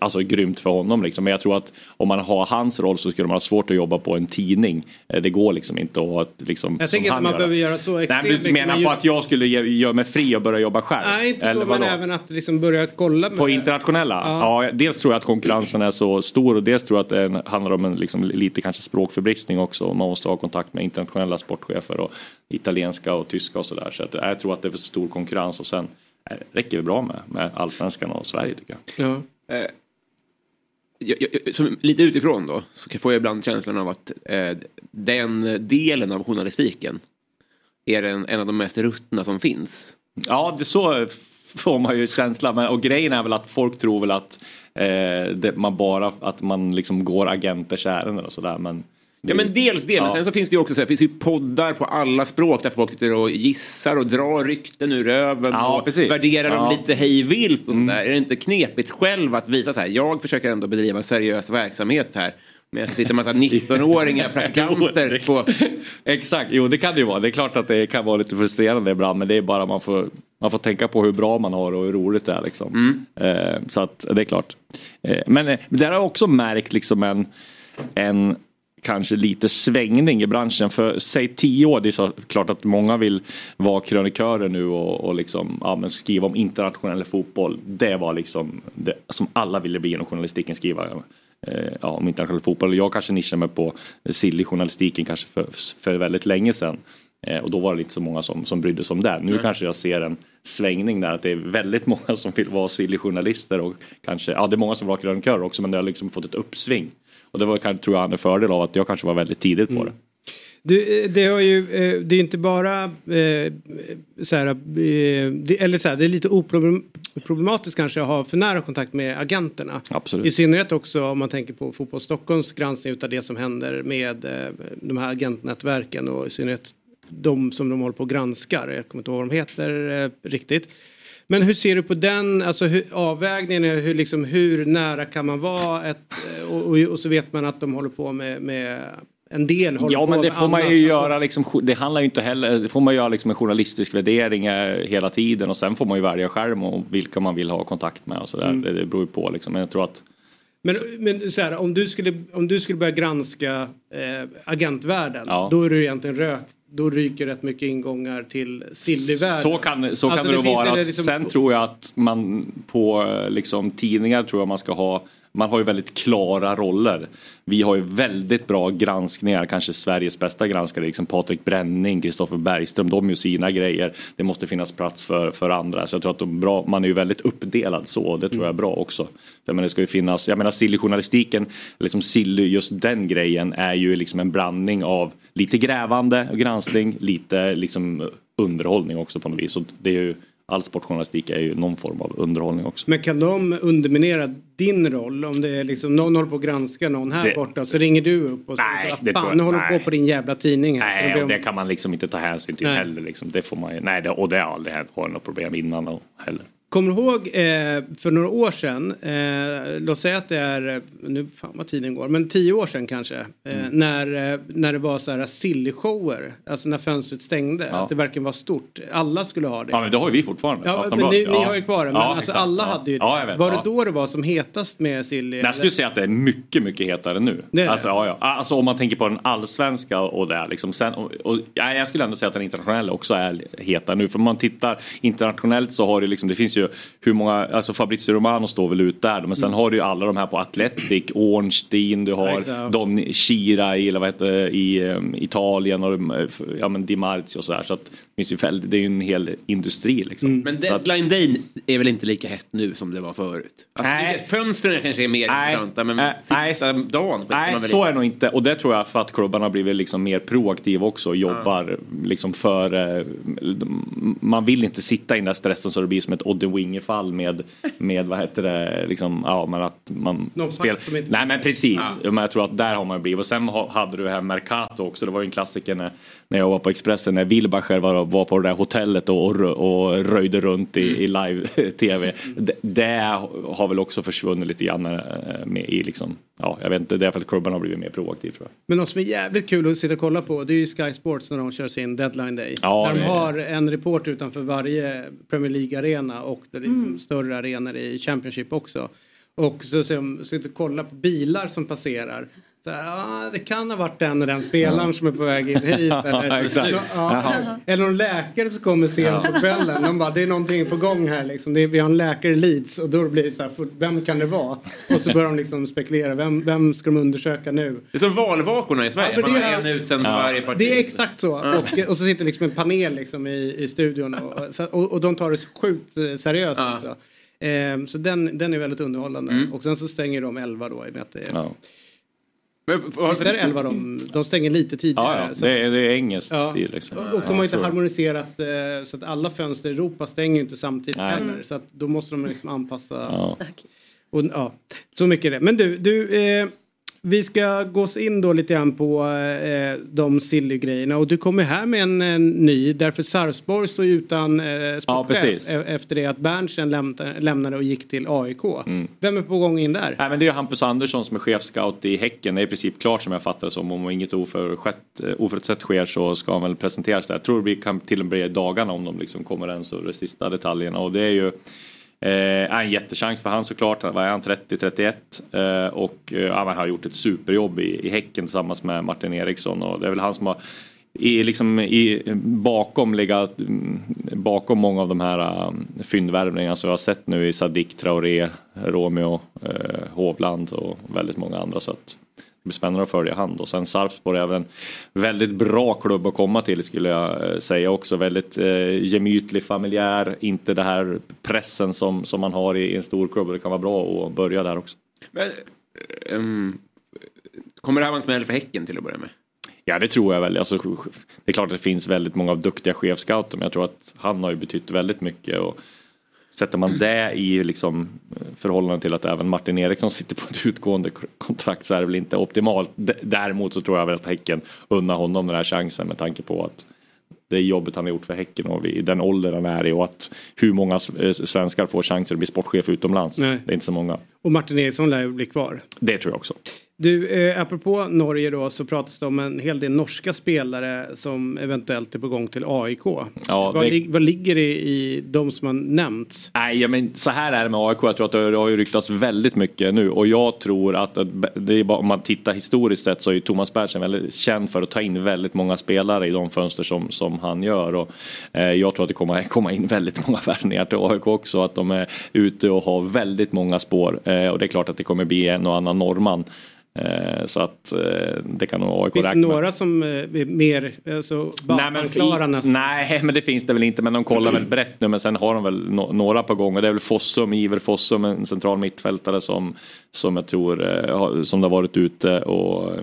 Speaker 10: Alltså grymt för honom liksom. Men jag tror att om man har hans roll så skulle man ha svårt att jobba på en tidning. Eh, Det går liksom inte att ha ett, liksom,
Speaker 1: Jag tänker inte
Speaker 10: han
Speaker 1: man
Speaker 10: gör.
Speaker 1: behöver göra så
Speaker 10: Nej,
Speaker 1: extremt
Speaker 10: men du menar
Speaker 1: men
Speaker 10: på
Speaker 1: just-
Speaker 10: att jag skulle ge- göra mig fri och börja jobba själv?
Speaker 1: Nej, inte
Speaker 10: Eller
Speaker 1: så, men
Speaker 10: vadå?
Speaker 1: även att liksom börja kolla med
Speaker 10: På internationella?
Speaker 1: Ja.
Speaker 10: Ja. dels tror jag att konkurrensen är så stor och dels tror jag att det handlar om en liksom, lite kanske språkförbristning också. Man måste ha kontakt med internationella sportchefer och italienska och tyska och sådär. Så att, jag tror att det är för stor konkurrens och sen eh, räcker det bra med, med allsvenskan och Sverige tycker jag.
Speaker 1: Ja.
Speaker 3: Eh, jag, jag, som, lite utifrån då så får jag ibland känslan av att eh, den delen av journalistiken är en, en av de mest ruttna som finns.
Speaker 10: Ja, det så får man ju känslan Men, och grejen är väl att folk tror väl att eh, det, man bara att man liksom går agenters ärenden och sådär. Men
Speaker 3: Ja men dels det, men
Speaker 10: Ja.
Speaker 3: sen så finns det ju också så här, finns ju poddar på alla språk där folk sitter och gissar och drar rykten ur röven
Speaker 10: Ja,
Speaker 3: och
Speaker 10: precis.
Speaker 3: värderar dem
Speaker 10: Ja. Mm.
Speaker 3: lite hej vilt och sånt där. Är det inte knepigt själv att visa så här, jag försöker ändå bedriva en seriös verksamhet här. Men sitter en massa 19-åringar praktikanter på...
Speaker 10: Exakt, jo det kan det ju vara. Det är klart att det kan vara lite frustrerande ibland men det är bara man får, man får tänka på hur bra man har och hur roligt det är liksom. Eh, så att det är klart. Eh, men eh, där har jag också märkt liksom en, en kanske lite svängning i branschen. För säg tio år, det är så klart att många vill vara krönikörer nu och, och liksom, ja, men skriva om internationell fotboll. Det var liksom det som alla ville bli inom journalistiken skriva eh, ja, om internationell fotboll. Jag kanske nischade mig på silly journalistiken kanske för, för väldigt länge sedan. Eh, och då var det inte så många som, som brydde sig om det. Nu
Speaker 3: Nej.
Speaker 10: kanske jag ser en svängning där att det är väldigt många som vill vara silly journalister och kanske, ja det är många som vill vara krönikörer också men det har liksom fått ett uppsving. Och det var kanske, tror jag, en fördel av att jag kanske var väldigt tidigt på det.
Speaker 1: Du, eh, det har ju, eh, det är inte bara eh, så här, det, eller så här, det är lite oproblematiskt kanske att ha för nära kontakt med agenterna.
Speaker 10: Absolut.
Speaker 1: I synnerhet också om man tänker på Fotboll Stockholms granskning utav det som händer med de här agentnätverken och i synnerhet de som de håller på och granskar. Jag kommer inte ihåg vad de heter eh, riktigt. Men hur ser du på den, alltså hur, avvägningen, hur, liksom, hur nära kan man vara ett, och, och, och så vet man att de håller på med, med en del håller
Speaker 10: Ja men det får man ju göra liksom, det handlar ju inte heller, det får man göra liksom en journalistisk värdering eh, hela tiden och sen får man ju välja själv och vilka man vill ha kontakt med och sådär.
Speaker 1: Mm.
Speaker 10: Det, det beror ju på liksom. Men jag tror att
Speaker 1: Men, men så här, om, du skulle, om du skulle börja granska eh, agentvärlden,
Speaker 10: Ja.
Speaker 1: då är du egentligen rök. Då ryker rätt mycket ingångar till Sillyvärlden.
Speaker 10: Så kan, så kan
Speaker 1: Alltså,
Speaker 10: det, nog vara.
Speaker 1: eller liksom-
Speaker 10: Sen tror jag att man på eh, liksom, tidningar tror jag man ska ha man har ju väldigt klara roller. Vi har ju väldigt bra granskningar, kanske Sveriges bästa granskare, liksom Patrik Bränning, Kristoffer Bergström, de gör sina grejer. Det måste finnas plats för, för andra. Så jag tror att de bra, man är ju väldigt uppdelad så och det tror jag är bra också. För men det ska ju finnas, jag menar silly-journalistiken, liksom silly, just den grejen är ju liksom en blandning av lite grävande och granskning, lite liksom underhållning också på något vis. Och det är ju all sportjournalistik är ju någon form av underhållning också.
Speaker 1: Men kan de underminera din roll? Om det är liksom någon håller på att granska någon här
Speaker 10: Det-
Speaker 1: borta så ringer du upp och så säger
Speaker 10: det tror
Speaker 1: fan
Speaker 10: jag-
Speaker 1: nu håller
Speaker 10: nej.
Speaker 1: på på din jävla tidning här.
Speaker 10: Nej, och
Speaker 1: om-
Speaker 10: det kan man liksom inte ta hänsyn till
Speaker 1: Nej.
Speaker 10: heller. Liksom. Det får man ju, nej, det, och det har aldrig hänt- varit något problem innan och heller.
Speaker 1: Kommer du ihåg eh, för några år sedan, eh, låt säga att det är, eh, nu fan vad tiden går, men tio år sedan kanske, eh,
Speaker 10: Mm.
Speaker 1: när, eh, när det var så här silly-shower, alltså när fönstret stängde,
Speaker 10: Ja.
Speaker 1: att det verkligen var stort. Alla skulle ha det.
Speaker 10: Ja, men det har ju vi fortfarande.
Speaker 1: Ja, men ni, ni
Speaker 10: Ja.
Speaker 1: har ju kvar det, men alltså
Speaker 10: exakt.
Speaker 1: alla hade ju det.
Speaker 10: Vet,
Speaker 1: var det då det var som hetast med silly?
Speaker 10: Jag skulle säga att det är mycket, mycket hetare nu.
Speaker 1: Det är.
Speaker 10: Alltså, alltså om man tänker på den allsvenska och det. Liksom. Sen, och, och, ja, jag skulle ändå säga att den internationella också är hetare nu. För om man tittar internationellt så har det liksom, det finns ju hur många, alltså Fabrizio Romano står väl ut där. Men sen har du ju alla de här på Athletic, Ornstein, du har
Speaker 1: exakt.
Speaker 10: de Shira i, eller vad heter, i um, Italien och ja, men Di Marzio och sådär. Så att det, finns ju väldigt, det är ju en hel industri liksom.
Speaker 3: Men
Speaker 10: Så att-
Speaker 3: deadline day är väl inte lika hett nu som det var förut? Alltså,
Speaker 10: Nej.
Speaker 3: Fönstren kanske är mer
Speaker 10: Nej.
Speaker 3: intressanta men
Speaker 10: Nej.
Speaker 3: sista dagen skiter
Speaker 10: Nej,
Speaker 3: man väl
Speaker 10: så är det nog inte. Och det tror jag för att klubbarna har blivit liksom mer proaktiva också och jobbar liksom för... Man vill inte sitta i den där stressen så det blir som ett Odde Winge-fall med, med vad heter det, liksom, ja men att man
Speaker 1: Någon pass som inte-
Speaker 10: Nej men precis, men jag tror att där har man blivit. Och sen ha- hade du det här Mercato också, det var ju en klassiker när, när jag var på Expressen, när Wilbacher var, var på det där hotellet och, och, och röjde runt i, i live-tv. Det, det har väl också försvunnit lite grann eh, med i liksom, ja jag vet inte, det är för att klubben har blivit mer proaktiv tror jag.
Speaker 1: Men något som är jävligt kul att sitta och kolla på det är ju Sky Sports när de kör sin deadline day.
Speaker 10: Ja,
Speaker 1: där de har en reporter utanför varje Premier League-arena och det är liksom större arenor i Championship också. Och så sitter och kollar på bilar som passerar. Här, ah, det kan ha varit den och den spelaren som är på väg in hit. Eller, ja,
Speaker 10: Jaha.
Speaker 1: eller någon läkare som kommer sent på kvällen. De bara, det är någonting på gång här liksom. Det är, vi har en läkare i Leeds och då blir det så här, för- vem kan det vara? Och så börjar de liksom spekulera, vem, vem ska de undersöka nu?
Speaker 3: Det är som valvakorna i Sverige,
Speaker 1: Ja,
Speaker 3: man
Speaker 1: det
Speaker 3: har
Speaker 1: är-
Speaker 3: en utsänd
Speaker 10: Ja.
Speaker 3: varje parti.
Speaker 1: Det är exakt så. Och, och så sitter liksom en panel liksom i, i studion och, och, och de tar det sjukt eh, seriöst
Speaker 3: Ja.
Speaker 1: också. Ehm, så den, den är väldigt underhållande.
Speaker 3: Mm.
Speaker 1: Och sen så stänger de 11 då. i och med att det är,
Speaker 10: Ja,
Speaker 3: Men, vad-
Speaker 1: Visst är det 11 de, de stänger lite tidigare.
Speaker 10: ja, ja.
Speaker 1: så-
Speaker 10: det, är, det är engelskt
Speaker 1: Ja.
Speaker 10: stil liksom.
Speaker 1: och och de har
Speaker 10: Ja,
Speaker 1: inte harmoniserat eh, så att alla fönster i Europa stänger inte samtidigt
Speaker 10: Nej.
Speaker 1: heller. Så att då måste de liksom anpassa.
Speaker 10: Ja.
Speaker 1: Och, ja, så mycket är det. Men du, du eh, vi ska gå oss in då lite grann på eh, de silly-grejerna och du kommer här med en, en ny därför Sarpsborg står utan eh, sportchef
Speaker 10: precis.
Speaker 1: e- efter det att Berntsen lämnade, lämnade och gick till AIK.
Speaker 10: Mm.
Speaker 1: Vem är på gång in där?
Speaker 10: Nej, men det är Hampus Andersson som är chefscout i Häcken. Det är i princip klart som jag fattar det som. Om inget oförutsett, eh, oförutsett sker så ska han väl presenteras där. Jag tror det kan till och med bli dagarna om de liksom kommer ens och de sista detaljerna. Och det är ju eh, en jättechans för han såklart. Vad är han? 30-31. Eh, och eh, han har gjort ett superjobb i, i Häcken tillsammans med Martin Eriksson. Och det är väl han som har i, liksom, i, bakom, legat, mm, bakom många av de här um, fyndvärvningarna som jag har sett nu i Sadik, Traoré, Romeo, eh, Hovland och väldigt många andra. Så att blir spännande att följa han. Och sen Sarpsborg är även en väldigt bra klubb att komma till skulle jag eh, säga också. Väldigt eh, gemytlig, familjär, inte det här pressen som, som man har i, i en stor klubb. Det kan vara bra att börja där också.
Speaker 3: Men, ehm, kommer det här vara en smäll för Häcken till att börja med?
Speaker 10: Ja det tror jag väl. Alltså, det är klart att det finns väldigt många duktiga chefscouter men jag tror att han har ju betytt väldigt mycket. Och sätter man det i liksom, förhållande till att även Martin Eriksson sitter på ett utgående kontrakt så är det väl inte optimalt. Däremot så tror jag väl att Häcken unnar honom den här chansen med tanke på att det jobbet han har gjort för Häcken och i den ålder han är i och att hur många eh, svenskar får chansen att bli sportchef utomlands.
Speaker 1: Nej.
Speaker 10: Det är inte så många.
Speaker 1: Och Martin Eriksson lär ju bli kvar.
Speaker 10: Det tror jag också.
Speaker 1: Du, eh, apropå Norge då så pratas det om en hel del norska spelare som eventuellt är på gång till AIK.
Speaker 10: Ja,
Speaker 1: vad,
Speaker 10: det-
Speaker 1: lig- vad ligger det i de som har nämnts?
Speaker 10: Nej, men så här är det med AIK. Jag tror att det har ju ryktats väldigt mycket nu och jag tror att att det är bara, om man tittar historiskt sett så är ju Thomas Berntsen väldigt känd för att ta in väldigt många spelare i de fönster som, som han gör. Och, eh, jag tror att det kommer komma in väldigt många värvningar till AIK också. Att de är ute och har väldigt många spår. Eh, och det är klart att det kommer bli en och annan norrman. Eh, så att eh, det kan nog AIK
Speaker 1: Finns det
Speaker 10: räkna med.
Speaker 1: några som eh, är mer alltså,
Speaker 10: Nej men,
Speaker 1: klara nästan?
Speaker 10: nej men det finns det väl inte men de kollar väl brett nu men sen har de väl no några på gång och det är väl Fossum, Iver Fossum, en central mittfältare som, som jag tror eh, som det har varit ute och eh,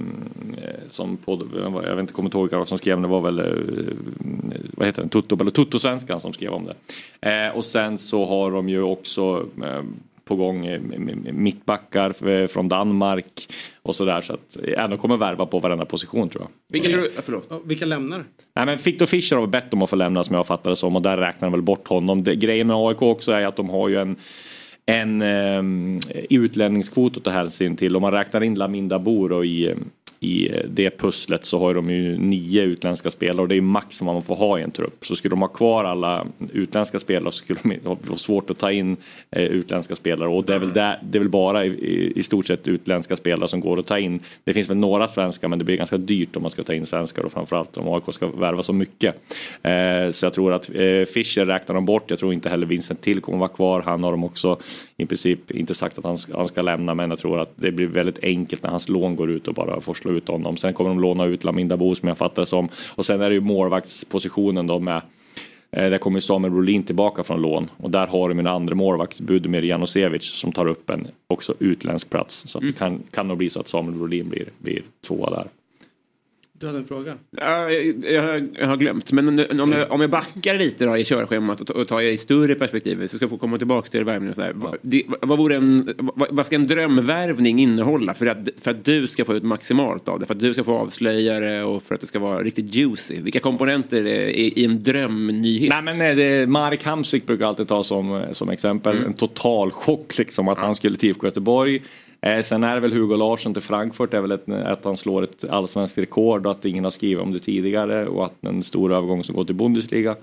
Speaker 10: som på, jag vet inte, kommer inte ihåg vilka som skrev det var väl eh, vad heter den, Tutto, eller Tutto-svenskan som skrev om det. Eh, och sen så har de ju också eh, på gång eh, mittbackar eh, från Danmark och sådär så att eh, de kommer värva på varenda position tror jag.
Speaker 3: Vilka, du, ja, förlåt.
Speaker 1: Vilka lämnar?
Speaker 10: Nej men Victor Fischer har bett om att få lämna som jag fattar det som och där räknar de väl bort honom. Det, grejen med AIK också är att de har ju en en um, utlänningskvot att ta hänsyn till. Om man räknar in Laminda Boro i, i det pusslet så har de ju nio utländska spelare och det är max vad man får ha i en trupp. Så skulle de ha kvar alla utländska spelare så skulle de ha svårt att ta in eh, utländska spelare och det är väl, där, det är väl bara i, i, stort sett utländska spelare som går att ta in. Det finns väl några svenska men det blir ganska dyrt om man ska ta in svenskar och framförallt om AIK ska värva så mycket. Eh, så jag tror att eh, Fischer räknar de bort. Jag tror inte heller Vincent Till kommer vara kvar. Han har de också i princip inte sagt att han ska, han ska lämna men jag tror att det blir väldigt enkelt när hans lån går ut och bara får slå ut honom. Sen kommer de låna ut Laminda Bo som jag fattar det som. Och sen är det ju målvaktspositionen då med Eh, Där kommer Samuel Brolin tillbaka från lån och där har de en andra målvakt, Budimir Janosevic, som tar upp en också utländsk plats. Så att det kan, kan nog bli så att Samuel Brolin blir, blir tvåa där.
Speaker 1: Du hade en fråga?
Speaker 3: Ja, jag, jag, jag har glömt. Men om jag, om jag backar lite då i körschemat och, ta- och tar det i större perspektiv så ska jag få komma tillbaka till värvningen och så här. Vad, det, vad, vore en, vad, vad ska en drömvärvning innehålla för att, för att du ska få ut maximalt av det? För att du ska få avslöja det och för att det ska vara riktigt juicy. Vilka komponenter är i, i en drömnyhet?
Speaker 10: Nej men eh, det, Marek Hamsik brukar alltid ta som, eh, som exempel. En total chock liksom att han skulle till IFK Göteborg. Eh, sen är det väl Hugo Larsson till Frankfurt, det är väl ett, att han slår ett allsvenskt rekord och att ingen har skrivit om det tidigare och att en stor övergång som går till Bundesliga.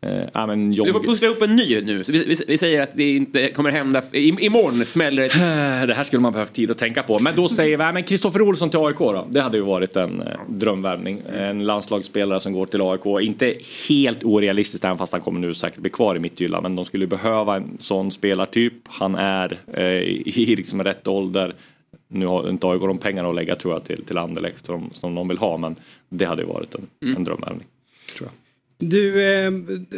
Speaker 10: Eh, ja, men
Speaker 3: Du får pussla upp en ny nu. Vi, vi, vi säger att det inte kommer hända. I, imorgon smäller det.
Speaker 10: Det här skulle man behövt tid att tänka på. Men då säger vi, Kristoffer Olsson till AIK då. Det hade ju varit en eh, drömvärvning. En landslagsspelare som går till AIK. Inte helt orealistiskt även fast han kommer nu säkert bli kvar i Midtjylland. Men de skulle behöva en sån spelartyp. Han är eh, i liksom rätt ålder. Nu har inte AIK de pengarna att lägga tror jag till, till Anderlecht som, som de vill ha. Men det hade ju varit en, en drömvärvning. Tror jag.
Speaker 1: Du, eh,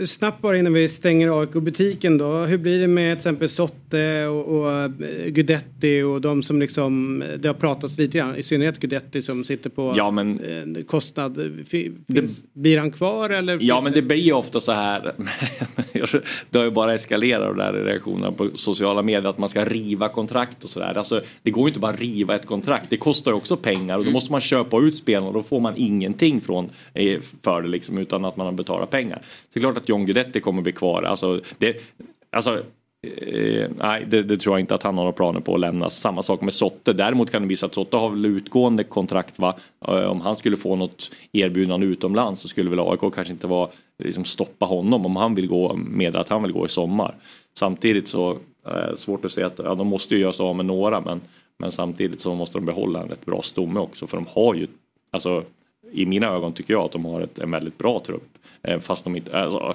Speaker 1: snabbt bara innan vi stänger AIK-butiken då. Hur blir det med till exempel Sotte och, och eh, Gudetti och de som liksom, det har pratats lite grann, i synnerhet Gudetti som sitter på
Speaker 10: Ja, men-
Speaker 1: eh, kostnad. Fi- Finns, Blir han kvar eller?
Speaker 10: Ja men det blir ju ofta så här. det har ju bara eskalerat och där är reaktionerna på sociala medier att man ska riva kontrakt och sådär. Alltså, det går ju inte bara att riva ett kontrakt. Det kostar ju också pengar och då måste man köpa ut spelarna och då får man ingenting från eh, för det liksom utan att man har betala pengar. Så det är klart att John Guidetti kommer bli kvar. Alltså, det, alltså Eh, nej, det, det tror jag inte att han har några planer på att lämna. Samma sak med Sotte. Däremot kan det visa att Sotte har väl utgående kontrakt. Va? Eh, om han skulle få något erbjudande utomlands så skulle väl AIK kanske inte vara, liksom stoppa honom om han vill gå med att han vill gå i sommar. Samtidigt så eh, svårt att säga att ja, de måste ju göra sig av med några men, men samtidigt så måste de behålla en rätt bra stomme också för de har ju, alltså i mina ögon tycker jag att de har ett, en väldigt bra trupp. Eh, fast de inte, alltså,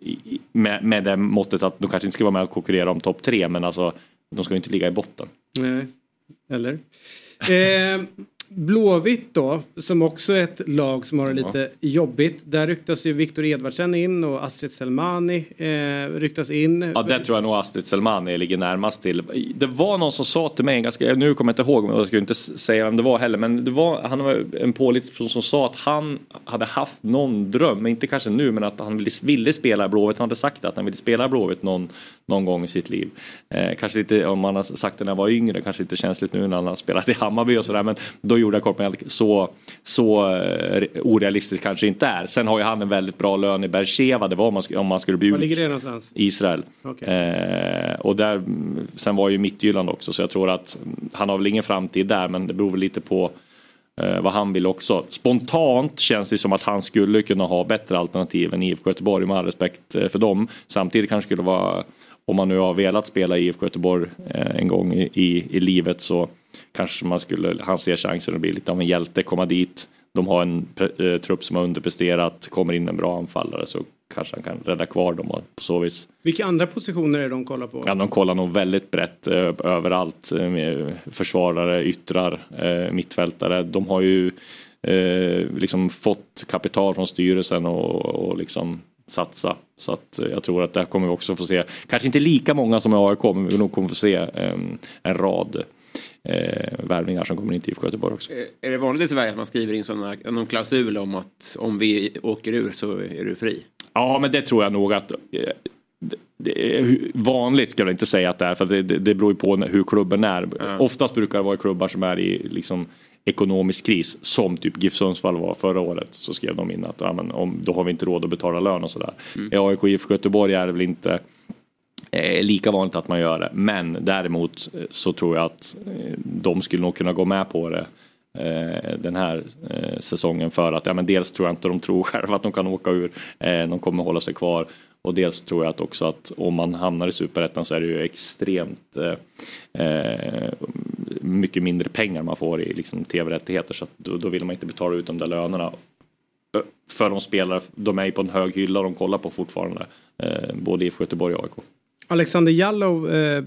Speaker 10: i- med, med det måttet att de kanske inte ska vara med och konkurrera om topp tre men alltså de ska ju inte ligga i botten.
Speaker 1: Nej, eller? Eh, Blåvitt då, som också är ett lag som har det lite jobbigt. Där ryktas ju Viktor Edvardsen in och Astrid Selmani eh, ryktas in.
Speaker 10: Ja, där tror jag nog Astrid Selmani ligger närmast till. Det var någon som sa till mig, ganska, nu kommer jag inte ihåg, men jag skulle inte säga vem det var heller, men det var, han var en pålitlig person som sa att han hade haft någon dröm, men inte kanske nu, men att han ville, ville spela i Blåvitt. Han hade sagt att han ville spela i Blåvitt någon, någon gång i sitt liv. Eh, kanske lite, om man har sagt det när han var yngre, kanske lite känsligt nu när han har spelat i Hammarby och sådär, men då kort med så, så eh, orealistiskt kanske inte är. Sen har ju han en väldigt bra lön i Bercheva, det var om man, om man skulle bli
Speaker 1: Var ligger det någonstans?
Speaker 10: Israel.
Speaker 1: Okej.
Speaker 10: Eh, och där, sen var ju Midtjylland också så jag tror att han har väl ingen framtid där men det beror väl lite på eh, vad han vill också. Spontant känns det som att han skulle kunna ha bättre alternativ än IFK Göteborg med all respekt eh, för dem. Samtidigt kanske skulle vara, om man nu har velat spela i IFK Göteborg eh, en gång i, i, i livet så kanske man skulle, han ser chansen att bli lite av en hjälte, komma dit. De har en eh, trupp som har underpresterat, kommer in en bra anfallare så kanske han kan rädda kvar dem och på så vis.
Speaker 1: Vilka andra positioner är det de kollar på?
Speaker 10: Ja, de kollar nog väldigt brett eh, överallt. Eh, försvarare, yttrar, eh, mittfältare. De har ju eh, liksom fått kapital från styrelsen och, och liksom satsa. Så att eh, jag tror att där kommer vi också få se, kanske inte lika många som i AIK, men vi nog kommer få se eh, en rad eh, värvningar som kommer in till IFK Göteborg också.
Speaker 3: Eh, Är det vanligt i Sverige att man skriver in sådana, någon klausul om att om vi åker ur så är du fri?
Speaker 10: Ja, men det tror jag nog att eh, det- är vanligt ska jag inte säga att det är för det, det, det beror ju på hur klubben är. Oftast brukar det vara klubbar som är i liksom ekonomisk kris som typ GIF Sundsvall var förra året så skrev de in att ja, men om, då har vi inte råd att betala lön och sådär. I AIK IFK Göteborg är det väl inte är lika vanligt att man gör det. Men däremot eh, så tror jag att eh, de skulle nog kunna gå med på det den här säsongen för att ja, men dels tror jag inte de tror själva att de kan åka ur. De kommer hålla sig kvar. Och dels tror jag att också att om man hamnar i superettan så är det ju extremt eh, mycket mindre pengar man får i liksom, tv-rättigheter så att då, då vill man inte betala ut de där lönerna för de spelare, de är ju på en hög hylla de kollar på fortfarande. Eh, både IFK Göteborg och AIK.
Speaker 1: Alexander Jallow eh,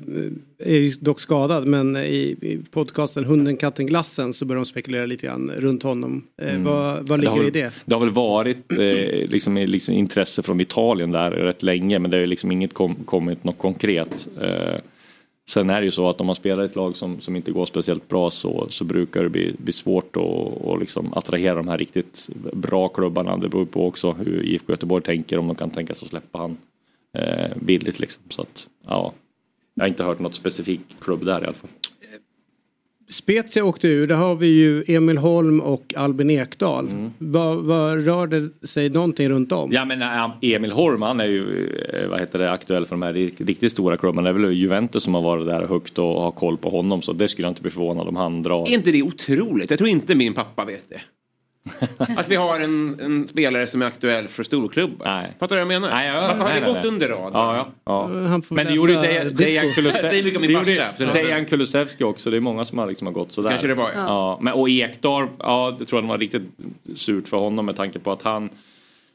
Speaker 1: är dock skadad men i, i podcasten Hunden, katten, glassen så börjar de spekulera lite grann runt honom. Eh,
Speaker 10: Mm.
Speaker 1: vad, vad
Speaker 10: Det
Speaker 1: ligger
Speaker 10: har,
Speaker 1: i det?
Speaker 10: Det har väl varit eh, liksom, liksom intresse från Italien där rätt länge men det har liksom inget kom, kommit något konkret. Eh, sen är det ju så att om man spelar ett lag som, som inte går speciellt bra så, så brukar det bli, bli svårt att och liksom attrahera de här riktigt bra klubbarna. Det beror på också hur IFK Göteborg tänker om de kan tänka sig att släppa han eh, billigt liksom. Så att, ja, jag har inte hört något specifikt klubb där i alla fall.
Speaker 1: Spezia åkte ur, där har vi ju Emil Holm och Albin Ekdal.
Speaker 10: Mm.
Speaker 1: Vad, vad rör det sig någonting runt om?
Speaker 10: Ja men Emil Horm han är ju eh, vad heter det, aktuell för de här rikt- riktigt stora klubbarna. Det är väl Juventus som har varit där högt och har koll på honom så det skulle jag inte bli förvånad om han drar.
Speaker 3: Är inte det otroligt? Jag tror inte min pappa vet det. att vi har en, en spelare som är aktuell för storklubbar.
Speaker 10: Nej.
Speaker 3: Fattar du vad jag menar?
Speaker 10: Nej, ja,
Speaker 3: Varför har
Speaker 10: nej,
Speaker 3: det
Speaker 10: nej,
Speaker 3: gått
Speaker 10: nej.
Speaker 3: under radarn?
Speaker 10: Ja, ja, ja.
Speaker 1: Han får
Speaker 10: Men det gjorde Dejan
Speaker 1: disco.
Speaker 10: Dejan
Speaker 3: Jag
Speaker 10: Kulusevski. Också. Det är många som har, liksom har gått sådär.
Speaker 3: Kanske det var, ja.
Speaker 10: ja. Men, och Ekdal, ja det tror jag var riktigt surt för honom med tanke på att han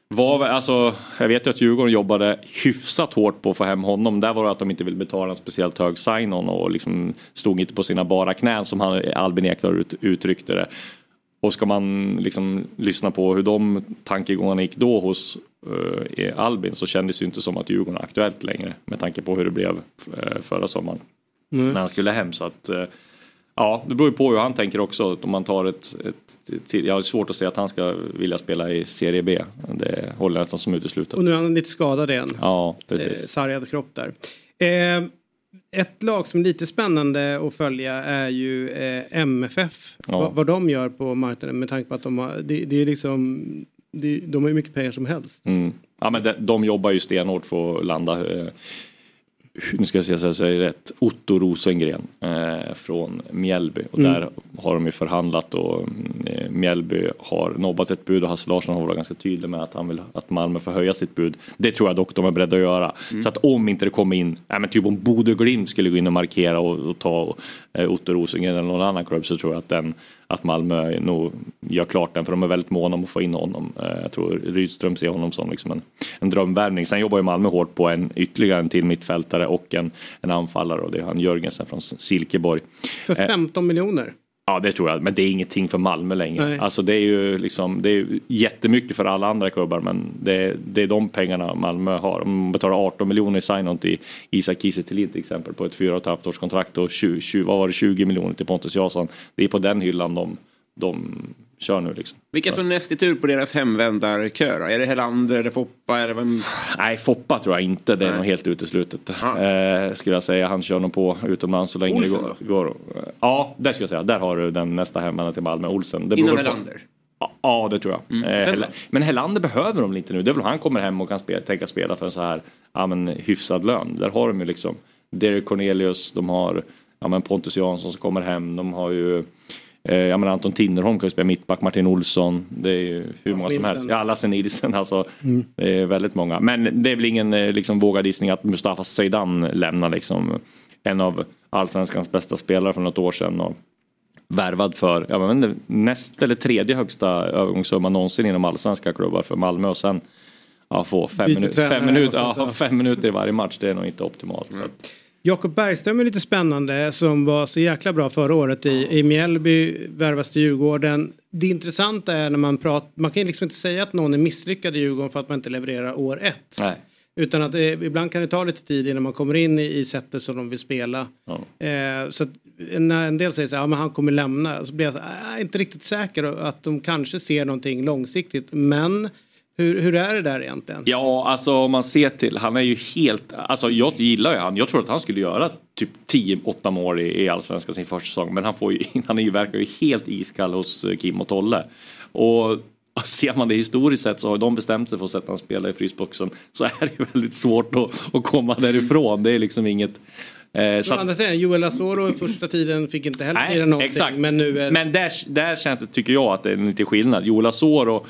Speaker 10: var, alltså, jag vet ju att Djurgården jobbade hyfsat hårt på att få hem honom. Där var det att de inte ville betala en speciellt hög sign-on och liksom stod inte på sina bara knän som han, Albin Ekdal ut, uttryckte det. Och ska man liksom lyssna på hur de tankegångarna gick då hos eh, Albin så kändes det ju inte som att Djurgården är aktuellt längre med tanke på hur det blev eh, förra sommaren.
Speaker 1: Mm.
Speaker 10: När han skulle hem så att eh, Ja, det beror ju på hur han tänker också. Om man tar ett, ett, till, jag har svårt att se att han ska vilja spela i Serie B. Det håller nästan som uteslutet.
Speaker 1: Och nu är han lite skadad igen.
Speaker 10: Ja,
Speaker 1: Eh,
Speaker 10: precis.
Speaker 1: sargad kropp där. Eh, ett lag som är lite spännande att följa är ju eh, MFF.
Speaker 10: Ja.
Speaker 1: Vad, vad de gör på marknaden med tanke på att de har, det, det är liksom, det, de har ju mycket pengar som helst.
Speaker 10: Mm. Ja, men de, de jobbar ju stenhårt för att landa eh, nu ska jag se så jag säger rätt, Otto Rosengren eh, från Mjällby. Och
Speaker 1: Mm.
Speaker 10: där har de ju förhandlat och eh, Mjällby har nobbat ett bud och Hasse Larsson har varit ganska tydlig med att han vill att Malmö får höja sitt bud. Det tror jag dock de är beredda att göra. Så att om inte det kommer in, ja, men typ om Bodø Glimt skulle gå in och markera och, och ta eh, Otto Rosengren eller någon annan klubb så tror jag att, den, att Malmö nog gör klart den för de är väldigt måna om att få in honom. Eh, jag tror Rydström ser honom som liksom en, en drömvärvning. Sen jobbar ju Malmö hårt på en ytterligare en till mittfältare och en, en anfallare och det är han Jörgensen från Silkeborg.
Speaker 1: För
Speaker 10: Eh,
Speaker 1: 15 miljoner.
Speaker 10: Ja det tror jag, men det är ingenting för Malmö längre.
Speaker 1: Nej.
Speaker 10: Alltså det är ju liksom, det är jättemycket för alla andra klubbar men det, det är de pengarna Malmö har. Om man betalar 18 miljoner i sign-on till Isak Kiese till exempel på ett 4,5 års kontrakt och 20, 20, vad var det, 20 miljoner till Pontus Jansson. Det är på den hyllan de, de kör nu liksom.
Speaker 3: Vilka står näst i tur på deras hemvändarkö då? Är det Helander eller Foppa? Eller vem?
Speaker 10: Nej, Foppa tror jag inte. Det är
Speaker 3: Nej.
Speaker 10: nog helt uteslutet. Eh, skulle jag säga. Han kör nog på utomlands så länge
Speaker 3: Olsen
Speaker 10: det går. går. Ja, där skulle jag säga. Där har du den nästa hemvändare till Malmö. Olsen. Det
Speaker 3: Innan
Speaker 10: på-
Speaker 3: Helander?
Speaker 10: Ja, det tror jag.
Speaker 3: Mm.
Speaker 10: Eh, men Helander behöver de lite nu. Det är väl han kommer hem och kan spela, tänka spela för en så här ja, men, hyfsad lön. Där har de ju liksom Derek Cornelius, de har ja, men Pontus Jansson som kommer hem. De har ju eh, ja, men Anton Tinnerholm kan ju spela mittback, Martin Olsson. Det är ju hur många som
Speaker 1: Nilsen.
Speaker 10: helst. Ja, Lasse Nilsson alltså.
Speaker 1: Mm.
Speaker 10: Det är väldigt många. Men det är väl ingen eh, liksom, vågad gissning att Mustafa Zeidan lämnar liksom en av allsvenskans bästa spelare för något år sedan. Och, värvad för jag inte, näst eller tredje högsta övergångssumma någonsin inom allsvenska klubbar för Malmö och sen ja, få fem,
Speaker 1: tränare
Speaker 10: fem,
Speaker 1: så-
Speaker 10: ja, fem minuter i varje match. Det är nog inte optimalt. Att-
Speaker 1: Jakob Bergström är lite spännande som var så jäkla bra förra året i, i Mjällby, värvas till Djurgården. Det intressanta är när man pratar, man kan liksom inte säga att någon är misslyckad i Djurgården för att man inte levererar år ett.
Speaker 10: Nej.
Speaker 1: Utan att det, ibland kan det ta lite tid innan man kommer in i, i sättet som de vill spela.
Speaker 10: Ja.
Speaker 1: Eh, så att när en del säger så här, ja, men han kommer lämna, så blir jag så här, "Ah, inte riktigt säker att de kanske ser någonting långsiktigt. Men hur, hur är det där egentligen?
Speaker 10: Ja, alltså om man ser till, han är ju helt, alltså jag gillar ju han. Jag tror att han skulle göra typ 10-8 mål i, i Allsvenskan sin första säsong. Men han, får ju, han är ju, verkar ju helt iskall hos eh, Kim och Tolle. Och ser man det historiskt sett så har de bestämt sig för att sätta han spela i frysboxen. Så är det ju väldigt svårt att, att komma därifrån. Det är liksom inget... Eh, så att-
Speaker 1: sidan, Joel Asoro första tiden fick inte heller
Speaker 10: Nej,
Speaker 1: någonting.
Speaker 10: exakt.
Speaker 1: Men nu är
Speaker 10: Men där, där känns det, tycker jag, att det är lite skillnad. Joel Asoro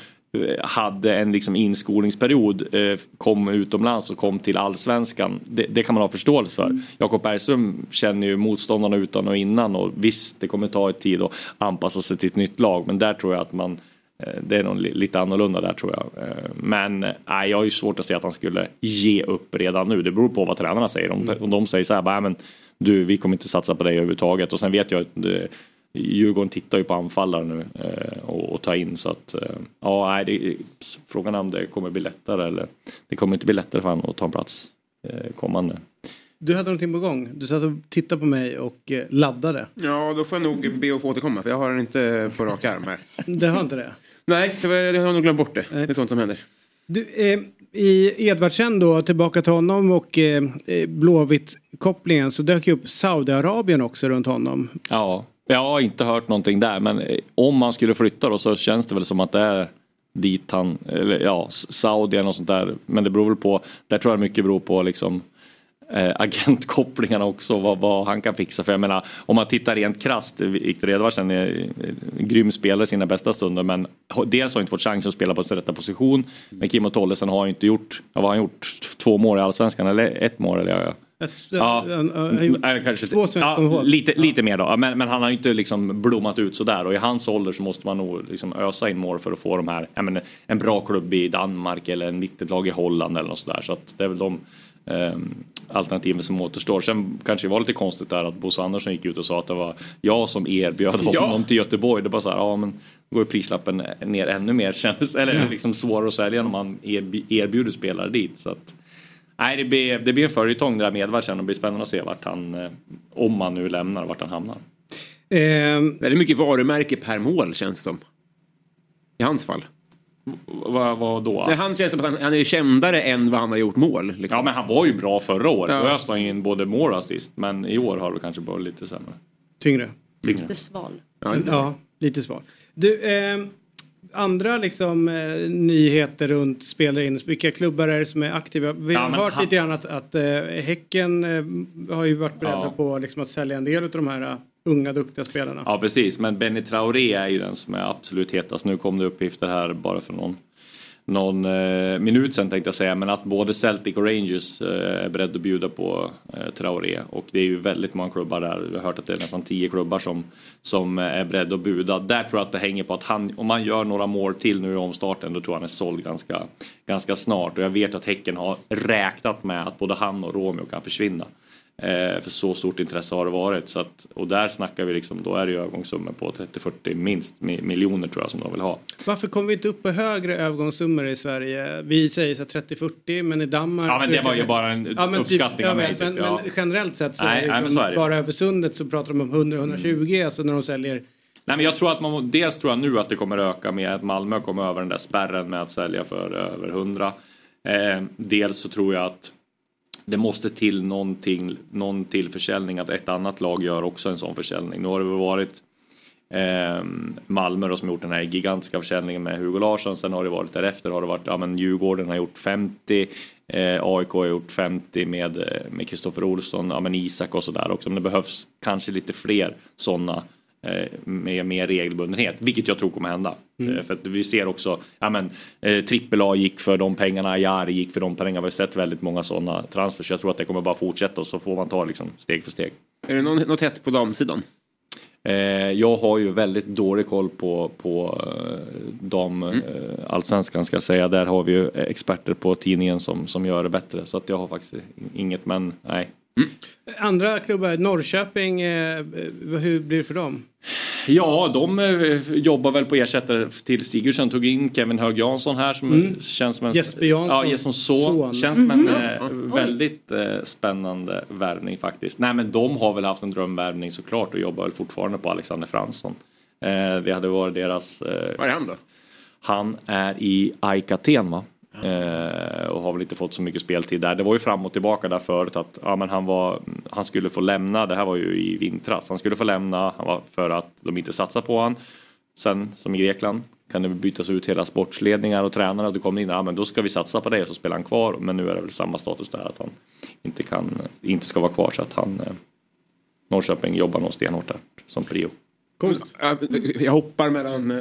Speaker 10: hade en liksom inskolningsperiod, eh, kom utomlands och kom till allsvenskan. Det, det kan man ha förståelse för.
Speaker 1: Mm.
Speaker 10: Jakob Bergström känner ju motståndarna utan och innan och visst, det kommer ta ett tid att anpassa sig till ett nytt lag. Men där tror jag att man eh, det är nog li- lite annorlunda där tror jag. Eh, Men eh, nej, jag har ju svårt att se att han skulle ge upp redan nu. Det beror på vad tränarna säger. Om, om de säger så här, bara, "Nej, men du, vi kommer inte satsa på dig överhuvudtaget. Och sen vet jag att eh, Djurgården tittar ju på anfallare nu eh, och, och tar in så att eh, ja, nej, det, frågan är om det kommer bli lättare eller det kommer inte bli lättare för honom att ta en plats eh, kommande.
Speaker 1: Du hade någonting på gång. Du satt och tittade på mig och laddade.
Speaker 3: Ja, då får jag nog be att få återkomma för jag har den inte på rak arm här.
Speaker 1: Det har inte det?
Speaker 3: Nej, det var- jag har nog glömt bort det. Det är sånt som händer.
Speaker 1: Du, eh, I Edvardsen då, tillbaka till honom och eh, Blåvitt-kopplingen så dök ju upp Saudiarabien också runt honom.
Speaker 10: Ja, jag har inte hört någonting där men eh, om man skulle flytta då så känns det väl som att det är dit han, eller ja, Saudien och sånt där. Men det beror väl på, där tror jag mycket beror på liksom eh, agentkopplingarna också, vad, vad han kan fixa. För jag menar, om man tittar rent krasst, Viktor Edvardsen är en grym spelare i sina bästa stunder men dels har han inte fått chansen att spela på sin rätta position. Men Kim och Tollesen har ju inte gjort, vad har han gjort? Två mål i Allsvenskan eller ett mål? Eller, ja,
Speaker 1: ett,
Speaker 10: Ja. kanske,
Speaker 1: två
Speaker 10: ja, lite, mer då. Ja, Men, men han har ju inte liksom blommat ut sådär och i hans ålder så måste man nog liksom ösa in mål för att få de här, ja, men en bra klubb i Danmark eller en litet lag i Holland eller något sådär. Så att det är väl de ehm, alternativen som återstår. Sen kanske det var lite konstigt där att Bosse Andersson gick ut och sa att det var jag som erbjöd
Speaker 3: Ja.
Speaker 10: honom till Göteborg. Det var så här, ja men går ju prislappen ner ännu mer kändes, eller liksom svårare att sälja om man erb- erbjuder spelare dit. Så att, Nej, det blir, det blir en följetong det där med Edvardsen och det blir spännande att se vart han, eh, om han nu lämnar, vart han hamnar.
Speaker 1: Ehm,
Speaker 3: Väldigt mycket varumärke per mål känns det som. I hans fall.
Speaker 10: Vad, vad då?
Speaker 3: Nej, han känns som att han, han är kändare än vad han har gjort mål. Liksom.
Speaker 10: Ja, men han var ju bra förra året.
Speaker 3: Ja.
Speaker 10: Då öste han in både mål och assist. Men i år har det kanske varit lite sämre.
Speaker 1: tyngre.
Speaker 10: Tyngre.
Speaker 4: Lite sval.
Speaker 3: Ja, inte
Speaker 1: Ja, lite svar. Du, ehm, andra liksom eh, nyheter runt spelare in, vilka klubbar är det som är aktiva? Vi har hört
Speaker 10: han-
Speaker 1: lite grann att, att eh, Häcken eh, har ju varit beredda
Speaker 10: Ja.
Speaker 1: på liksom, att sälja en del av de här eh, unga duktiga spelarna.
Speaker 10: Ja, precis. Men Benny Traoré är ju den som är absolut hetast. Nu kom det uppgifter här bara för någon, någon eh, minut sen tänkte jag säga. Men att både Celtic och Rangers eh, är beredda att bjuda på eh, Traoré. Och det är ju väldigt många klubbar där. Vi har hört att det är nästan tio klubbar som, som eh, är beredda att buda. Där tror jag att det hänger på att han, om han gör några mål till nu i omstarten, då tror jag han är såld ganska, ganska snart. Och jag vet att Häcken har räknat med att både han och Romeo kan försvinna. Eh, för så stort intresse har det varit. Så att, och där snackar vi liksom, då är det ju övergångssummor på 30-40 minst mi- miljoner tror jag som de vill ha.
Speaker 1: Varför kommer vi inte upp på högre övergångssummor i Sverige? Vi säger så här 30-40 men i Danmark...
Speaker 10: Ja men det var ju bara en
Speaker 1: Ja, men typ,
Speaker 10: uppskattning
Speaker 1: ja,
Speaker 10: av mig.
Speaker 1: men,
Speaker 10: Typ,
Speaker 1: men,
Speaker 10: ja.
Speaker 1: men generellt sett så
Speaker 10: Nej,
Speaker 1: är det
Speaker 10: nej, så är det.
Speaker 1: bara över sundet så pratar de om 100-120 alltså när de säljer
Speaker 10: Nej men jag tror att man, dels tror jag nu att det kommer öka med att Malmö kommer över den där spärren med att sälja för över 100. Eh, dels så tror jag att det måste till någonting, någon till försäljning, att ett annat lag gör också en sån försäljning. Nu har det väl varit eh, Malmö då, som har gjort den här gigantiska försäljningen med Hugo Larsson. Sen har det varit därefter har det varit, ja men Djurgården har gjort 50, eh, AIK har gjort 50 med eh, med Kristoffer Olsson, ja men Isak och sådär också. Men det behövs kanske lite fler sådana med mer regelbundenhet, vilket jag tror kommer hända.
Speaker 1: Mm.
Speaker 10: Eh, För att vi ser också, ja men eh, trippel A gick för de pengarna, Jari gick för de pengarna. Vi har sett väldigt många sådana transfers. Jag tror att det kommer bara fortsätta och så får man ta liksom steg för steg.
Speaker 3: Är det något hett på damsidan?
Speaker 10: Eh, jag har ju väldigt dålig koll på, på eh, dam
Speaker 3: Mm.
Speaker 10: eh, allsvenskan ska jag säga. Där har vi ju experter på tidningen som, som gör det bättre. Så att jag har faktiskt inget men nej.
Speaker 1: Andra klubbar, Norrköping, eh, hur blir det för dem?
Speaker 10: Ja, de eh, jobbar väl på ersättare till Stigursen. Tog in Kevin Hög Jansson här som
Speaker 1: Mm.
Speaker 10: känns som en...
Speaker 1: Jesper Jansson.
Speaker 10: Ja, Janssons son. Känns som en
Speaker 1: Mhm.
Speaker 10: eh,
Speaker 1: Oj.
Speaker 10: väldigt eh, spännande värvning faktiskt. Nej men de har väl haft en drömvärvning såklart och jobbar väl fortfarande på Alexander Fransson. Eh, det hade varit deras... Eh,
Speaker 3: Var är han då?
Speaker 10: Han är i AIK Aten va? Eh, och har väl inte fått så mycket speltid där. Det var ju fram och tillbaka där förut att ja, men han, var, han skulle få lämna, det här var ju i vintras, han skulle få lämna för att de inte satsar på han. Sen som i Grekland kan det bytas ut hela sportsledningar och tränare och du kommer in, ja men då ska vi satsa på det och så spelar han kvar. Men nu är det väl samma status där att han inte, kan, inte ska vara kvar så att han eh, Norrköping jobbar nog stenhårt där som prio.
Speaker 3: Ja, Jag hoppar mellan eh,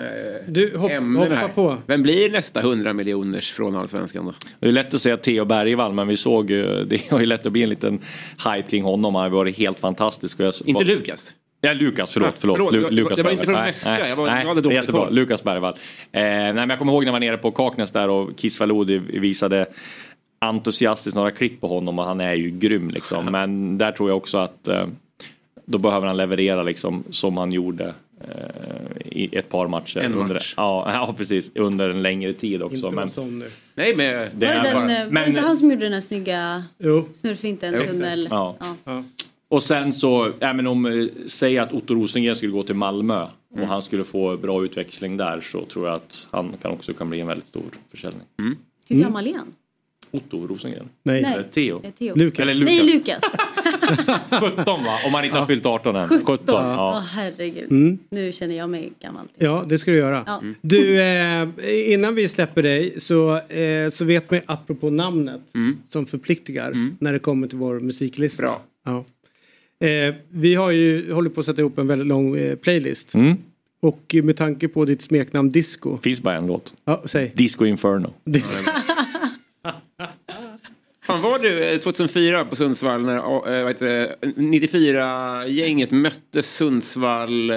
Speaker 1: Du, hopp- hoppa
Speaker 3: här.
Speaker 1: på.
Speaker 3: Vem blir nästa 100 miljoners från Allsvenskan då?
Speaker 10: Det är lätt att säga Theo Bergvall men vi såg ju, det har ju lätt att bli en liten hype kring honom. Han har varit helt fantastisk. Jag,
Speaker 3: Inte Lukas?
Speaker 10: Ja, Lukas, förlåt.
Speaker 3: Ah,
Speaker 10: förlåt.
Speaker 3: förlåt.
Speaker 10: Lu- Lukas
Speaker 3: det var inte från
Speaker 10: Nej,
Speaker 3: Väska.
Speaker 10: nej,
Speaker 3: Jag var-
Speaker 10: nej,
Speaker 3: jag hade
Speaker 10: jättebra.
Speaker 3: koll.
Speaker 10: Lukas Bergvall. Eh, nej, men jag kommer ihåg när jag var nere på Kaknäs där och Kiss Faludi visade entusiastiskt några klipp på honom och han är ju grym liksom. Men där tror jag också att eh, då behöver han leverera liksom som han gjorde eh, i ett par matcher.
Speaker 3: En
Speaker 10: under,
Speaker 3: match.
Speaker 10: Ja, ja, precis. Under en längre tid också.
Speaker 1: Inte
Speaker 10: men,
Speaker 1: sån nu.
Speaker 3: Nej, men...
Speaker 10: det
Speaker 4: Var det,
Speaker 10: är
Speaker 4: den,
Speaker 10: bara,
Speaker 4: eh, var det
Speaker 10: men,
Speaker 4: inte han som gjorde den här snygga
Speaker 1: Jo.
Speaker 4: snurrfinten,
Speaker 10: Jo.
Speaker 4: tunnel?
Speaker 10: Ja.
Speaker 4: Ja.
Speaker 10: Och sen så, ja, men om eh, säg att Otto Rosengren skulle gå till Malmö och
Speaker 3: Mm.
Speaker 10: han skulle få bra utväxling där så tror jag att han kan också kan bli en väldigt stor försäljning.
Speaker 4: Hur gammal är han?
Speaker 10: Otto Rosengren?
Speaker 1: Nej.
Speaker 4: Nej.
Speaker 10: Theo?
Speaker 4: Theo.
Speaker 1: Lukas.
Speaker 10: Eller Lukas.
Speaker 4: Nej, Lukas.
Speaker 10: 17 va? Om han inte har fyllt 18 än. 17.
Speaker 4: Åh
Speaker 10: Ja.
Speaker 4: herregud.
Speaker 1: Mm.
Speaker 4: Nu känner jag mig gammal.
Speaker 1: Ja, det ska du göra.
Speaker 4: Ja.
Speaker 1: Du, eh, innan vi släpper dig så, eh, så vet man apropå namnet som förpliktigar när det kommer till vår musiklista.
Speaker 3: Bra.
Speaker 1: Ja. Eh, vi har ju hållit på att sätta ihop en väldigt lång eh, playlist.
Speaker 10: Mm.
Speaker 1: Och med tanke på ditt smeknamn Disco.
Speaker 10: Finns bara en låt.
Speaker 1: Ja, säg.
Speaker 10: Disco Inferno.
Speaker 1: Dis-
Speaker 3: Fan var du eh, 2004 på Sundsvall när eh, vad heter det, 94-gänget mötte Sundsvall eh,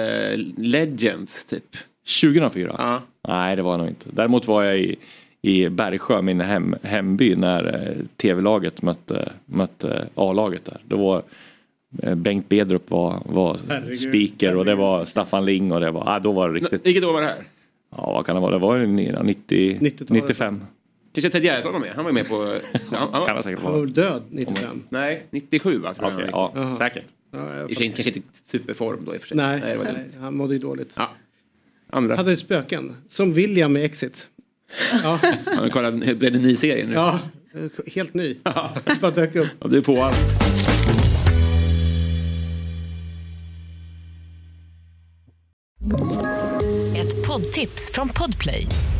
Speaker 3: Legends typ?
Speaker 10: 2004?
Speaker 3: Ja.
Speaker 10: Nej det var jag nog inte. Däremot var jag i, i Bergsjö, min hem, hemby, när eh, tv-laget mötte, mötte A-laget där. Då var eh, Bengt Bedrup var, var
Speaker 1: Herregud.
Speaker 10: speaker och det var Staffan Ling och det var, ah, då var det riktigt.
Speaker 3: Vilket år var det här?
Speaker 10: Ja vad kan det vara, det var ju 90,
Speaker 1: 90-talet.
Speaker 10: 95.
Speaker 3: Kanske Ted Gärdestad var med? Han var med på... Han, han,
Speaker 10: Kan det
Speaker 1: Han var död 95?
Speaker 3: nej, 97 va? Tror jag
Speaker 10: Okej,
Speaker 3: han
Speaker 10: ja säkert.
Speaker 1: Ja,
Speaker 3: I och för sig kanske inte superform då i och för sig.
Speaker 1: Nej,
Speaker 3: det
Speaker 1: nej,
Speaker 3: dumt.
Speaker 1: han mådde ju dåligt.
Speaker 3: Ja. Andra.
Speaker 1: Hade spöken. Som William med Exit. Ja,
Speaker 3: Han har kollat, det är en ny serie nu.
Speaker 1: ja helt ny. Bara dök upp.
Speaker 3: Ja, du är på allt.
Speaker 8: Ett poddtips från Podplay.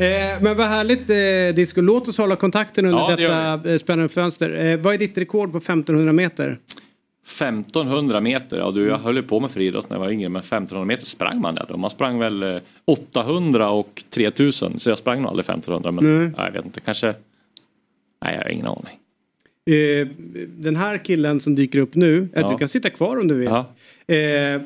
Speaker 1: Eh, men vad härligt eh, Disco. Låt oss hålla kontakten under
Speaker 10: Ja, det
Speaker 1: detta eh, spännande fönster. Eh, vad är ditt rekord på 1500 meter?
Speaker 10: 1500 meter, ja du jag höll på med friidrott när jag var yngre men 1500 meter sprang man där. Man sprang väl eh, 800 och 3000 så jag sprang nog aldrig 1500 men
Speaker 1: Nej.
Speaker 10: ja, jag vet inte kanske Nej jag har ingen aning.
Speaker 1: Eh, den här killen som dyker upp nu, eh,
Speaker 10: Ja.
Speaker 1: du kan sitta kvar om du vill.
Speaker 10: Ja.
Speaker 1: Eh,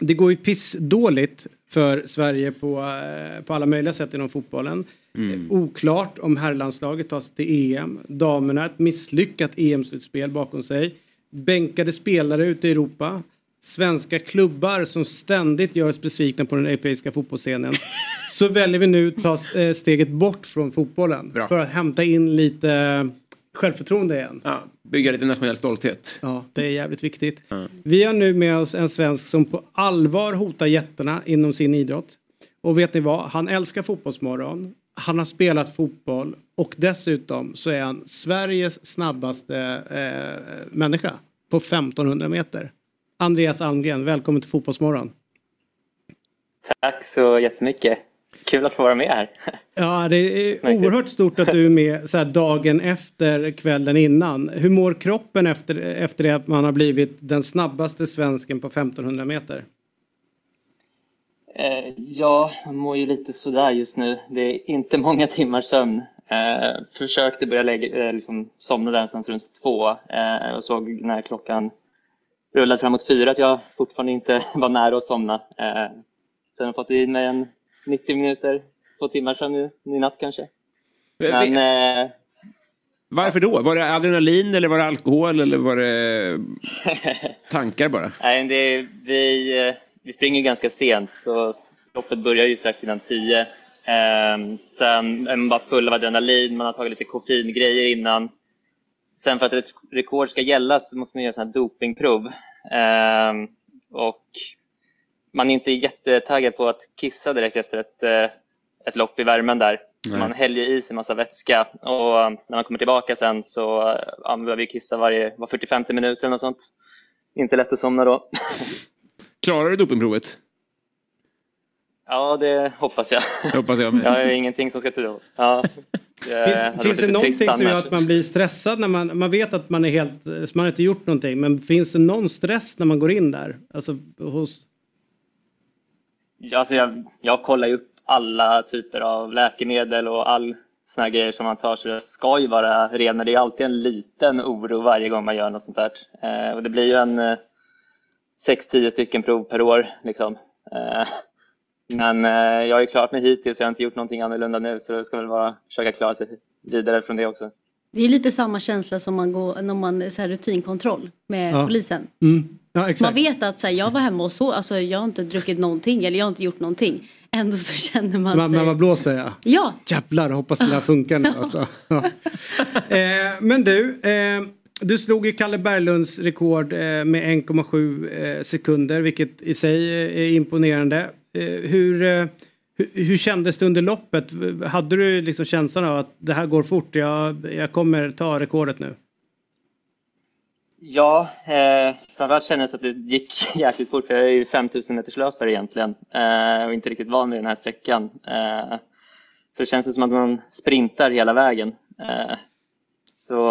Speaker 1: det går ju pissdåligt för Sverige på, eh, på alla möjliga sätt inom fotbollen.
Speaker 3: Mm.
Speaker 1: Oklart om herrlandslaget tar sig till EM. Damerna ett misslyckat EM-slutspel bakom sig. Bänkade spelare ute i Europa. Svenska klubbar som ständigt gör oss besvikna på den europeiska fotbollsscenen. Så väljer vi nu ta eh, steget bort från fotbollen.
Speaker 3: Bra.
Speaker 1: För att hämta in lite självförtroende igen.
Speaker 3: Ja, bygga lite nationell stolthet.
Speaker 1: Ja, det är jävligt viktigt. Vi har nu med oss en svensk som på allvar hotar jättarna inom sin idrott. Och vet ni vad? Han älskar Fotbollsmorgon. Han har spelat fotboll och dessutom så är han Sveriges snabbaste eh, människa på 1500 meter. Andreas Almgren, välkommen till Fotbollsmorgon.
Speaker 11: Tack så jättemycket. Kul att få vara med här.
Speaker 1: Ja, det är oerhört stort att du är med så här dagen efter kvällen innan. Hur mår kroppen efter, efter det att man har blivit den snabbaste svensken på 1500 meter?
Speaker 11: Eh, ja, jag mår ju lite sådär just nu. Det är inte många timmars sömn. Eh, försökte börja lägga, eh, liksom somna där någonstans runt två eh, och såg när klockan rullade framåt fyra att jag fortfarande inte var nära att somna. Eh, sen har jag fått i mig en 90 minuter, två timmar sömn i, i natt kanske. Men eh,
Speaker 3: Varför då? Var det adrenalin eller var det alkohol eller var det tankar bara?
Speaker 11: Nej, det, vi, eh, vi springer ganska sent så loppet börjar ju strax innan tio. Ehm, sen är man bara full av adrenalin, man har tagit lite koffeingrejer innan. Sen för att ett rekord ska gälla så måste man göra sådana här dopingprov. Ehm, och man är inte jättetaggad på att kissa direkt efter ett, eh, ett lopp i värmen där. Så
Speaker 3: Nej.
Speaker 11: man häller i sig massa vätska och när man kommer tillbaka sen så eh, ja, man behöver vi kissa varje var 45 minuter eller något sånt. Inte lätt att somna då.
Speaker 3: Klarar du dopingprovet?
Speaker 11: Ja, det hoppas jag.
Speaker 3: hoppas jag med.
Speaker 11: Jag har ingenting som ska till då. Ja. Det
Speaker 1: Finns, finns det någonting som gör att man blir stressad när man, man vet att man är helt, man har inte gjort någonting, men finns det någon stress när man går in där? Alltså hos...
Speaker 11: Alltså jag, jag kollar ju upp alla typer av läkemedel och all såna här grejer som man tar så det ska ju vara ren men det är alltid en liten oro varje gång man gör något sånt där. Eh, och det blir ju en eh, 6-10 stycken prov per år liksom. Eh, men eh, jag har ju klarat mig hittills jag har inte gjort någonting annorlunda nu så det ska väl vara försöka klara sig vidare från det också.
Speaker 4: Det är lite samma känsla som man går när man så här rutinkontroll med
Speaker 1: Ja.
Speaker 4: polisen.
Speaker 1: Mm. Ja.
Speaker 4: Man vet att så här, jag var hemma och så, alltså jag har inte druckit någonting eller jag har inte gjort någonting. Ändå så känner man
Speaker 1: Man,
Speaker 4: sig...
Speaker 1: man, man blåser ja.
Speaker 4: Ja,
Speaker 1: Jävlar, hoppas det där funkar nu alltså. ja. eh, Men du, eh, du slog ju Kalle Berglunds rekord eh, med 1,7 eh, sekunder, vilket i sig eh, är imponerande. Eh, hur, hur, hur kändes det under loppet? Hade du liksom känslan av att det här går fort, jag, jag kommer ta rekordet nu?
Speaker 11: Ja, eh, framförallt kändes det att det gick jäkligt fort för jag är ju 5000 meters löpare egentligen eh, och inte riktigt van vid den här sträckan. Eh, så det känns som att man sprintar hela vägen. Eh, så,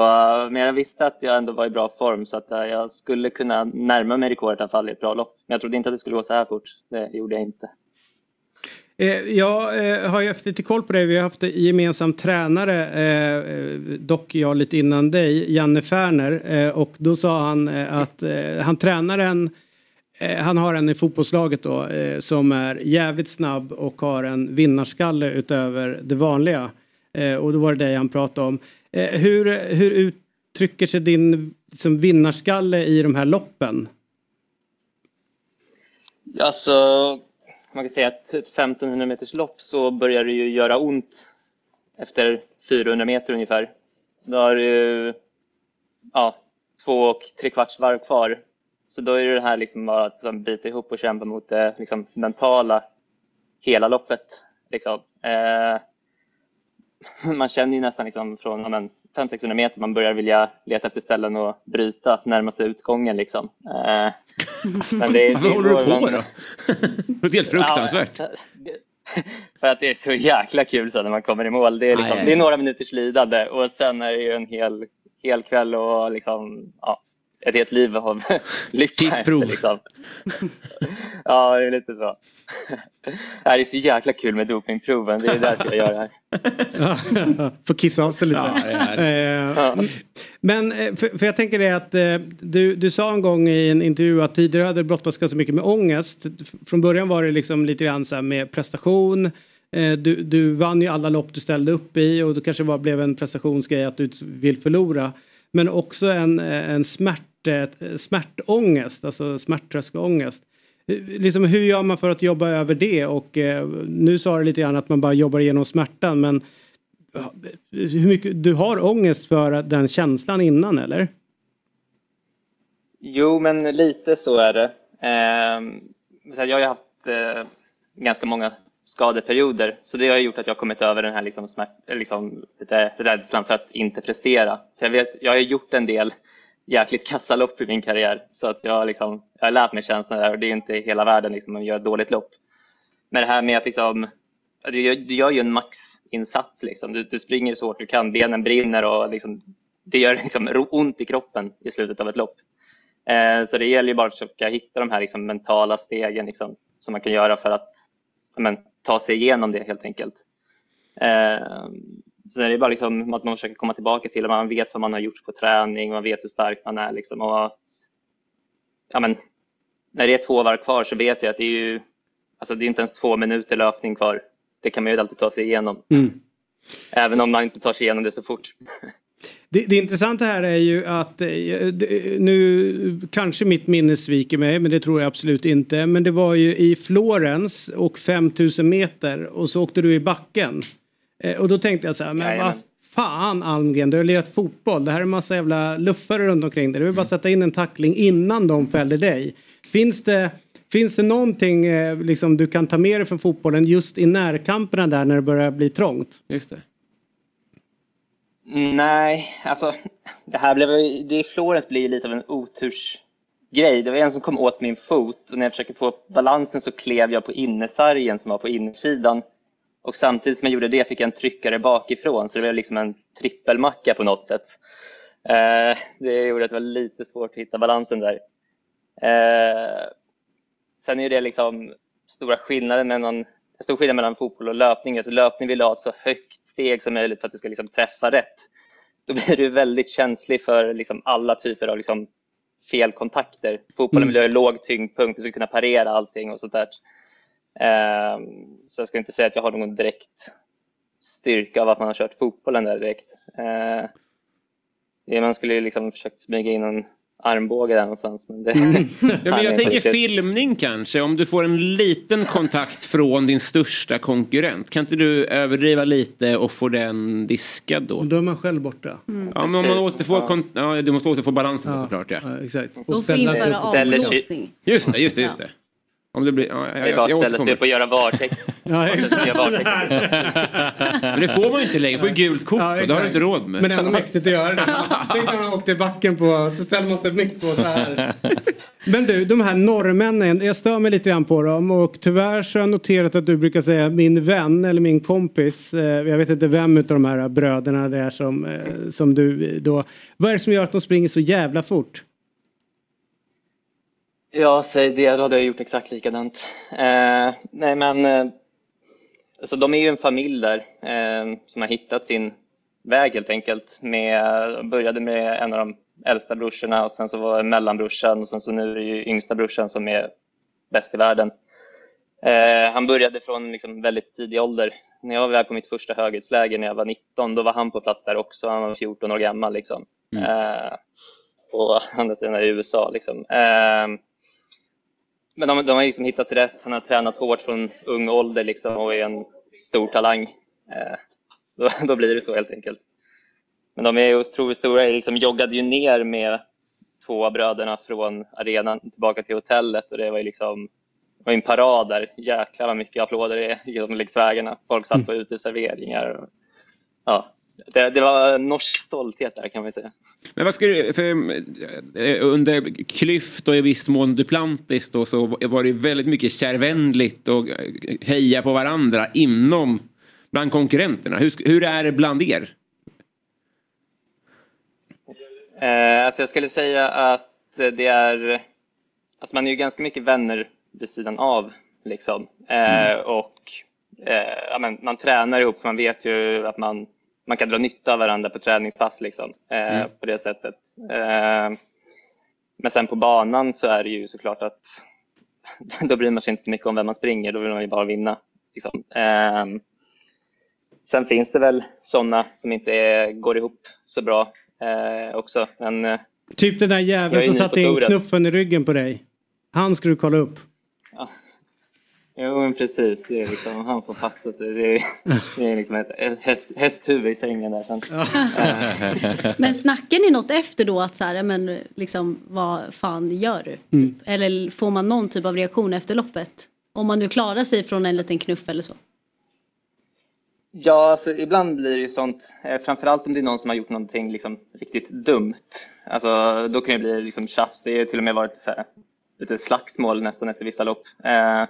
Speaker 11: men jag visste att jag ändå var i bra form så att eh, jag skulle kunna närma mig rekordet i alla fall i ett bra lopp. Men jag trodde inte att det skulle gå så här fort. Det gjorde jag inte.
Speaker 1: Eh, jag eh, har ju haft lite koll på dig. Vi har haft en gemensam tränare, eh, eh, dock jag lite innan dig, Janne Färner. Eh, och då sa han eh, att eh, han tränar en, eh, han har en i fotbollslaget då, eh, som är jävligt snabb och har en vinnarskalle utöver det vanliga. Eh, och då var det dig han pratade om. Eh, hur, hur uttrycker sig din liksom, vinnarskalle i de här loppen?
Speaker 11: Alltså, man kan säga att ett 1500 meters lopp så börjar det ju göra ont efter 400 meter ungefär. Då har du ja, två och tre kvarts varv kvar. Så då är det här liksom bara att liksom bita ihop och kämpa mot det liksom mentala hela loppet. Liksom. Eh, man känner ju nästan liksom från ja, men, 500-600 meter man börjar vilja leta efter ställen och bryta närmaste utgången. Liksom. Eh, men det,
Speaker 3: Vad håller du på
Speaker 11: väl-
Speaker 3: då? Det är helt fruktansvärt.
Speaker 11: Ja, för att det är så jäkla kul så när man kommer i mål. Det är, liksom,
Speaker 3: Aj, aj,
Speaker 11: det är
Speaker 3: aj.
Speaker 11: några minuters lidande och sen är det ju en hel, hel kväll och liksom, ja, ett helt liv av lycka.
Speaker 3: Kissprov.
Speaker 11: efter, Liksom. ja, det är lite så. Det är så jäkla kul med dopingproven. Det är därför jag gör det här.
Speaker 1: Får kissa av sig lite. Eh, Men eh, för, för jag tänker det att eh, du, du sa en gång i en intervju att tidigare hade brottats ganska mycket med ångest. Från början var det liksom lite grann så här med prestation. Du, du vann ju alla lopp du ställde upp i och det kanske var, blev en prestationsgrej att du vill förlora. Men också en, en smärt, eh, smärtångest, alltså smärttröskelångest. Liksom, hur gör man för att jobba över det? Och eh, nu sa du lite grann att man bara jobbar igenom smärtan men eh, hur mycket, du har ångest för den känslan innan eller?
Speaker 11: Jo, men lite så är det. Eh, jag har ju haft eh, ganska många skadeperioder, så det har gjort att jag har kommit över den här liksom, smärt, liksom, lite rädslan för att inte prestera. För jag, vet, jag har ju gjort en del jäkligt kassa lopp i min karriär, så att jag, har liksom, jag har lärt mig känslan där och det är inte hela världen liksom, att göra ett dåligt lopp. Men det här med att liksom, du, gör, du gör ju en maxinsats. Liksom. Du, du springer så hårt du kan, benen brinner och liksom, det gör liksom ont i kroppen i slutet av ett lopp. Eh, så det gäller ju bara att försöka hitta de här liksom, mentala stegen liksom, som man kan göra för att men, ta sig igenom det helt enkelt. Eh, så det är bara liksom att man försöker komma tillbaka till att man vet vad man har gjort på träning, man vet hur stark man är. Liksom, och att, ja, men, när det är två varv kvar så vet jag att det är ju alltså, det är inte ens två minuter löpning kvar. Det kan man ju alltid ta sig igenom. Även om man inte tar sig igenom det så fort.
Speaker 1: Det, det intressanta här är ju att eh, det- nu kanske mitt minne sviker mig men det tror jag absolut inte. Men det var ju i Florens och 5000 meter och så åkte du i backen. Eh, Och då tänkte jag så här, men vad fan Almgren, du har lirat fotboll. Det här är en massa jävla luffare runt omkring dig. Du vill bara sätta in en tackling innan de fäller dig. Finns det, finns det någonting eh, liksom, du kan ta med dig från fotbollen just i närkamperna där när det börjar bli trångt?
Speaker 3: Just det.
Speaker 11: Nej, alltså det här blev det i Florens blir lite av en otursgrej. Det var en som kom åt min fot och när jag försökte få balansen så klev jag på innersargen som var på innersidan. Och samtidigt som jag gjorde det fick jag en tryckare bakifrån så det blev liksom en trippelmacka på något sätt. Eh, det gjorde att det var lite svårt att hitta balansen där. Eh, sen är det liksom stora skillnaden mellan, en stor skillnad mellan fotboll och löpning. Att löpning vill ha ett så högt steg som möjligt för att du ska liksom träffa rätt. Då blir du väldigt känslig för liksom alla typer av liksom felkontakter. Fotbollen vill ha låg tyngdpunkt, du ska kunna parera allting och sånt där. Eh, så jag ska inte säga att jag har någon direkt styrka av att man har kört fotbollen där direkt. Eh, det- man skulle ju liksom försökt smyga in en armbåge där någonstans. Men det
Speaker 3: Ja, men jag
Speaker 11: inte
Speaker 3: tänker
Speaker 11: riktigt.
Speaker 3: filmning kanske. Om du får en liten kontakt från din största konkurrent. Kan inte du överdriva lite och få den diskad då?
Speaker 1: Då är man själv borta.
Speaker 3: Ja, men om man återfår, ja, du måste återfå balansen då, såklart. Ja.
Speaker 1: exakt.
Speaker 4: Då får införa avblåsning.
Speaker 3: Just det, just det. Just det. Om det blir, ja, jag, jag,
Speaker 11: bara
Speaker 3: jag
Speaker 11: att ställa sig upp och göra VAR-tecken.
Speaker 3: Men det får man ju inte längre. får ju gult kort och det har du inte råd med.
Speaker 1: Men ändå mäktigt att göra det. Tänk när man åkte i backen på så ställer man sig mitt på så här. Men du, de här norrmännen, jag stör mig lite grann på dem och tyvärr så har jag noterat att du brukar säga min vän eller min kompis. Eh, Jag vet inte vem av de här bröderna det är som, eh, som du då. Vad är det som gör att de springer så jävla fort?
Speaker 11: Ja, säg det. Då hade jag gjort exakt likadant. Eh, nej, men eh, alltså, de är ju en familj där eh, som har hittat sin väg helt enkelt. Med, började med en av de äldsta brorsorna och sen så var det mellanbrorsan och sen så nu är det ju yngsta brorsan som är bäst i världen. Eh, han började från liksom väldigt tidig ålder. När jag var på mitt första höghetsläger när jag var 19, då var han på plats där också. Han var 14 år gammal liksom. Eh, på andra sidan i USA liksom. Eh, men de, de har liksom hittat rätt. Han har tränat hårt från ung ålder liksom och är en stor talang. Eh, då, då blir det så helt enkelt. Men de är otroligt stora. Jag liksom joggade ju ner med två av bröderna från arenan tillbaka till hotellet och det var ju liksom det var en parad där. Jäklar vad mycket applåder det är genom längs vägarna. Folk satt på uteserveringar. Och, ja, det, det var norsk stolthet där kan man säga.
Speaker 3: Men vad ska du, för, eh, under Klyft och i viss mån Duplantis då så var det väldigt mycket kärvänligt och eh, heja på varandra inom bland konkurrenterna. Hur, hur är det bland er?
Speaker 11: Eh, alltså jag skulle säga att det är, alltså man är ju ganska mycket vänner vid sidan av liksom. Eh, och eh, men man tränar ihop för man vet ju att man, man kan dra nytta av varandra på träningspass liksom, eh,
Speaker 3: Mm.
Speaker 11: på det sättet. Eh, men sen på banan så är det ju såklart att då bryr man sig inte så mycket om vem man springer, då vill man ju bara vinna. Liksom. Eh, sen finns det väl sådana som inte är, går ihop så bra eh, också. Men eh,
Speaker 1: Typ den där jäveln som satte in knuffen i ryggen på dig. Han ska du kolla upp.
Speaker 11: Jo, men precis. Det är liksom, han får passa sig. Det är, det är liksom ett häst, hästhuvud i sängen där. Sen.
Speaker 4: Men snackar ni något efter då att så här, men liksom vad fan gör du?
Speaker 11: Mm.
Speaker 4: Eller får man någon typ av reaktion efter loppet? Om man nu klarar sig från en liten knuff eller så.
Speaker 11: Ja, alltså, ibland blir det ju sånt, eh, framförallt om det är någon som har gjort någonting liksom, riktigt dumt. Alltså, då kan det bli liksom, tjafs. Det har till och med varit så här, lite slagsmål nästan efter vissa lopp. Eh,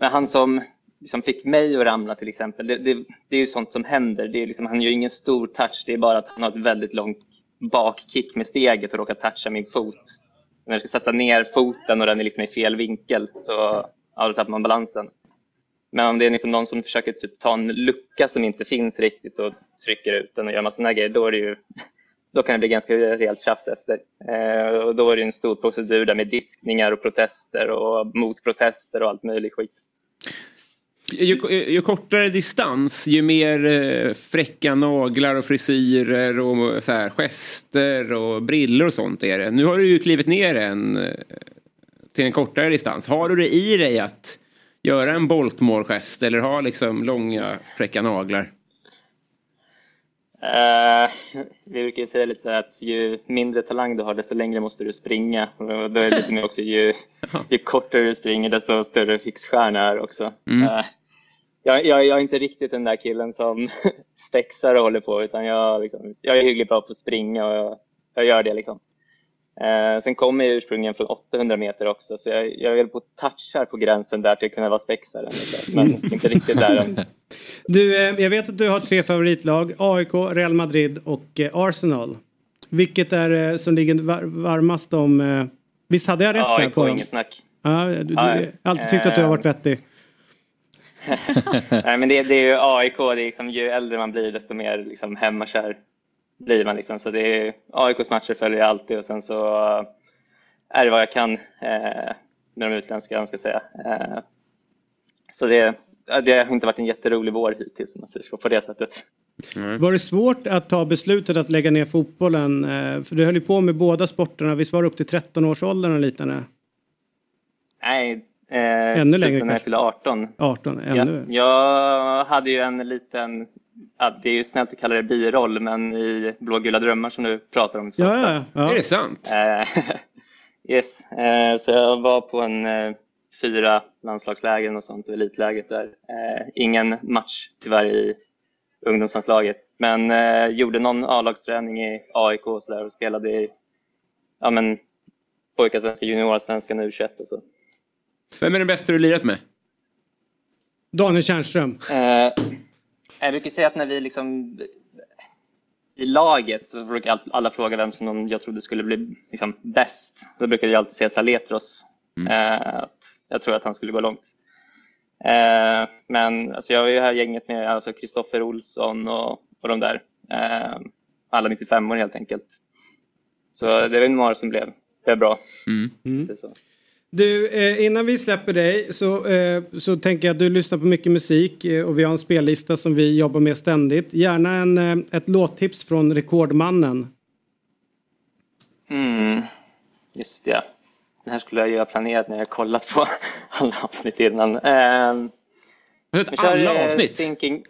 Speaker 11: men han som liksom, fick mig att ramla till exempel, det, det, det är ju sånt som händer. Det är liksom, han gör ingen stor touch, det är bara att han har ett väldigt långt bakkick med steget och råkar toucha min fot. När jag ska satsa ner foten och den är liksom i fel vinkel så ja, då tappar man balansen. Men om det är liksom någon som försöker typ ta en lucka som inte finns riktigt och trycker ut den och gör massa sådana grejer, då, är det ju, då kan det bli ganska rejält tjafs efter. Eh, och då är det en stor procedur där med diskningar och protester och motprotester och allt möjligt skit.
Speaker 3: Ju, ju kortare distans, ju mer eh, fräcka naglar och frisyrer och så här, gester och briller och sånt är det. Nu har du ju klivit ner en eh, till en kortare distans. Har du det i dig att göra en Boltmore-gest eller ha liksom långa fräcka naglar?
Speaker 11: Eh, vi brukar ju säga lite så att ju mindre talang du har desto längre måste du springa. Och då är det lite mer också ju, ju kortare du springer desto större fixstjärna är också.
Speaker 3: Mm.
Speaker 11: Eh, jag, jag, jag är inte riktigt den där killen som spexar och håller på utan jag, liksom, jag är hyggligt bra på att springa och jag, jag gör det liksom. Eh, sen kommer jag ursprungligen från 800 meter också så jag, jag är väl på touchar på gränsen där till att kunna vara spexare. Men inte riktigt där än.
Speaker 1: Du, eh, jag vet att du har tre favoritlag. AIK, Real Madrid och eh, Arsenal. Vilket är eh, som ligger var varmast om... Visst hade jag rätt där
Speaker 11: AIK,
Speaker 1: på dem?
Speaker 11: inget snack.
Speaker 1: Ja, du, du,
Speaker 11: Ja,
Speaker 1: jag har alltid tyckt att du har varit vettig.
Speaker 11: Nej, men det, det är ju AIK, det är liksom, ju äldre man blir desto mer liksom, hemmakär blir man. Liksom. Så det är, AIKs matcher följer jag alltid och sen så är det vad jag kan eh, med de utländska, man ska säga. Eh, så det, det har inte varit en jätterolig vår hittills, om man säger så, på det sättet.
Speaker 1: Var det svårt att ta beslutet att lägga ner fotbollen? Eh, För du höll ju på med båda sporterna. Visst var det upp till 13-årsåldern och liknande?
Speaker 11: Nej, eh,
Speaker 1: Ännu längre
Speaker 11: när jag fyllde 18.
Speaker 1: 18, ännu.
Speaker 11: Jag, jag hade ju en liten, ja, det är ju snällt att kalla det biroll, men i Blågula drömmar som du pratar om. så
Speaker 1: Ja, ja, ja.
Speaker 3: Är det sant?
Speaker 11: Eh, yes, eh, så jag var på en eh, fyra landslagslägen och sånt och elitläget där. Eh, ingen match tyvärr i ungdomslandslaget, men eh, gjorde någon A-lagsträning i AIK och så där och spelade i ja, men, pojkarsvenska, juniorsvenskan, U21 och så.
Speaker 3: Vem är den bästa du lirat med?
Speaker 1: Daniel Tjärnström.
Speaker 11: Eh, jag brukar säga att när vi liksom i laget så brukar all- alla fråga vem som jag trodde skulle bli liksom, bäst. Då brukade jag alltid säga Saletros. Eh, att jag tror att han skulle gå långt. Eh, men alltså, jag har ju här gänget med alltså Kristoffer Olsson och, och de där. Eh, alla 95 år helt enkelt. Så det var några som blev, blev bra.
Speaker 1: Mm.
Speaker 11: Så.
Speaker 1: Du, eh, innan vi släpper dig så, eh, så tänker jag att du lyssnar på mycket musik eh, och vi har en spellista som vi jobbar med ständigt. Gärna en, eh, ett låttips från Rekordmannen.
Speaker 11: Mm, just det. Det här skulle jag ju ha planerat när jag kollat på alla avsnitt innan.
Speaker 3: Du sett alla avsnitt?
Speaker 11: Thinking...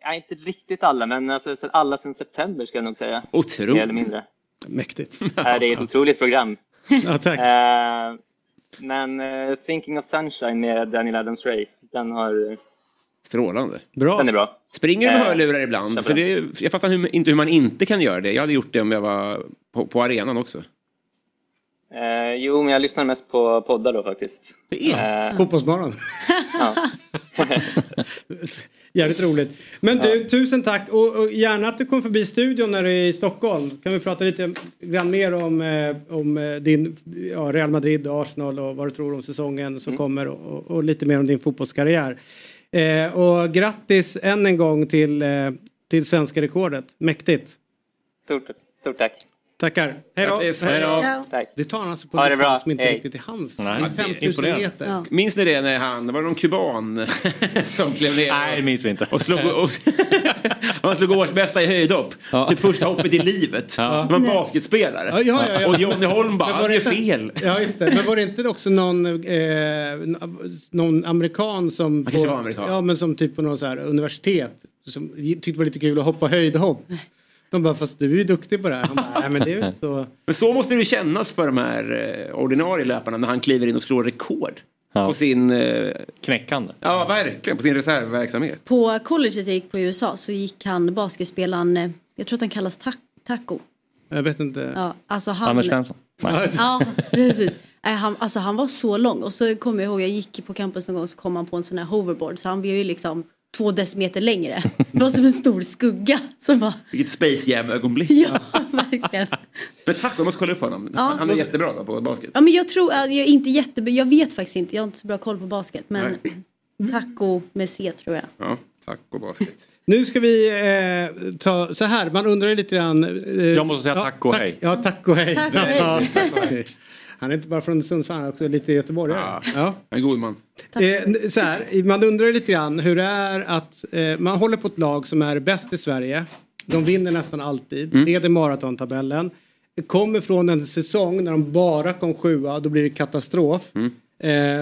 Speaker 11: Ja, inte riktigt alla, men alltså, så alla sedan september ska jag nog säga.
Speaker 3: Otroligt.
Speaker 11: Mer eller mindre.
Speaker 1: Mäktigt.
Speaker 11: Det är ett otroligt program.
Speaker 1: Ja, tack.
Speaker 11: Eh, men eh, Thinking of Sunshine med Daniel Adams-Ray, den har...
Speaker 3: Strålande.
Speaker 1: Bra.
Speaker 11: Den är bra.
Speaker 3: Springer du med
Speaker 11: Eh,
Speaker 3: hörlurar ibland? För det, jag fattar hur, inte hur man inte kan göra det. Jag hade gjort det om jag var på, på arenan också.
Speaker 11: Eh, jo, men jag lyssnar mest på poddar då faktiskt.
Speaker 1: Det är
Speaker 11: Eh,
Speaker 1: Fotbollsmorgon. Jävligt roligt. Men du, tusen tack och, och gärna att du kommer förbi studion när du är i Stockholm. Kan vi prata lite grann mer om, eh, om eh, din ja, Real Madrid och Arsenal och vad du tror om säsongen som kommer och, och, och lite mer om din fotbollskarriär. Eh, och grattis än en gång till, eh, till svenska rekordet. Mäktigt.
Speaker 11: stort, stort tack.
Speaker 1: Tackar. Hej då. Hej.
Speaker 11: Ja.
Speaker 1: Det tar han alltså på
Speaker 3: det
Speaker 1: distans som inte
Speaker 3: Hej.
Speaker 1: riktigt är hans.
Speaker 10: Nej,
Speaker 1: Det är 5000
Speaker 10: imponerande.
Speaker 1: meter.
Speaker 4: Ja.
Speaker 3: Minns ni det när han, var det någon kuban som klev ner?
Speaker 10: Nej, det minns vi inte.
Speaker 3: Och slog, och, han slog årsbästa i höjdhopp. Det första hoppet i livet.
Speaker 10: Ja.
Speaker 3: Det var en basketspelare.
Speaker 1: Ja, ja, ja, ja.
Speaker 3: Och Johnny Holm bara,
Speaker 1: Men
Speaker 3: han
Speaker 1: var det
Speaker 3: gör
Speaker 1: inte-
Speaker 3: fel.
Speaker 1: Ja just det, men var det inte också någon, eh, någon amerikan som...
Speaker 3: Han kanske var amerikan.
Speaker 1: Ja men som typ på någon så här universitet som tyckte det var lite kul att hoppa höjdhopp. De bara fast du är ju duktig på det här. Han bara, nej men det är så.
Speaker 3: Men så måste det ju kännas för de här eh, ordinarie löparna när han kliver in och slår rekord. På sin... Eh,
Speaker 10: Knäckande.
Speaker 3: Ja, verkligen. På sin reservverksamhet.
Speaker 4: På colleget jag gick på i USA så gick han basketspelaren, eh, jag tror att han kallas ta- Taco.
Speaker 1: Jag vet inte.
Speaker 4: Ja, alltså han...
Speaker 10: Anders Svensson.
Speaker 4: Ja, precis. Han, alltså han var så lång och så kommer jag ihåg, jag gick på campus någon gång så kom han på en sån här hoverboard så han blev ju liksom två decimeter längre. Det var som en stor skugga som var,
Speaker 3: Vilket Space Jam-ögonblick.
Speaker 4: ja verkligen.
Speaker 3: Men tack, jag måste kolla upp honom.
Speaker 4: Ja.
Speaker 3: Han är jättebra då på basket.
Speaker 4: Ja men jag tror, jag är inte jättebra, jag vet faktiskt inte, jag har inte så bra koll på basket men taco med C tror jag.
Speaker 3: Ja, tack och basket.
Speaker 1: Nu ska vi eh, ta så här, man undrar lite grann. Eh,
Speaker 10: Jag måste säga
Speaker 1: ja,
Speaker 10: tack och hej.
Speaker 1: Ja, tack och hej.
Speaker 4: Tack och hej.
Speaker 1: Han är inte bara från Sundsvall, han är också lite göteborgare.
Speaker 3: Ja.
Speaker 1: Ja.
Speaker 3: En god man.
Speaker 1: Eh, så här, man undrar lite grann hur det är att eh, man håller på ett lag som är bäst i Sverige. De vinner nästan alltid,
Speaker 3: Mm.
Speaker 1: leder maratontabellen. Kommer från en säsong när de bara kom sjua, då blir det katastrof.
Speaker 3: Mm.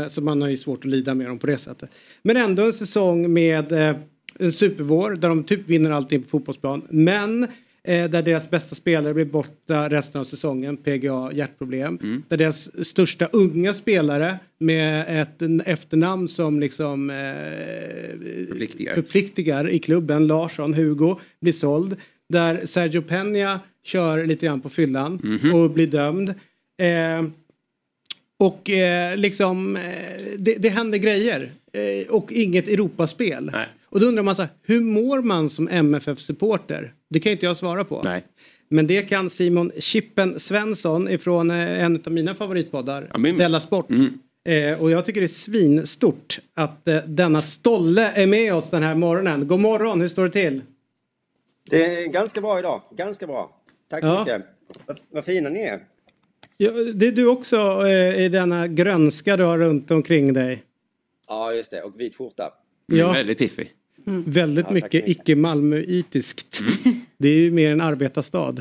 Speaker 1: Eh, så man har ju svårt att lida med dem på det sättet. Men ändå en säsong med eh, en supervår där de typ vinner allting på fotbollsplan. Men eh, där deras bästa spelare blir borta resten av säsongen, PGA hjärtproblem.
Speaker 3: Mm.
Speaker 1: Där deras största unga spelare med ett efternamn som liksom eh,
Speaker 3: Förpliktigar.
Speaker 1: förpliktigar i klubben, Larsson, Hugo, blir såld. Där Sergio Peña kör lite grann på fyllan
Speaker 3: Mhm.
Speaker 1: och blir dömd. Eh, och eh, liksom, eh, det, det händer grejer. Eh, och inget Europaspel.
Speaker 3: Nej.
Speaker 1: Och då undrar man så här, hur mår man som MFF-supporter? Det kan inte jag svara på.
Speaker 3: Nej.
Speaker 1: Men det kan Simon Chippen Svensson ifrån eh, en av mina favoritpoddar,
Speaker 3: Ja, min-
Speaker 1: Della Sport.
Speaker 3: Mm.
Speaker 1: Eh, och jag tycker det är svinstort att eh, denna stolle är med oss den här morgonen. God morgon, hur står det till?
Speaker 12: Det är ganska bra idag. Ganska bra. Tack så
Speaker 1: Ja.
Speaker 12: mycket. Vad, vad fina ni är.
Speaker 1: Ja, det är du också eh, i denna grönska du har runt omkring dig.
Speaker 12: Ja, just det. Och vit skjorta.
Speaker 1: Ja.
Speaker 3: Väldigt piffig.
Speaker 1: Väldigt
Speaker 12: Ja,
Speaker 1: mycket icke-malmöitiskt. Det är ju mer en arbetarstad.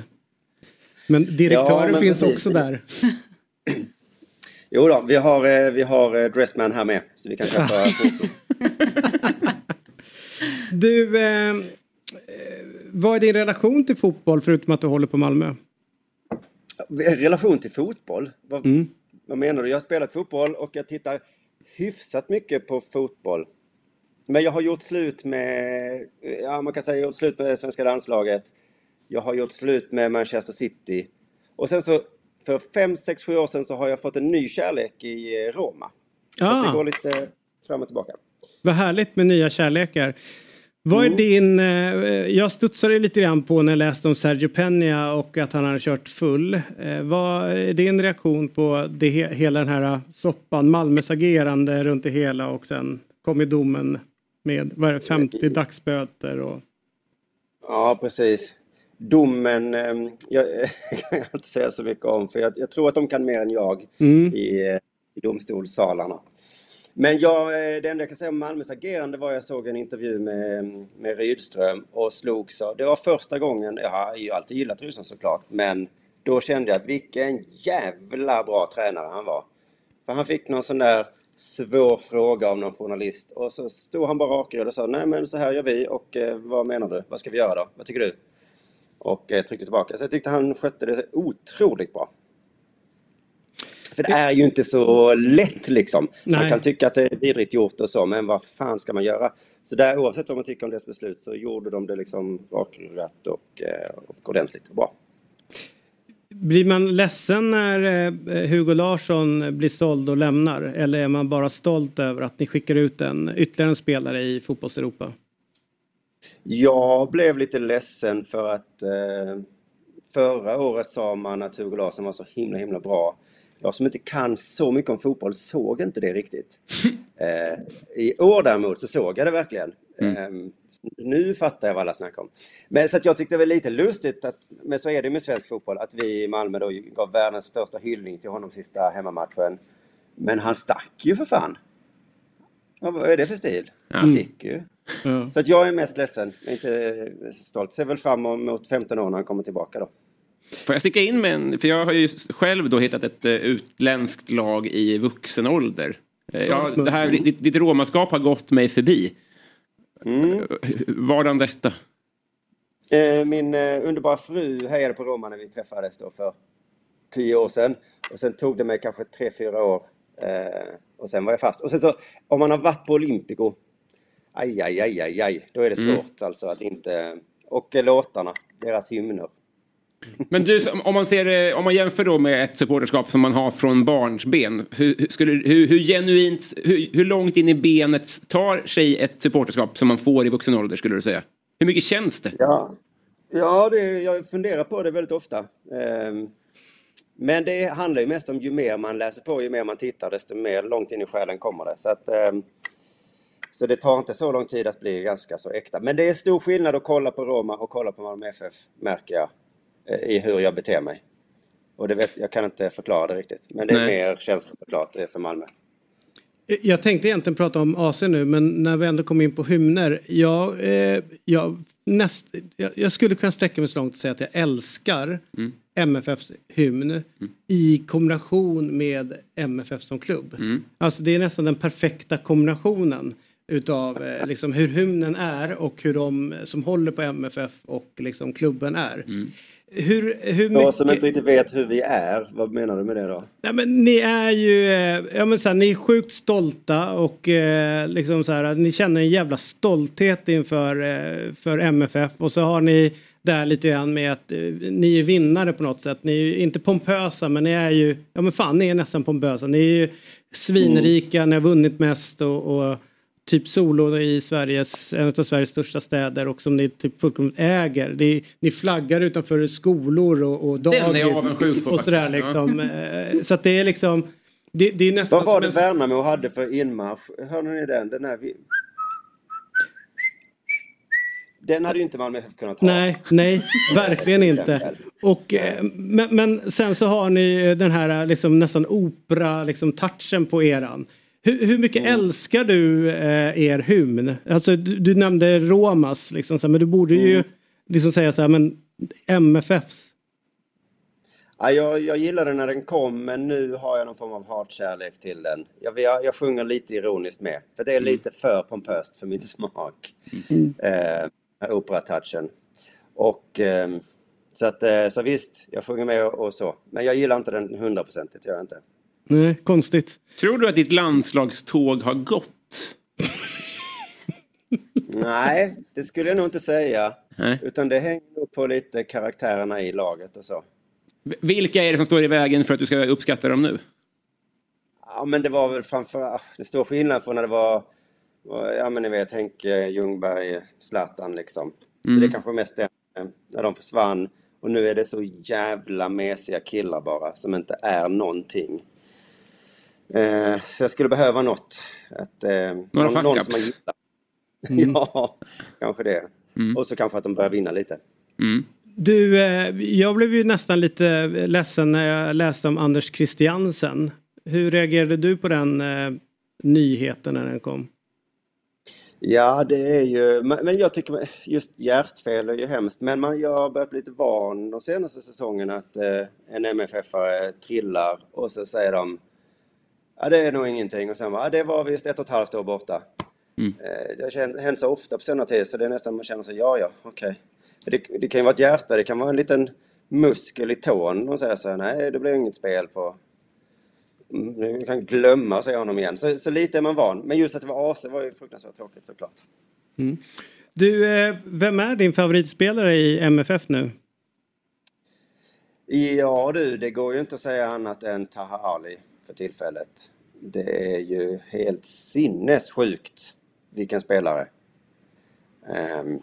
Speaker 1: Men direktören
Speaker 12: Ja, men
Speaker 1: finns
Speaker 12: precis.
Speaker 1: också där.
Speaker 12: Jo då, vi har, eh, vi har eh, Dressman här med. Så vi kan köpa foto.
Speaker 1: Du, eh, eh, vad är din relation till fotboll förutom att du håller på Malmö?
Speaker 12: Relation till fotboll? Vad,
Speaker 1: Mm.
Speaker 12: vad menar du? Jag har spelat fotboll och jag tittar hyfsat mycket på fotboll. Men jag har gjort slut med, ja man kan säga gjort slut med svenska landslaget. Jag har gjort slut med Manchester City. Och sen så för fem, sex, sju år sedan så har jag fått en ny kärlek i eh, Roma. Så att det
Speaker 1: Ah.
Speaker 12: går lite fram och tillbaka.
Speaker 1: Vad härligt med nya kärlekar. Vad är
Speaker 12: Mm.
Speaker 1: din, eh, jag studsade lite grann på när jag läste om Sergio Peña och att han hade kört full. Eh, vad är din reaktion på det, he- hela den här soppan, Malmös agerande runt det hela och sen kom ju domen med vad är det, 50 dagsböter och
Speaker 12: Ja, precis. Domen eh, jag, kan jag inte säga så mycket om för jag, jag tror att de kan mer än jag
Speaker 1: Mm.
Speaker 12: i, eh, i domstolssalarna. Men jag, eh, det enda jag kan säga om Malmös agerande var jag såg en intervju med, med Rydström och slogs av, det var första gången, jag har ju alltid gillat Rydström såklart, men då kände jag att vilken jävla bra tränare han var. För han fick någon sån där svår fråga av någon journalist och så stod han bara rakryggad och sa nej men så här gör vi och eh, vad menar du? Vad ska vi göra då? Vad tycker du? Och eh, tryckte tillbaka. Så jag tyckte han skötte det otroligt bra. För det är ju inte så lätt liksom. Man
Speaker 1: Nej.
Speaker 12: kan tycka att det är vidrigt gjort och så, men vad fan ska man göra? Så där, oavsett vad man tycker om deras beslut så gjorde de det liksom rakryggat och, eh, och ordentligt och bra.
Speaker 1: Blir man ledsen när eh, Hugo Larsson blir såld och lämnar? Eller är man bara stolt över att ni skickar ut en ytterligare en spelare i fotbollseuropa?
Speaker 12: Jag blev lite ledsen för att eh, förra året sa man att Hugo Larsson var så himla himla bra. Jag som inte kan så mycket om fotboll såg inte det riktigt. Eh, I år däremot så såg jag det verkligen.
Speaker 3: Mm.
Speaker 12: Eh, nu fattar jag vad alla snackar om. Men så att jag tyckte det var lite lustigt, att, men så är det med svensk fotboll, att vi i Malmö då gav världens största hyllning till honom sista hemmamatchen. Men han stack ju för fan. Ja, vad är det för stil? Han sticker ju.
Speaker 1: Ja.
Speaker 12: Så att jag är mest ledsen, jag är inte stolt. Ser väl fram emot 15 år när han kommer tillbaka då.
Speaker 3: Får jag sticka in med en, för jag har ju själv då hittat ett uh, utländskt lag i vuxen ålder. Uh, ja, det här, ditt, ditt romaskap har gått mig förbi.
Speaker 12: Mm.
Speaker 3: Vadan detta?
Speaker 12: Eh, Min eh, underbara fru hejade på Roma när vi träffades då för tio år sedan. Och sen tog det mig kanske tre, fyra år. eh, Och sen var jag fast. Och sen så, om man har varit på Olympico, aj, aj, aj, aj, aj, då är det
Speaker 3: Mm.
Speaker 12: svårt alltså att inte... Och låtarna, deras hymner.
Speaker 3: Men du, om man, ser, eh, om man jämför då med ett supporterskap som man har från barnsben. Hur, hur, skulle, hur, hur genuint, hur, hur långt in i benet tar sig ett supporterskap som man får i vuxen ålder skulle du säga? Hur mycket känns det?
Speaker 12: Ja, ja det, jag funderar på det väldigt ofta. Ehm, men det handlar ju mest om ju mer man läser på, ju mer man tittar, desto mer långt in i själen kommer det. Så, att, ehm, så det tar inte så lång tid att bli ganska så äkta. Men det är stor skillnad att kolla på Roma och kolla på Malmö FF, märker jag, i hur jag beter mig. Och det vet, jag kan inte förklara det riktigt. Men det är
Speaker 1: Nej.
Speaker 12: mer känsloförklarat det är för Malmö.
Speaker 1: Jag tänkte egentligen prata om AC nu men när vi ändå kom in på hymner. Jag, eh, jag, näst, jag, jag skulle kunna sträcka mig så långt och säga att jag älskar
Speaker 3: Mm.
Speaker 1: MFFs hymn i kombination med MFF som klubb.
Speaker 3: Mm.
Speaker 1: Alltså det är nästan den perfekta kombinationen utav eh, liksom hur hymnen är och hur de som håller på MFF och liksom klubben är.
Speaker 3: Mm.
Speaker 1: Hur, hur
Speaker 12: Jag som
Speaker 1: mycket...
Speaker 12: inte riktigt vet hur vi är, vad menar du med det då?
Speaker 1: Ja, men ni är ju eh, ja, men så här, ni är sjukt stolta och eh, liksom så här, ni känner en jävla stolthet inför eh, för MFF och så har ni där lite grann med att eh, ni är vinnare på något sätt. Ni är ju inte pompösa men ni är ju, ja men fan ni är nästan pompösa. Ni är ju svinrika, ni har vunnit mest och, och typ solo i Sveriges, en av Sveriges största städer och som ni typ fullkomligt äger. Ni, ni flaggar utanför skolor och, och
Speaker 3: Den är jag
Speaker 1: dagis
Speaker 3: avundsjuk på
Speaker 1: och sådär
Speaker 3: faktiskt.
Speaker 1: liksom. Eh, Så att det är liksom, det, det är nästan
Speaker 12: Vad var det
Speaker 1: en-
Speaker 12: Värnamo hade för inmarsch? Hörde ni den? Den, här den hade ju inte Malmö FF kunnat ha.
Speaker 1: Nej, nej, verkligen inte. Och, eh, men, men sen så har ni den här eh, liksom, nästan opera liksom, touchen på eran. Hur, hur mycket
Speaker 12: Mm.
Speaker 1: älskar du eh, er hymn? Alltså, du, du nämnde Romas, liksom, här, men du borde ju
Speaker 12: Mm.
Speaker 1: liksom säga så här, men MFFs.
Speaker 12: Ja, jag, jag gillade när den kom, men nu har jag någon form av hatkärlek till den. Jag, jag, jag sjunger lite ironiskt med, för det är lite för pompöst för min smak. Eh, Operatouchen. Och eh, så att, eh, så visst, jag sjunger med och, och så. Men jag gillar inte den hundraprocentigt, gör jag inte.
Speaker 1: Nej, konstigt.
Speaker 3: Tror du att ditt landslagståg har gått?
Speaker 12: Nej, det skulle jag nog inte säga.
Speaker 3: Nej.
Speaker 12: Utan det hänger nog på lite karaktärerna i laget och så.
Speaker 3: Vilka är det som står i vägen för att du ska uppskatta dem nu?
Speaker 12: Ja, men det var väl framför ah, Det stor skillnad från när det var, ja men ni vet Henke, Ljungberg, Zlatan liksom. Så
Speaker 3: Mm.
Speaker 12: det kanske var mest det, eh, när de försvann. Och nu är det så jävla mesiga killar bara, som inte är någonting. Eh, så jag skulle behöva något. Att, eh,
Speaker 3: Några
Speaker 12: någon, någon som man gillar.
Speaker 1: Mm.
Speaker 12: ja, kanske det. Och så kanske att de börjar vinna lite.
Speaker 1: Du, eh, jag blev ju nästan lite ledsen när jag läste om Anders Christiansen. Hur reagerade du på den eh, nyheten när den kom?
Speaker 12: Ja, det är ju, men men jag tycker just hjärtfel är ju hemskt. Men man, jag har börjat bli lite van de senaste säsongerna att eh, en MFF-are trillar och så säger de Ja, det är nog ingenting. Och sen bara, ja, det var visst ett och ett halvt år borta. Eh, det har hänt så ofta på senare tid så det är nästan man känner sig, ja, ja, okej. För Det, det kan ju vara ett hjärta, det kan vara en liten muskel i tån och säga så här, nej, det blir inget spel på Mm, Nu kan glömma säga honom igen. Så, så lite är man van. Men just att det var AC var ju fruktansvärt tråkigt såklart.
Speaker 1: Mm. Du, eh, vem är din favoritspelare i MFF nu?
Speaker 12: Ja du, det går ju inte att säga annat än Taha Ali för tillfället. Det är ju helt sinnessjukt vilken spelare. Um,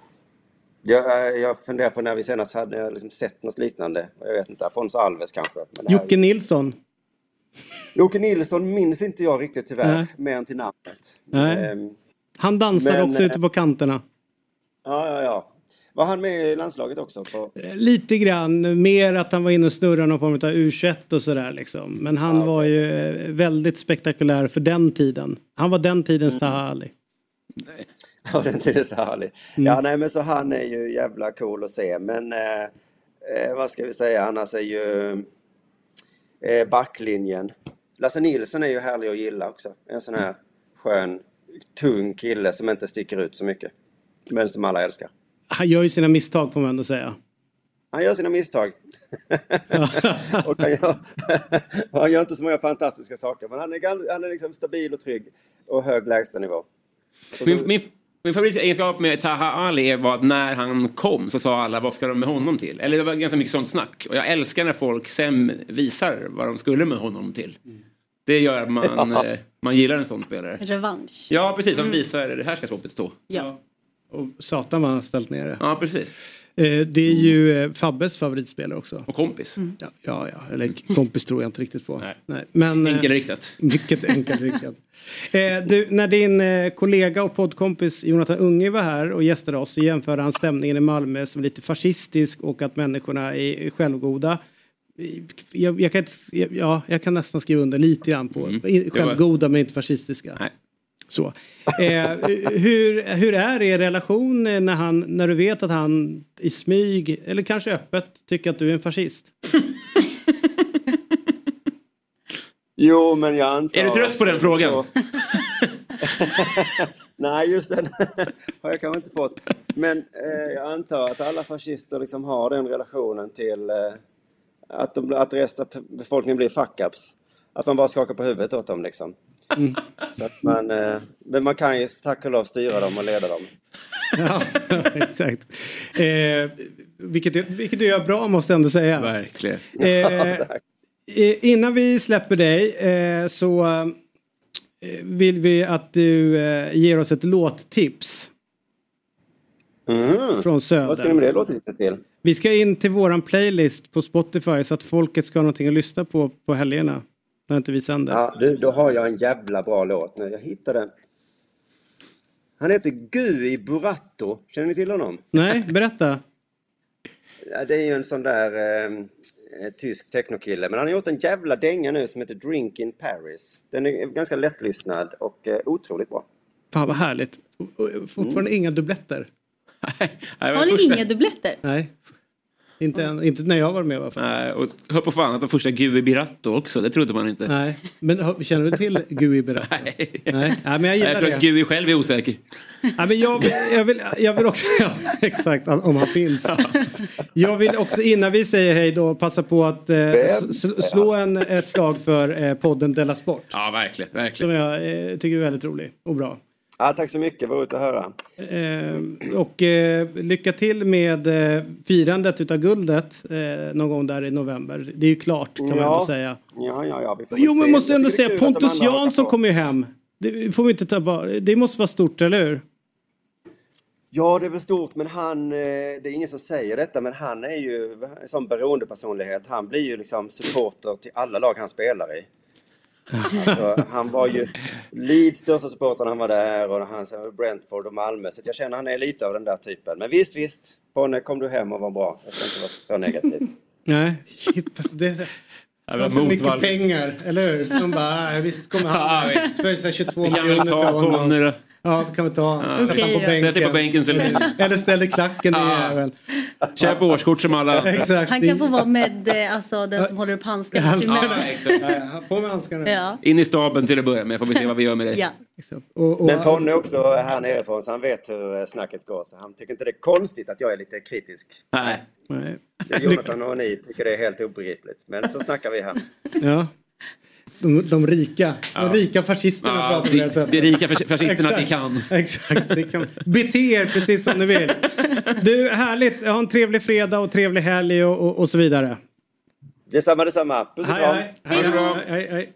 Speaker 12: jag, jag funderar på när vi senast hade liksom sett något liknande. Jag vet inte, Afonso Alves kanske. Men
Speaker 1: Jocke Nilsson.
Speaker 12: Jocke Nilsson minns inte jag riktigt tyvärr,
Speaker 1: Nej.
Speaker 12: mer än till namnet. Ehm,
Speaker 1: Han dansade
Speaker 12: Men,
Speaker 1: också ute på kanterna.
Speaker 12: ja, ja, ja. Var han med i landslaget också? På...
Speaker 1: Lite grann, mer att han var inne och snurrade någon form av U21 och sådär liksom. Men han
Speaker 12: Ah,
Speaker 1: var ju eh, väldigt spektakulär för den tiden. Han var den tidens Taha Ali.
Speaker 12: Ja, den tiden så härlig.
Speaker 1: Mm.
Speaker 12: Ja, nej men så han är ju jävla cool att se. Men eh, eh, vad ska vi säga, annars är ju eh, backlinjen. Lasse Nilsson är ju härlig att gilla också. En sån här skön, tung kille som inte sticker ut så mycket. Men som alla älskar.
Speaker 1: Han gör ju sina misstag får man ändå säga.
Speaker 12: Han gör sina misstag. och han, gör, han gör inte så många fantastiska saker. Men han är, han är liksom stabil och trygg och hög lägstanivå.
Speaker 3: Min, min, min favoritegenskap med Taha Ali var att när han kom så sa alla vad ska de med honom till? Eller det var ganska mycket sånt snack. Och jag älskar när folk sen visar vad de skulle med honom till. Det gör att man,
Speaker 4: Ja.
Speaker 3: eh, man gillar en sån spelare.
Speaker 4: Revansch.
Speaker 3: Ja, precis. Som
Speaker 4: Mm.
Speaker 3: visar det här ska skåpet stå.
Speaker 4: Ja.
Speaker 1: Och satan vad han har ställt ner det.
Speaker 3: Ja, precis.
Speaker 1: Eh, det är ju eh, Fabbes favoritspelare också.
Speaker 3: Och kompis.
Speaker 1: Ja, ja, ja. eller kompis tror jag inte riktigt på. Nej. Men, eh,
Speaker 3: Enkelriktat.
Speaker 1: Mycket enkelriktat. Du, när din kollega och poddkompis Jonathan Unge var här och gästade oss så jämförde han stämningen i Malmö som lite fascistisk och att människorna är självgoda. Jag, jag, kan, ja, jag kan nästan skriva under lite grann på
Speaker 3: var-
Speaker 1: självgoda men inte fascistiska. Så. Eh, hur, hur är er relation när, han, när du vet att han i smyg eller kanske öppet tycker att du är en fascist?
Speaker 12: Jo, men jag antar...
Speaker 3: Är du trött på den frågan?
Speaker 12: Nej, just den har jag kanske inte fått. Men eh, jag antar att alla fascister liksom har den relationen till eh, att, de, att resten av befolkningen blir fuck-ups. Att man bara skakar på huvudet åt dem liksom.
Speaker 1: Mm.
Speaker 12: Så att man, eh, men man kan ju tack och lov styra dem och leda dem.
Speaker 1: Ja, exakt. Eh, vilket, du- vilket du gör bra måste jag ändå säga.
Speaker 3: Verkligen.
Speaker 1: Eh, eh, innan vi släpper dig eh, så eh, vill vi att du eh, ger oss ett låttips. Från Söder.
Speaker 12: Mm. Vad ska ni med det låttipset till?
Speaker 1: Vi ska in till våran playlist på Spotify så att folket ska ha någonting att lyssna på på helgerna. När inte vi sänder.
Speaker 12: Ja, du, då har jag en jävla bra låt nu. Jag hittade den. Han heter Gui Burato. Känner ni till honom?
Speaker 1: Nej, berätta.
Speaker 12: Ja, det är ju en sån där eh, eh, tysk technokille. Men han har gjort en jävla dänga nu som heter Drink in Paris. Den är ganska lättlyssnad och eh, otroligt bra.
Speaker 1: Fan vad härligt. Fortfarande inga dubbletter.
Speaker 4: Har ni inga dubbletter?
Speaker 1: Nej. Inte, än, inte när jag var med i alla fall.
Speaker 3: Nej, och hör på fan att de första Gui Biratto också, det trodde man inte.
Speaker 1: Nej, men känner du till Gui Beratto? Nej. Nej, men jag gillar
Speaker 3: jag tror
Speaker 1: det.
Speaker 3: att Gui själv är osäker.
Speaker 1: Ja, men jag, vill, jag, vill, jag vill också, ja, exakt, om han finns. Jag vill också innan vi säger hej då passa på att eh, slå en, ett slag för eh, podden Della Sport.
Speaker 3: Ja, verkligen.
Speaker 1: Som
Speaker 3: verkligen.
Speaker 1: jag eh, tycker är väldigt rolig och bra.
Speaker 12: Ja, tack så mycket, vad roligt att höra.
Speaker 1: Eh, och eh, lycka till med eh, firandet utav guldet eh, någon gång där i november. Det är ju klart kan man
Speaker 12: Ja.
Speaker 1: ändå säga.
Speaker 12: Ja, ja, ja.
Speaker 1: Jo men måste ändå säga Pontus Jansson kommer ju hem. Det får vi inte ta. Det måste vara stort, eller hur?
Speaker 12: Ja, det är väl stort, men han, eh, det är ingen som säger detta, men han är ju sån beroendepersonlighet. Han blir ju liksom supporter till alla lag han spelar i. Alltså, han var ju Leeds största supporter när han var där och han sen var Brentford och Malmö. Så jag känner att han är lite av den där typen. Men visst, visst. Ponne, kom du hem och var bra. Jag ska inte vara så negativ.
Speaker 1: Nej, shit. Alltså det, det
Speaker 3: var
Speaker 1: för mycket pengar, eller hur? De bara, "Ah, visst kommer
Speaker 3: Ja,
Speaker 1: han.
Speaker 3: visst.
Speaker 1: Så här 22
Speaker 3: Vi kan väl
Speaker 1: miljoner
Speaker 3: ta
Speaker 1: av honom. Ja, vi kan vi ta.
Speaker 3: Ja.
Speaker 1: Sätta
Speaker 3: Okej
Speaker 1: han på
Speaker 3: då.
Speaker 1: bänken.
Speaker 3: Sätt dig på bänken så länge.
Speaker 1: Eller ställ i klacken, din
Speaker 3: Ja.
Speaker 1: jävel.
Speaker 3: Köp årskort som alla.
Speaker 1: Exakt.
Speaker 4: Han kan få vara med, eh, alltså den som håller upp handskarna. till
Speaker 3: Ja,
Speaker 4: mig.
Speaker 3: exakt.
Speaker 1: Ja, På med handskarna.
Speaker 4: Ja.
Speaker 3: In i staben till att börja med får vi se vad vi gör med det.
Speaker 4: Ja.
Speaker 1: Och, och,
Speaker 12: Men Ponne är också här nerifrån, så han vet hur eh, snacket går. Så han tycker inte det är konstigt att jag är lite kritisk.
Speaker 3: Nej.
Speaker 1: Nej.
Speaker 12: Det är Jonathan och ni tycker det är helt obegripligt. Men så snackar vi här.
Speaker 1: Ja. De, de rika.
Speaker 3: Ja.
Speaker 1: De rika fascisterna
Speaker 3: Ja,
Speaker 1: pratar vi
Speaker 3: det-
Speaker 1: det sättet.
Speaker 3: det rika fas- fascisterna att ni
Speaker 1: Exakt.
Speaker 3: kan.
Speaker 1: Exakt. Det kan. Bete er precis som ni vill. Du, härligt. Ha en trevlig fredag och trevlig helg och, och, och så vidare.
Speaker 12: Detsamma, detsamma. Puss och
Speaker 1: Hej,
Speaker 12: kram.
Speaker 1: hej, hej, hej, hej, hej.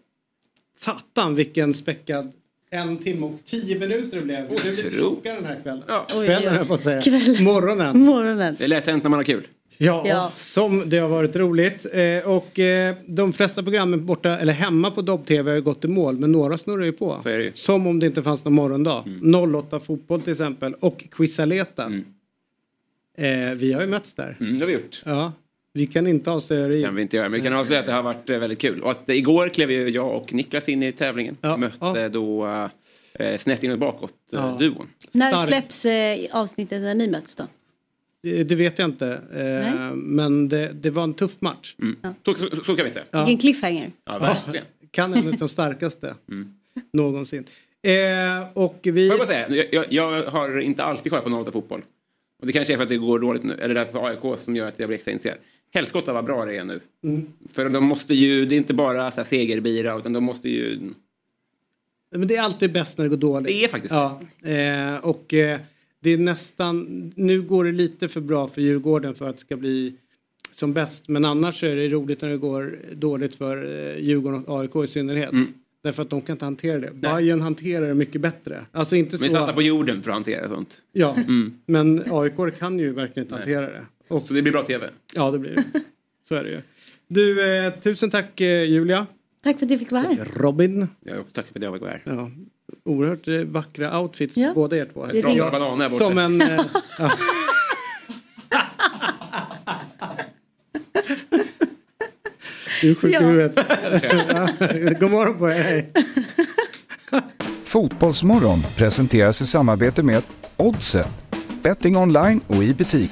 Speaker 1: Satan vilken späckad en timme och tio minuter det blev. Lite
Speaker 3: Otro-
Speaker 1: tjockare den här kvällen.
Speaker 3: Ja.
Speaker 1: Kvällen jag på att säga.
Speaker 4: Kväll.
Speaker 1: Morgonen.
Speaker 4: Morgonen.
Speaker 3: Det är lätt hänt när man har kul.
Speaker 1: Ja,
Speaker 4: Ja.
Speaker 1: som det har varit roligt. Eh, och eh, de flesta programmen borta, eller hemma på Dobb-TV har ju gått i mål. Men några snurrar ju på.
Speaker 3: Ju.
Speaker 1: Som om det inte fanns någon morgondag. 08 fotboll till exempel. Och Quizaleta. Eh, vi har ju mötts där.
Speaker 3: Mm, det har vi gjort.
Speaker 1: Ja. Vi kan inte avslöja det.
Speaker 3: kan vi inte göra. Men vi kan avslöja att det har varit eh, väldigt kul. Och att eh, igår klev ju jag och Niklas in i tävlingen.
Speaker 1: Ja,
Speaker 3: Mötte då eh, snett inåt bakåt eh,
Speaker 1: Ja.
Speaker 4: När släpps eh, avsnittet när ni möts då?
Speaker 1: Det, det vet jag inte. Eh, men det, det var en tuff match.
Speaker 3: Så, så, så kan vi säga.
Speaker 1: Ja.
Speaker 4: Vilken cliffhanger.
Speaker 3: Ja, verkligen.
Speaker 1: Kan en av de starkaste
Speaker 3: Mm.
Speaker 1: någonsin. Eh, och vi...
Speaker 3: Får jag bara säga, jag, jag, jag har inte alltid kollat på 08 fotboll. Och det kanske är för att det går dåligt nu, eller därför för AIK som gör att jag blir extra intresserad. Helskotta vad bra det är nu.
Speaker 1: Mm.
Speaker 3: För de måste ju, det är inte bara så här segerbira, utan de måste ju...
Speaker 1: Men det är alltid bäst när det går dåligt.
Speaker 3: Det är faktiskt
Speaker 1: ja. eh, Och eh, det är nästan, nu går det lite för bra för Djurgården för att det ska bli som bäst. Men annars är det roligt när det går dåligt för eh, Djurgården och AIK i synnerhet.
Speaker 3: Mm.
Speaker 1: Därför att de kan inte hantera det. Bayern hanterar det mycket bättre. Alltså inte
Speaker 3: Men
Speaker 1: så...
Speaker 3: satsa på jorden för att hantera sånt.
Speaker 1: Ja,
Speaker 3: Mm.
Speaker 1: men AIK kan ju verkligen inte hantera det. Och,
Speaker 3: Så det blir bra tv.
Speaker 1: ja, det blir det. Så är det ju. Du, eh, tusen tack eh, Julia.
Speaker 4: Tack för att jag fick vara här.
Speaker 1: Robin.
Speaker 3: Ja, tack för att jag var här.
Speaker 1: Ja, oerhört eh, vackra outfits
Speaker 4: Ja.
Speaker 1: på båda er två.
Speaker 4: Det är Bra
Speaker 3: det. banan här borta.
Speaker 1: Som en... Eh, ja. Du är sjuk i
Speaker 2: Ja.
Speaker 1: huvudet. Ja, God morgon på er, hej.
Speaker 2: Fotbollsmorgon presenteras i samarbete med Oddset. Betting online och i butik.